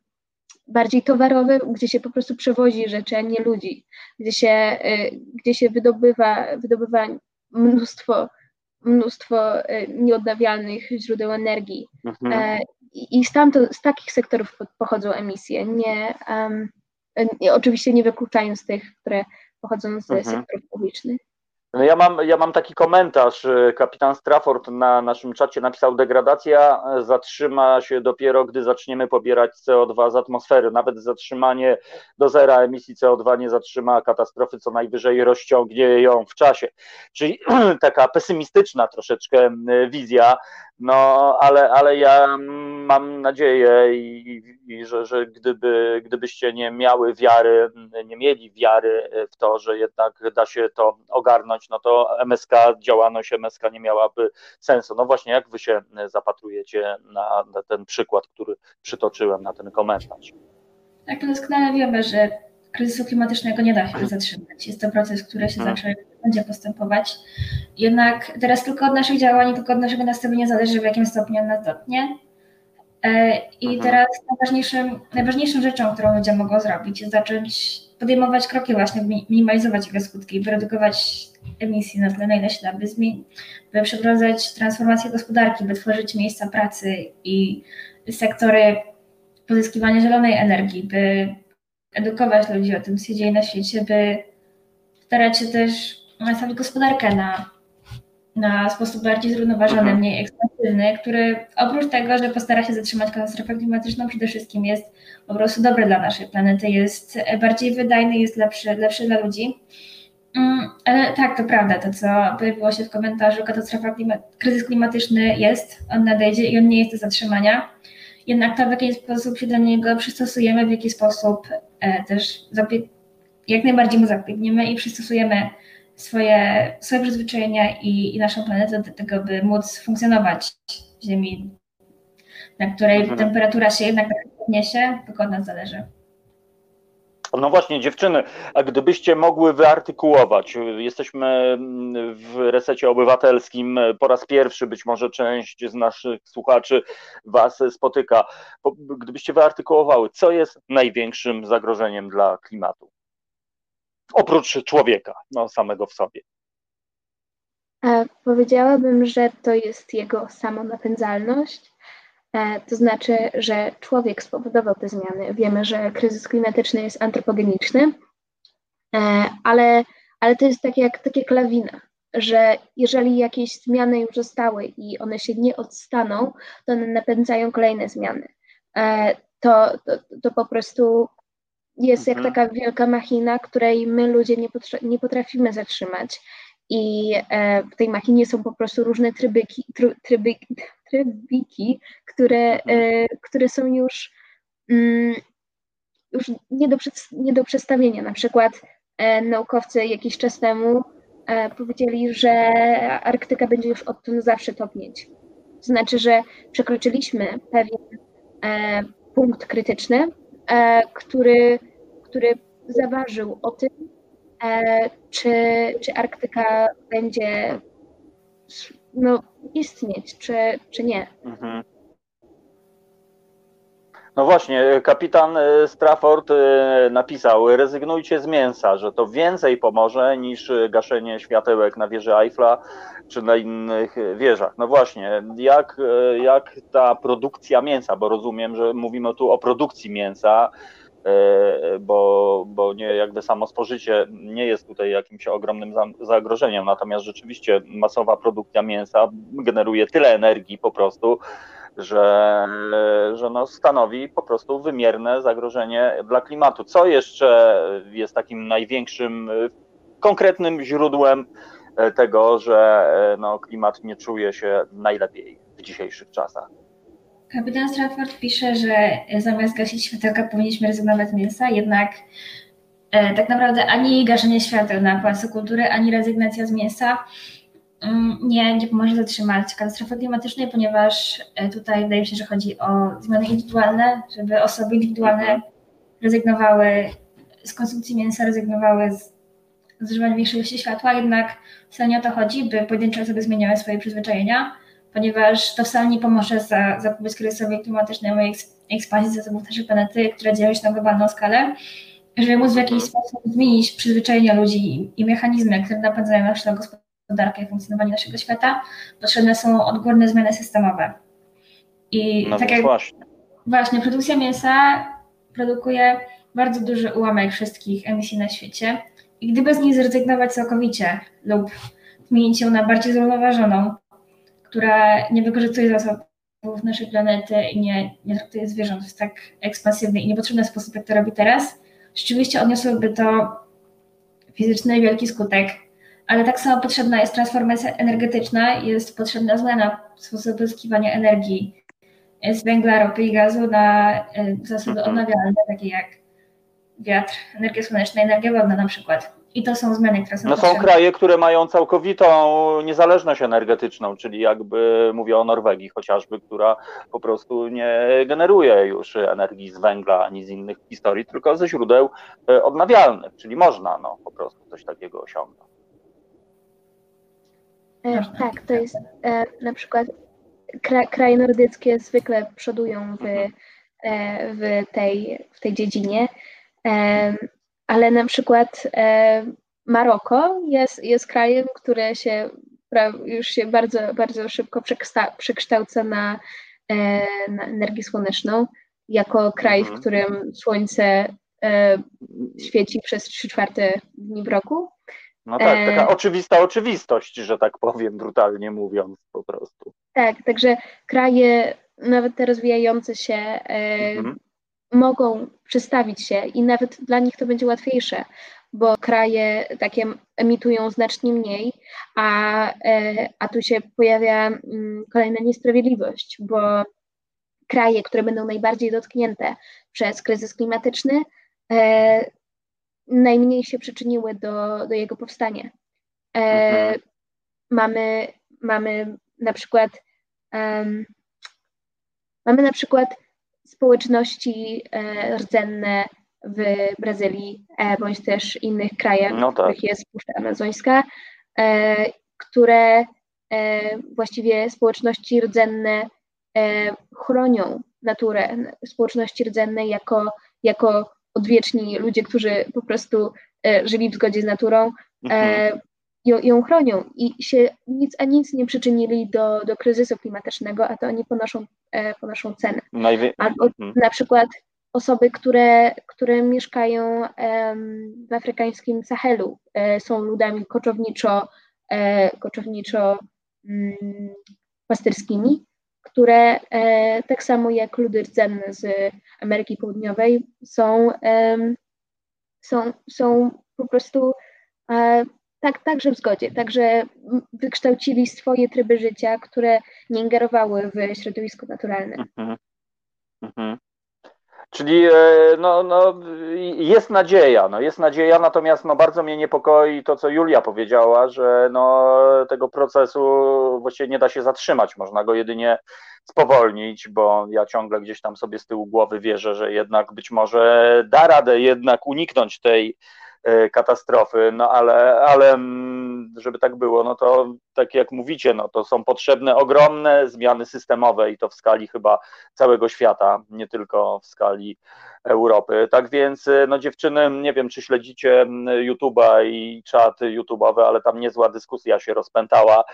bardziej towarowe, gdzie się po prostu przewozi rzeczy, a nie ludzi, gdzie się, y, gdzie się wydobywa, wydobywa mnóstwo, mnóstwo y, nieodnawialnych źródeł energii. Mhm. E, I stamtąd, z takich sektorów pochodzą emisje, nie, um, oczywiście nie wykluczając tych, które pochodzą z mhm. sektorów publicznych. No ja mam, ja mam taki komentarz. Kapitan Strafford na naszym czacie napisał: Degradacja zatrzyma się dopiero, gdy zaczniemy pobierać CO2 z atmosfery. Nawet zatrzymanie do zera emisji CO2 nie zatrzyma katastrofy, co najwyżej rozciągnie ją w czasie. Czyli taka pesymistyczna troszeczkę wizja, no ale, ale ja mam nadzieję, i, i że, że gdyby, gdybyście nie miały wiary, nie mieli wiary w to, że jednak da się to ogarnąć, no to MSK, działalność MSK nie miałaby sensu. No właśnie, jak wy się zapatrujecie na, na ten przykład, który przytoczyłem, na ten komentarz? Tak, doskonale wiemy, że kryzysu klimatycznego nie da się zatrzymać. Jest to proces, który się hmm. zawsze będzie postępować. Jednak teraz tylko od naszych działań, tylko od naszego nastawienia zależy, w jakim stopniu nas dotknie. E, I mhm. teraz najważniejszym, najważniejszą rzeczą, którą ludzie mogą zrobić, jest zacząć podejmować kroki właśnie, minimalizować jego skutki, by redukować emisji na tle na ile się da, by, by przeprowadzać transformację gospodarki, by tworzyć miejsca pracy i sektory pozyskiwania zielonej energii, by edukować ludzi o tym, co się dzieje na świecie, by starać się też nastawić gospodarkę na, na sposób bardziej zrównoważony, mhm. mniej ekspansywny, który oprócz tego, że postara się zatrzymać katastrofę klimatyczną, przede wszystkim jest po prostu dobry dla naszej planety, jest bardziej wydajny, jest lepszy, lepszy dla ludzi. Mm, ale tak, to prawda, to co pojawiło się w komentarzu, katastrofa, klimat, kryzys klimatyczny jest, on nadejdzie i on nie jest do zatrzymania. Jednak to, w jaki sposób się do niego przystosujemy, w jaki sposób e, też jak najbardziej mu zapobiegniemy i przystosujemy swoje, swoje przyzwyczajenia i, i naszą planetę do tego, by móc funkcjonować w Ziemi na której mhm. temperatura się jednak podniesie, tylko od nas zależy. No właśnie, dziewczyny, a gdybyście mogły wyartykułować, jesteśmy w resecie obywatelskim, po raz pierwszy być może część z naszych słuchaczy Was spotyka. Gdybyście wyartykułowały, co jest największym zagrożeniem dla klimatu? Oprócz człowieka, no, samego w sobie. E, powiedziałabym, że to jest jego samonapędzalność E, to znaczy, że człowiek spowodował te zmiany. Wiemy, że kryzys klimatyczny jest antropogeniczny, e, ale, ale to jest tak jak, tak jak lawina, że jeżeli jakieś zmiany już zostały i one się nie odstaną, to one napędzają kolejne zmiany. E, to, to, to po prostu jest mhm. jak taka wielka machina, której my ludzie nie, nie potrafimy zatrzymać. I w tej machinie są po prostu różne trybyki, tryby, trybiki, które, mhm. e, które są już, mm, już nie, do, nie do przedstawienia. Na przykład e, naukowcy jakiś czas temu e, powiedzieli, że Arktyka będzie już odtąd zawsze topnieć. To znaczy, że przekroczyliśmy pewien punkt krytyczny, który, który zaważył o tym, czy, czy Arktyka będzie no, istnieć, czy, czy nie. Mhm. No właśnie, kapitan e, Strafford e, napisał, rezygnujcie z mięsa, że to więcej pomoże niż gaszenie światełek na wieży Eiffla czy na innych wieżach. No właśnie, jak, e, jak ta produkcja mięsa, bo rozumiem, że mówimy tu o produkcji mięsa, E, bo, bo nie, jakby samo spożycie nie jest tutaj jakimś ogromnym zagrożeniem, natomiast rzeczywiście masowa produkcja mięsa generuje tyle energii po prostu, że, że no stanowi po prostu wymierne zagrożenie dla klimatu. Co jeszcze jest takim największym, konkretnym źródłem e, tego, że e, no, klimat nie czuje się najlepiej w dzisiejszych czasach? Kapitan Stratford pisze, że zamiast gasić światełka powinniśmy rezygnować z mięsa, jednak e, tak naprawdę ani gaszenie świateł na Pałacu Kultury, ani rezygnacja z mięsa mm, nie, nie pomoże zatrzymać katastrofy klimatycznej, ponieważ e, tutaj wydaje mi się, że chodzi o zmiany indywidualne, żeby osoby indywidualne rezygnowały z konsumpcji mięsa, rezygnowały z zużywania większej ilości światła, jednak wcale nie o to chodzi, by pojedyncze osoby zmieniały swoje przyzwyczajenia ponieważ to wcale nie pomoże za, zapobiec kryzysowi klimatycznemu i ekspansji zasobów naszej planety, które dzieją się na globalną skalę. Żeby móc w jakiś sposób zmienić przyzwyczajenia ludzi i mechanizmy, które napędzają naszą gospodarkę i funkcjonowanie naszego świata, potrzebne są odgórne zmiany systemowe. I no tak jak właśnie. właśnie, produkcja mięsa produkuje bardzo duży ułamek wszystkich emisji na świecie i gdyby z niej zrezygnować całkowicie lub zmienić ją na bardziej zrównoważoną, która nie wykorzystuje zasobów naszej planety i nie, nie traktuje zwierząt w tak ekspansywny i niepotrzebny sposób, jak to robi teraz, rzeczywiście odniosłoby to fizyczny wielki skutek. Ale tak samo potrzebna jest transformacja energetyczna, jest potrzebna zmiana sposobu pozyskiwania energii z węgla, ropy i gazu na e, zasoby odnawialne, takie jak wiatr, energia słoneczna, energia wodna na przykład. I to są zmiany, które są No są kraje, które mają całkowitą niezależność energetyczną, czyli jakby mówię o Norwegii chociażby, która po prostu nie generuje już energii z węgla ani z innych historii, tylko ze źródeł e, odnawialnych, czyli można no, po prostu coś takiego osiągnąć. E, tak, to jest e, na przykład kra, kraje nordyckie zwykle przodują w, mhm. w, tej, w tej dziedzinie. E, ale na przykład e, Maroko jest, jest krajem, które się już się bardzo, bardzo szybko przekształca na, e, na energię słoneczną, jako kraj, w mhm. którym słońce e, świeci przez 3 czwarte dni w roku. No tak, taka oczywista oczywistość, że tak powiem, brutalnie mówiąc po prostu. Tak, także kraje, nawet te rozwijające się, mhm mogą przestawić się i nawet dla nich to będzie łatwiejsze, bo kraje takie emitują znacznie mniej, a, e, a tu się pojawia mm, kolejna niesprawiedliwość, bo kraje, które będą najbardziej dotknięte przez kryzys klimatyczny, e, najmniej się przyczyniły do, do jego powstania. E, mhm. mamy, mamy na przykład um, Mamy na przykład społeczności rdzenne w Brazylii bądź też innych krajach, no tak. w których jest Puszcza Amazońska, które właściwie społeczności rdzenne chronią naturę, społeczności rdzenne jako, jako odwieczni ludzie, którzy po prostu żyli w zgodzie z naturą, mhm ją, ją chronią i się nic a nic nie przyczynili do, do kryzysu klimatycznego, a to oni ponoszą, e, ponoszą cenę. Najwie... Albo mhm. na przykład osoby, które, które mieszkają w afrykańskim Sahelu, e, są ludami koczowniczo, e, koczowniczo mm, pasterskimi, które tak samo jak ludy rdzenne z Ameryki Południowej są, są, są po prostu tak, także w zgodzie. Także wykształcili swoje tryby życia, które nie ingerowały w środowisko naturalne. Mhm. Mhm. Czyli e, no, no, jest nadzieja, no, jest nadzieja, natomiast no, bardzo mnie niepokoi to, co Julia powiedziała, że no, tego procesu właściwie nie da się zatrzymać, można go jedynie spowolnić, bo ja ciągle gdzieś tam sobie z tyłu głowy wierzę, że jednak być może da radę jednak uniknąć tej katastrofy, no ale, ale mm, żeby tak było, no to tak jak mówicie, no to są potrzebne ogromne zmiany systemowe i to w skali chyba całego świata, nie tylko w skali Europy. Tak więc, e, no dziewczyny, nie wiem, czy śledzicie mm, YouTube'a i czat YouTube'owy, ale tam niezła dyskusja się rozpętała.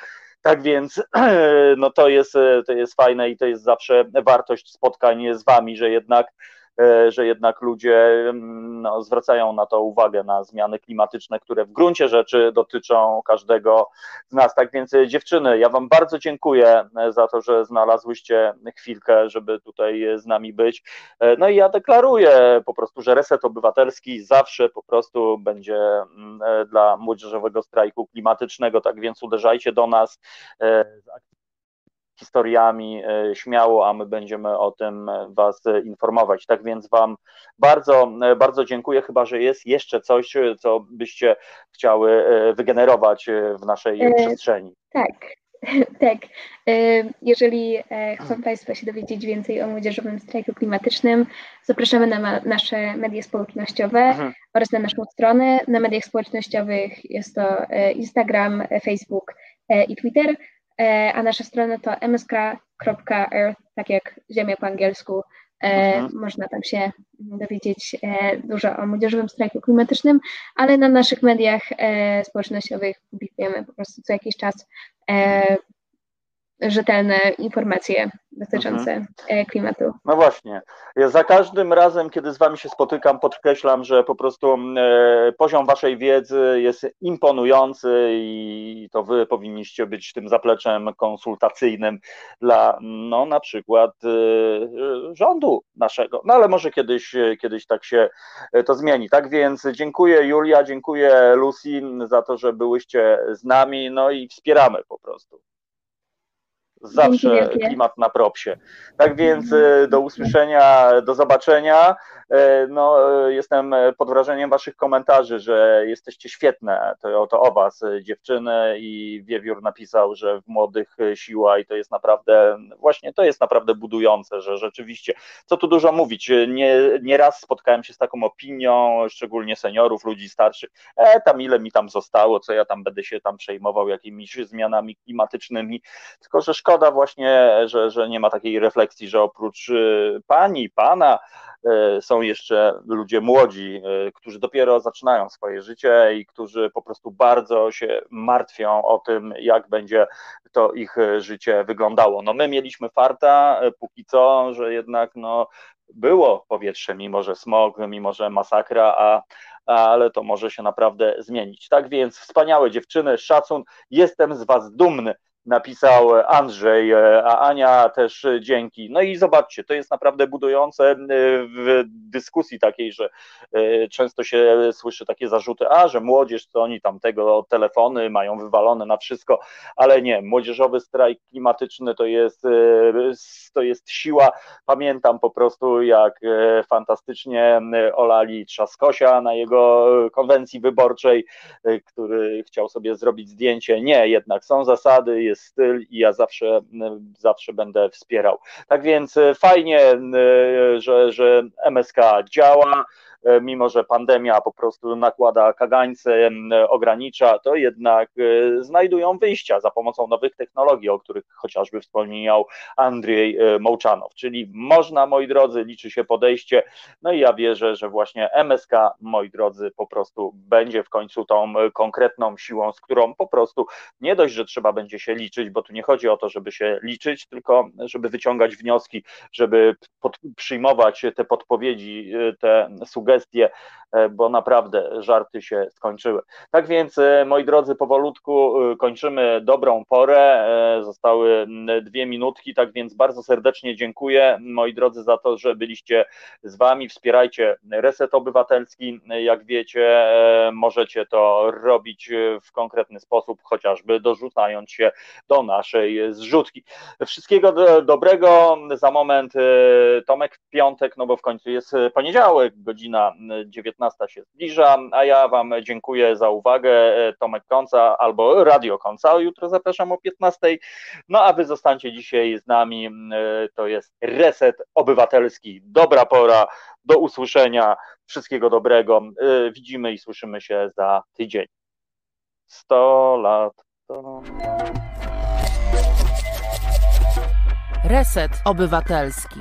Tak więc no to jest, e, to jest fajne i to jest zawsze wartość spotkań z wami, że jednak E, że jednak ludzie mm, no, zwracają na to uwagę, na zmiany klimatyczne, które w gruncie rzeczy dotyczą każdego z nas. Tak więc e, dziewczyny, ja Wam bardzo dziękuję e, za to, że znalazłyście chwilkę, żeby tutaj z nami być. No i ja deklaruję po prostu, że reset obywatelski zawsze po prostu będzie mm, dla młodzieżowego strajku klimatycznego, tak więc uderzajcie do nas historiami e, śmiało, a my będziemy o tym Was informować. Tak więc Wam bardzo, e, bardzo dziękuję, chyba że jest jeszcze coś, co byście chciały e, wygenerować w naszej e, przestrzeni. Tak. Tak. Jeżeli chcą Państwo się dowiedzieć więcej o młodzieżowym strajku klimatycznym, zapraszamy na nasze media społecznościowe mhm. oraz na naszą stronę. Na mediach społecznościowych jest to Instagram, Facebook i Twitter. E, a nasza strona to msk.earth, tak jak Ziemia po angielsku. E, mhm. Można tam się dowiedzieć e, dużo o młodzieżowym strajku klimatycznym, ale na naszych mediach społecznościowych publikujemy po prostu co jakiś czas rzetelne informacje dotyczące mhm. klimatu. No właśnie. Ja za każdym razem, kiedy z Wami się spotykam, podkreślam, że po prostu e, poziom Waszej wiedzy jest imponujący i to Wy powinniście być tym zapleczem konsultacyjnym dla, no na przykład e, rządu naszego. No ale może kiedyś, kiedyś tak się to zmieni. Tak więc dziękuję Julia, dziękuję Lucy za to, że byłyście z nami, no i wspieramy po prostu zawsze klimat na propsie. Tak więc e, do usłyszenia, do zobaczenia. E, no, jestem pod wrażeniem Waszych komentarzy, że jesteście świetne. To, to o Was, dziewczyny, i Wiewiór napisał, że w młodych siła i to jest naprawdę, właśnie to jest naprawdę budujące, że rzeczywiście, co tu dużo mówić, nie, nie raz spotkałem się z taką opinią, szczególnie seniorów, ludzi starszych, e, tam ile mi tam zostało, co ja tam będę się tam przejmował jakimiś zmianami klimatycznymi, tylko że szkoda, właśnie, że, że nie ma takiej refleksji, że oprócz pani, pana są jeszcze ludzie młodzi, y, którzy dopiero zaczynają swoje życie i którzy po prostu bardzo się martwią o tym, jak będzie to ich życie wyglądało. No my mieliśmy farta póki co, że jednak no, było powietrze, mimo że smog, mimo że masakra, a, ale to może się naprawdę zmienić. Tak więc wspaniałe dziewczyny, szacun, jestem z Was dumny napisał Andrzej, e, a Ania też dzięki. No i zobaczcie, to jest naprawdę budujące e, w dyskusji takiej, że e, często się słyszy takie zarzuty, a że młodzież, to oni tam tego telefony mają wywalone na wszystko, ale nie, młodzieżowy strajk klimatyczny to jest, to jest siła. Pamiętam po prostu, jak fantastycznie olali Trzaskosia na jego konwencji wyborczej, który chciał sobie zrobić zdjęcie. Nie, jednak są zasady, jest styl i ja zawsze, zawsze będę wspierał. Tak więc fajnie, że, że MSK działa, E, mimo że pandemia po prostu nakłada kagańce, ogranicza, to jednak e, znajdują wyjścia za pomocą nowych technologii, o których chociażby wspomniał Andrzej e, Mołczanow. Czyli można, moi drodzy, liczy się podejście. No i ja wierzę, że właśnie MSK, moi drodzy, po prostu będzie w końcu tą konkretną siłą, z którą po prostu nie dość, że trzeba będzie się liczyć, bo tu nie chodzi o to, żeby się liczyć, tylko żeby wyciągać wnioski, żeby pod, przyjmować te podpowiedzi, te sugestie, e, bo naprawdę żarty się skończyły. Tak więc, e, moi drodzy, powolutku e, kończymy dobrą porę. Zostały dwie minutki, tak więc bardzo serdecznie dziękuję, moi drodzy, za to, że byliście z Wami. Wspierajcie Reset Obywatelski. Jak wiecie, możecie to robić w konkretny sposób, chociażby dorzucając się do naszej zrzutki. Wszystkiego do, dobrego. Za moment Tomek w piątek, no bo w końcu jest poniedziałek, godzina 19 się zbliża, a ja Wam dziękuję za uwagę. Tomek Konca albo Radio Konca. Jutro zapraszam o 15. No a Wy zostańcie dzisiaj z nami. To jest Reset Obywatelski. Dobra pora. Do usłyszenia. Wszystkiego dobrego. Widzimy i słyszymy się za tydzień. 100 lat. To... Reset Obywatelski.